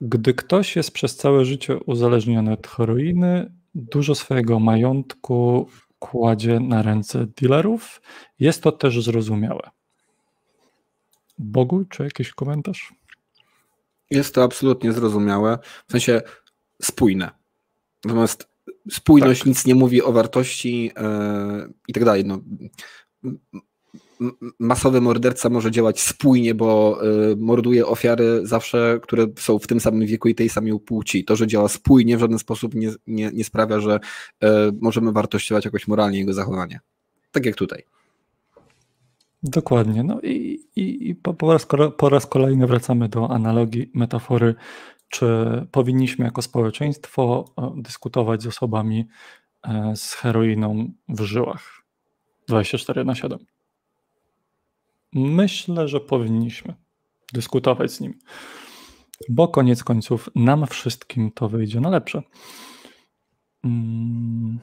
gdy ktoś jest przez całe życie uzależniony od heroiny, dużo swojego majątku kładzie na ręce dealerów, jest to też zrozumiałe. Bogu, czy jakiś komentarz? Jest to absolutnie zrozumiałe, w sensie spójne. Natomiast spójność tak. nic nie mówi o wartości yy, i tak dalej. No, masowy morderca może działać spójnie, bo y, morduje ofiary zawsze, które są w tym samym wieku i tej samej płci. To, że działa spójnie w żaden sposób nie, nie, nie sprawia, że y, możemy wartościować jakoś moralnie jego zachowanie. Tak jak tutaj. Dokładnie. No i, i, i po, po, raz, po raz kolejny wracamy do analogii, metafory, czy powinniśmy jako społeczeństwo dyskutować z osobami e, z heroiną w żyłach 24 na 7. Myślę, że powinniśmy dyskutować z nim, bo koniec końców nam wszystkim to wyjdzie na lepsze. Mm.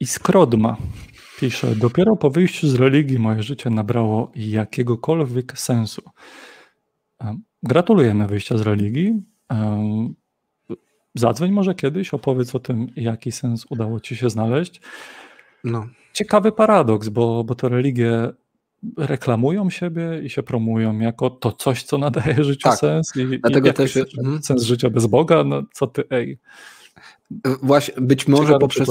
I Skrodma pisze, dopiero po wyjściu z religii moje życie nabrało jakiegokolwiek sensu. Gratulujemy wyjścia z religii. Zadzwoń może kiedyś, opowiedz o tym, jaki sens udało ci się znaleźć. No ciekawy paradoks, bo, bo to religie reklamują siebie i się promują jako to coś, co nadaje życiu tak, sens. I, dlatego i też sens, mhm. sens życia bez Boga, no co ty, ej. Właśnie, być może poprzez,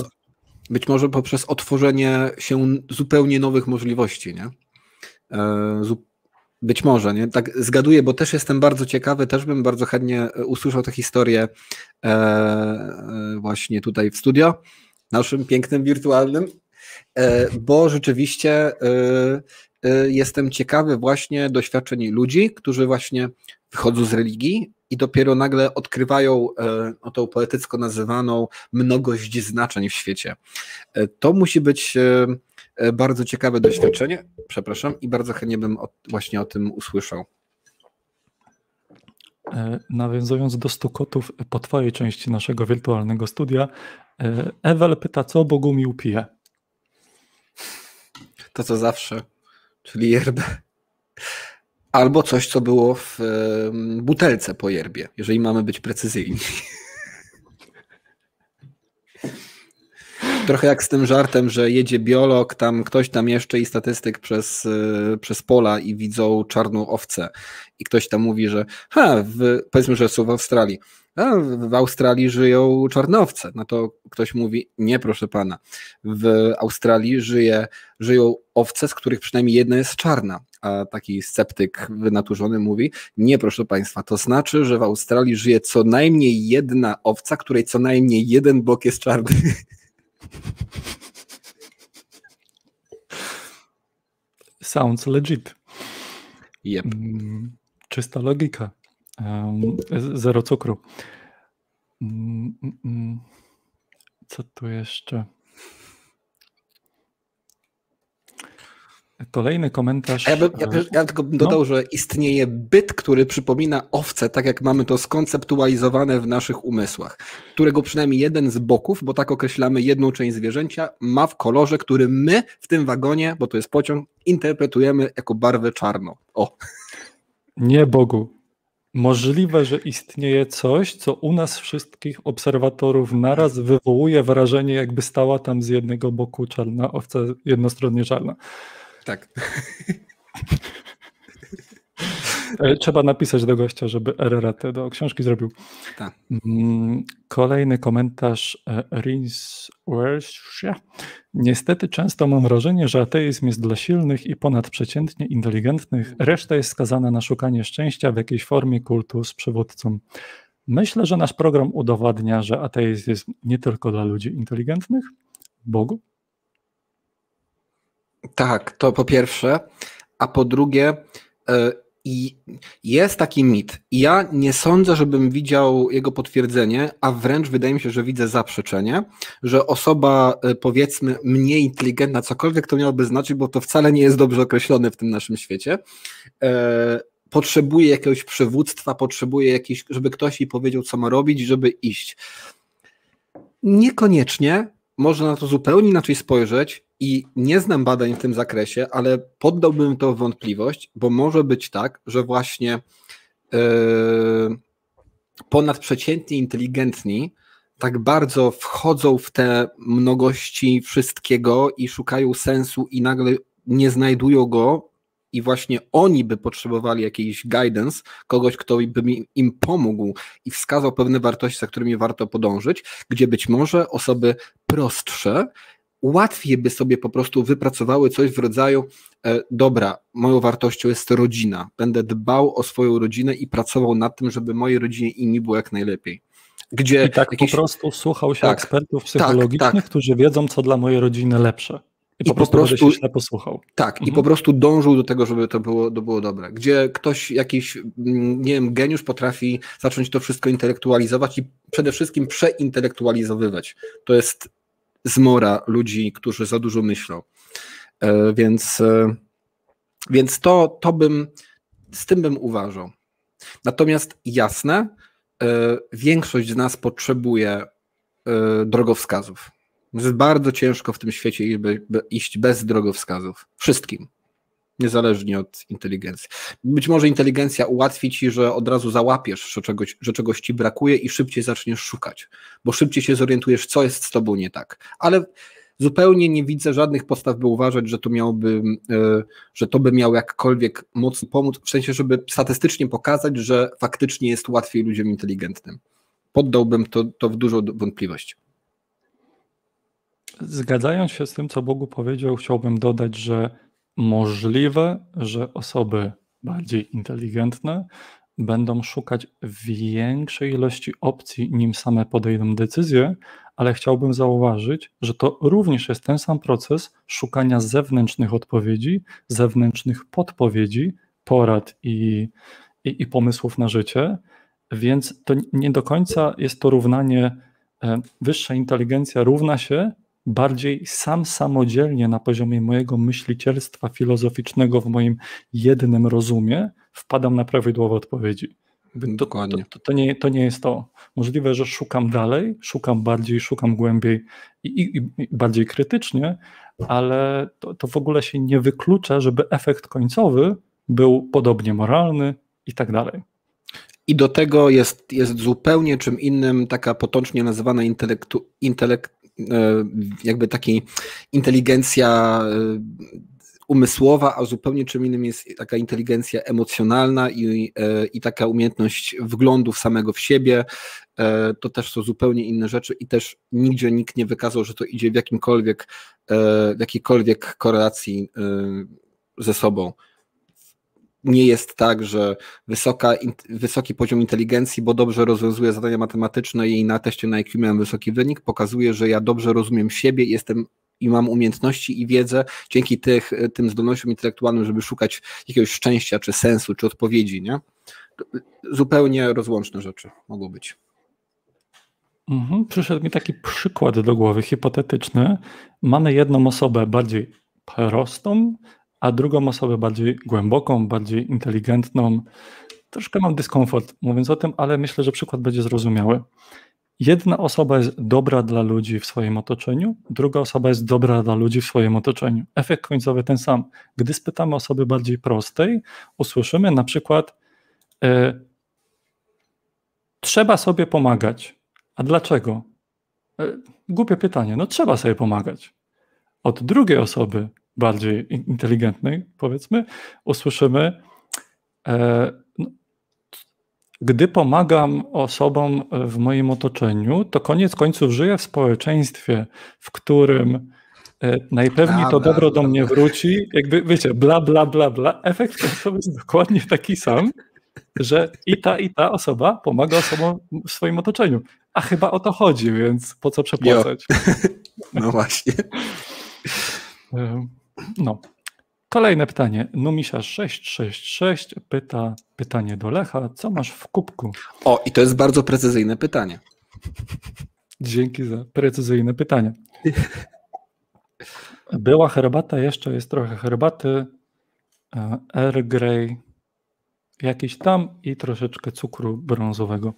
być może poprzez otworzenie się zupełnie nowych możliwości, nie? E, być może, nie? Tak zgaduję, bo też jestem bardzo ciekawy, też bym bardzo chętnie e, usłyszał tę historię e, właśnie tutaj w studio, naszym pięknym, wirtualnym. E, bo rzeczywiście e, e, jestem ciekawy właśnie doświadczeń ludzi, którzy właśnie wychodzą z religii i dopiero nagle odkrywają o tą poetycko nazywaną mnogość znaczeń w świecie. To musi być bardzo ciekawe doświadczenie, przepraszam, i bardzo chętnie bym właśnie o tym usłyszał. Nawiązując do stukotów po twojej części naszego wirtualnego studia, Ewel pyta, co Bogumił pije? To co zawsze, czyli yerbę. Albo coś, co było w butelce po yerbie, jeżeli mamy być precyzyjni. Trochę jak z tym żartem, że jedzie biolog, tam ktoś tam jeszcze i statystyk przez, e, przez pola i widzą czarną owcę. I ktoś tam mówi, że ha, w, powiedzmy, że są w Australii. A w Australii żyją czarnowce. No to ktoś mówi, nie proszę pana, w Australii żyje, żyją owce, z których przynajmniej jedna jest czarna. A taki sceptyk wynaturzony mówi, nie proszę państwa, to znaczy, że w Australii żyje co najmniej jedna owca, której co najmniej jeden bok jest czarny. Sounds legit. Yep. Mm, czysta logika. Zero cukru. Mm, mm. Co tu jeszcze? Kolejny komentarz. A ja, bym, ja, ja tylko bym dodał, no. że istnieje byt, który przypomina owce, tak jak mamy to skonceptualizowane w naszych umysłach, którego przynajmniej jeden z boków, bo tak określamy jedną część zwierzęcia, ma w kolorze, który my w tym wagonie, bo to jest pociąg, interpretujemy jako barwę czarną. O. Nie Bogu. Możliwe, że istnieje coś, co u nas wszystkich obserwatorów naraz wywołuje wrażenie, jakby stała tam z jednego boku czarna owca, jednostronnie czarna. Tak. E, trzeba napisać do gościa, żeby RRT do książki zrobił. Tak. Mm, kolejny komentarz e, Rins Niestety często mam wrażenie, że ateizm jest dla silnych i ponadprzeciętnie inteligentnych, reszta jest skazana na szukanie szczęścia w jakiejś formie kultu z przywódcą. Myślę, że nasz program udowadnia, że ateizm jest nie tylko dla ludzi inteligentnych, Bogu. Tak, to po pierwsze, a po drugie, e, i jest taki mit. Ja nie sądzę, żebym widział jego potwierdzenie, a wręcz wydaje mi się, że widzę zaprzeczenie, że osoba e, powiedzmy mniej inteligentna, cokolwiek to miałoby znaczyć, bo to wcale nie jest dobrze określone w tym naszym świecie, e, potrzebuje jakiegoś przywództwa, potrzebuje jakiś, żeby ktoś jej powiedział, co ma robić, żeby iść. Niekoniecznie, można na to zupełnie inaczej spojrzeć i nie znam badań w tym zakresie, ale poddałbym to wątpliwość, bo może być tak, że właśnie yy, inteligentni tak bardzo wchodzą w te mnogości wszystkiego i szukają sensu i nagle nie znajdują go i właśnie oni by potrzebowali jakiejś guidance, kogoś, kto by im pomógł i wskazał pewne wartości, za którymi warto podążyć, gdzie być może osoby prostsze łatwiej by sobie po prostu wypracowały coś w rodzaju e, dobra, moją wartością jest rodzina, będę dbał o swoją rodzinę i pracował nad tym, żeby mojej rodzinie i mi było jak najlepiej. Gdzie I tak jakieś... po prostu słuchał się tak, ekspertów tak, psychologicznych, tak, tak. którzy wiedzą, co dla mojej rodziny lepsze. I, I po, prostu, po prostu się posłuchał. Tak, mhm. i po prostu dążył do tego, żeby to było, to było dobre. Gdzie ktoś, jakiś, mm, nie wiem, geniusz potrafi zacząć to wszystko intelektualizować i przede wszystkim przeintelektualizowywać. To jest zmora ludzi, którzy za dużo myślą. E, więc, e, więc to, to bym, z tym bym uważał. Natomiast jasne, e, większość z nas potrzebuje drogowskazów. Jest bardzo ciężko w tym świecie iść bez drogowskazów. Wszystkim. Niezależnie od inteligencji. Być może inteligencja ułatwi ci, że od razu załapiesz, że czegoś, że czegoś ci brakuje i szybciej zaczniesz szukać, bo szybciej się zorientujesz, co jest z tobą nie tak. Ale zupełnie nie widzę żadnych podstaw, by uważać, że to miałoby, e, że to by miało jakkolwiek mocno pomóc, w sensie, żeby statystycznie pokazać, że faktycznie jest łatwiej ludziom inteligentnym. Poddałbym to, to w dużą wątpliwość. Zgadzając się z tym, co Bogu powiedział, chciałbym dodać, że możliwe, że osoby bardziej inteligentne będą szukać większej ilości opcji, nim same podejdą decyzję, ale chciałbym zauważyć, że to również jest ten sam proces szukania zewnętrznych odpowiedzi, zewnętrznych podpowiedzi, porad i, i, i pomysłów na życie, więc to nie do końca jest to równanie e, wyższa inteligencja równa się bardziej sam samodzielnie na poziomie mojego myślicielstwa filozoficznego w moim jednym rozumie wpadam na prawidłowe odpowiedzi. To, Dokładnie. To, to, to, nie, to nie jest to. Możliwe, że szukam dalej, szukam bardziej, szukam głębiej i, i, i bardziej krytycznie, ale to, to w ogóle się nie wyklucza, żeby efekt końcowy był podobnie moralny i tak dalej. I do tego jest, jest zupełnie czym innym taka potocznie nazywana intelektu, intelekt, jakby takiej inteligencja e, umysłowa, a zupełnie czym innym jest taka inteligencja emocjonalna i, e, i taka umiejętność wglądu w samego w siebie. To też są zupełnie inne rzeczy i też nigdzie nikt nie wykazał, że to idzie w jakimkolwiek, w jakiejkolwiek korelacji ze sobą nie jest tak, że wysoka, wysoki poziom inteligencji, bo dobrze rozwiązuję zadania matematyczne i na teście na IQ miałem wysoki wynik, pokazuje, że ja dobrze rozumiem siebie jestem i mam umiejętności i wiedzę dzięki tych, tym zdolnościom intelektualnym, żeby szukać jakiegoś szczęścia, czy sensu, czy odpowiedzi, nie? Zupełnie rozłączne rzeczy mogą być. Mhm. Przyszedł mi taki przykład do głowy, hipotetyczny. Mamy jedną osobę bardziej prostą, a drugą osobę bardziej głęboką, bardziej inteligentną. Troszkę mam dyskomfort mówiąc o tym, ale myślę, że przykład będzie zrozumiały. Jedna osoba jest dobra dla ludzi w swoim otoczeniu, druga osoba jest dobra dla ludzi w swoim otoczeniu. Efekt końcowy ten sam. Gdy spytamy osoby bardziej prostej, usłyszymy na przykład: e, Trzeba sobie pomagać. A dlaczego? E, głupie pytanie. No, trzeba sobie pomagać. Od drugiej osoby bardziej inteligentnej, powiedzmy, usłyszymy, E, no, gdy pomagam osobom w moim otoczeniu, to koniec końców żyję w społeczeństwie, w którym e, najpewniej to dobro do mnie wróci. Jakby, wiecie, bla, bla, bla, bla. Efekt końcowy jest dokładnie taki sam, że i ta, i ta osoba pomaga osobom w swoim otoczeniu. A chyba o to chodzi, więc po co przepłacać? No właśnie. No. Kolejne pytanie. Numisia 666 pyta pytanie do Lecha. Co masz w kubku? O, i to jest bardzo precyzyjne pytanie. Dzięki za precyzyjne pytanie. Była herbata, jeszcze jest trochę herbaty. e, Earl Grey, jakiś tam i troszeczkę cukru brązowego.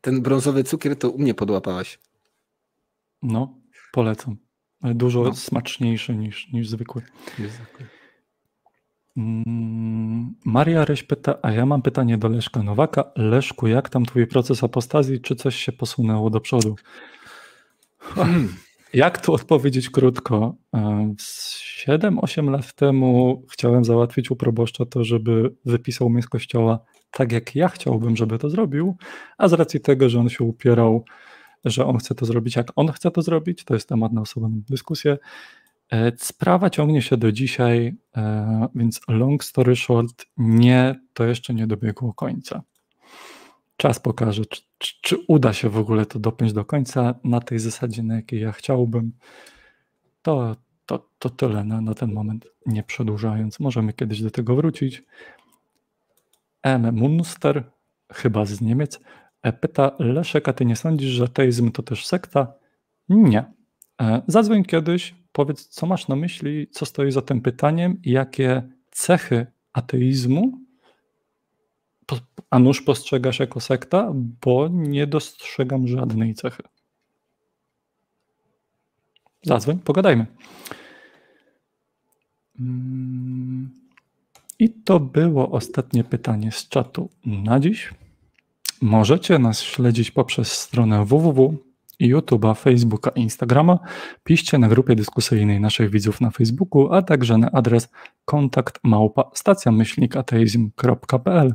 Ten brązowy cukier to u mnie podłapałaś. No, polecam. E, Dużo No. smaczniejszy niż, niż zwykły. Mm, Maria Reś pyta, a ja mam pytanie do Leszka Nowaka. Leszku, jak tam twój proces apostazji? Czy coś się posunęło do przodu? Jak tu odpowiedzieć krótko? E, z 7-8 lat temu chciałem załatwić u proboszcza to, żeby wypisał mnie z kościoła tak, jak ja chciałbym, żeby to zrobił, a z racji tego, że on się upierał, że on chce to zrobić, jak on chce to zrobić, to jest temat na osobną dyskusję, E, Sprawa ciągnie się do dzisiaj, e, więc long story short, nie, to jeszcze nie dobiegło końca. Czas pokaże, czy, czy, czy uda się w ogóle to dopiąć do końca na tej zasadzie, na jakiej ja chciałbym. To, to, to tyle na, na ten moment, nie przedłużając. Możemy kiedyś do tego wrócić. M. Munster, chyba z Niemiec, pyta Leszek, a ty nie sądzisz, że ateizm to też sekta? Nie. E, Zadzwoń kiedyś, powiedz, co masz na myśli, co stoi za tym pytaniem i jakie cechy ateizmu a nuż postrzegasz jako sekta, bo nie dostrzegam żadnej cechy. Zadzwoń, pogadajmy. Mm, I to było ostatnie pytanie z czatu na dziś. Możecie nas śledzić poprzez stronę www, YouTube'a, Facebooka Instagrama. Piszcie na grupie dyskusyjnej naszych widzów na Facebooku, a także na adres kontakt małpa stacjamyślnikateizm.pl.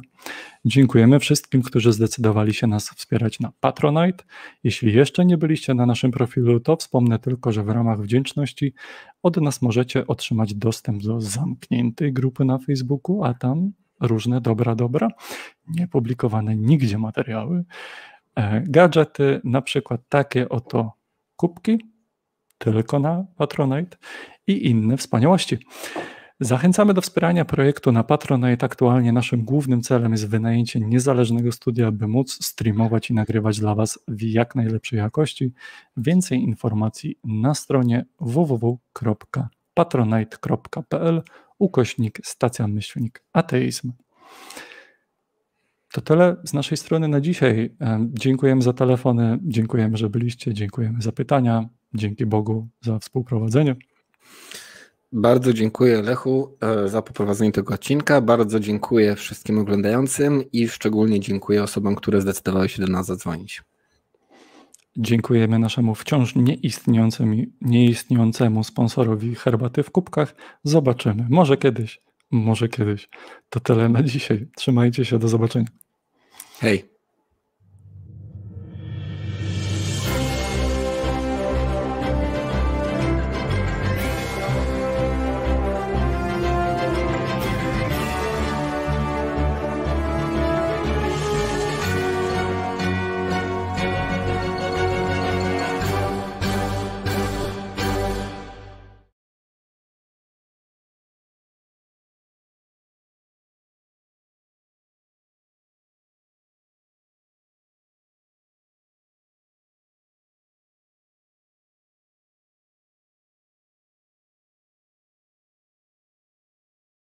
Dziękujemy wszystkim, którzy zdecydowali się nas wspierać na Patronite. Jeśli jeszcze nie byliście na naszym profilu, to wspomnę tylko, że w ramach wdzięczności od nas możecie otrzymać dostęp do zamkniętej grupy na Facebooku, a tam różne dobra, dobra, niepublikowane nigdzie materiały, e, gadżety, na przykład takie oto kubki, tylko na Patronite i inne wspaniałości. Zachęcamy do wspierania projektu na Patronite. Aktualnie naszym głównym celem jest wynajęcie niezależnego studia, by móc streamować i nagrywać dla Was w jak najlepszej jakości. Więcej informacji na stronie www.patronite.pl ukośnik stacja myślnik ateizm. To tyle z naszej strony na dzisiaj. Em, Dziękujemy za telefony, dziękujemy, że byliście, dziękujemy za pytania, dzięki Bogu za współprowadzenie. Bardzo dziękuję Lechu e, za poprowadzenie tego odcinka. Bardzo dziękuję wszystkim oglądającym i szczególnie dziękuję osobom, które zdecydowały się do nas zadzwonić. Dziękujemy naszemu wciąż nieistniejącemu, nieistniejącemu sponsorowi herbaty w kubkach. Zobaczymy. Może kiedyś, może kiedyś. To tyle na dzisiaj. Trzymajcie się, do zobaczenia. Hej.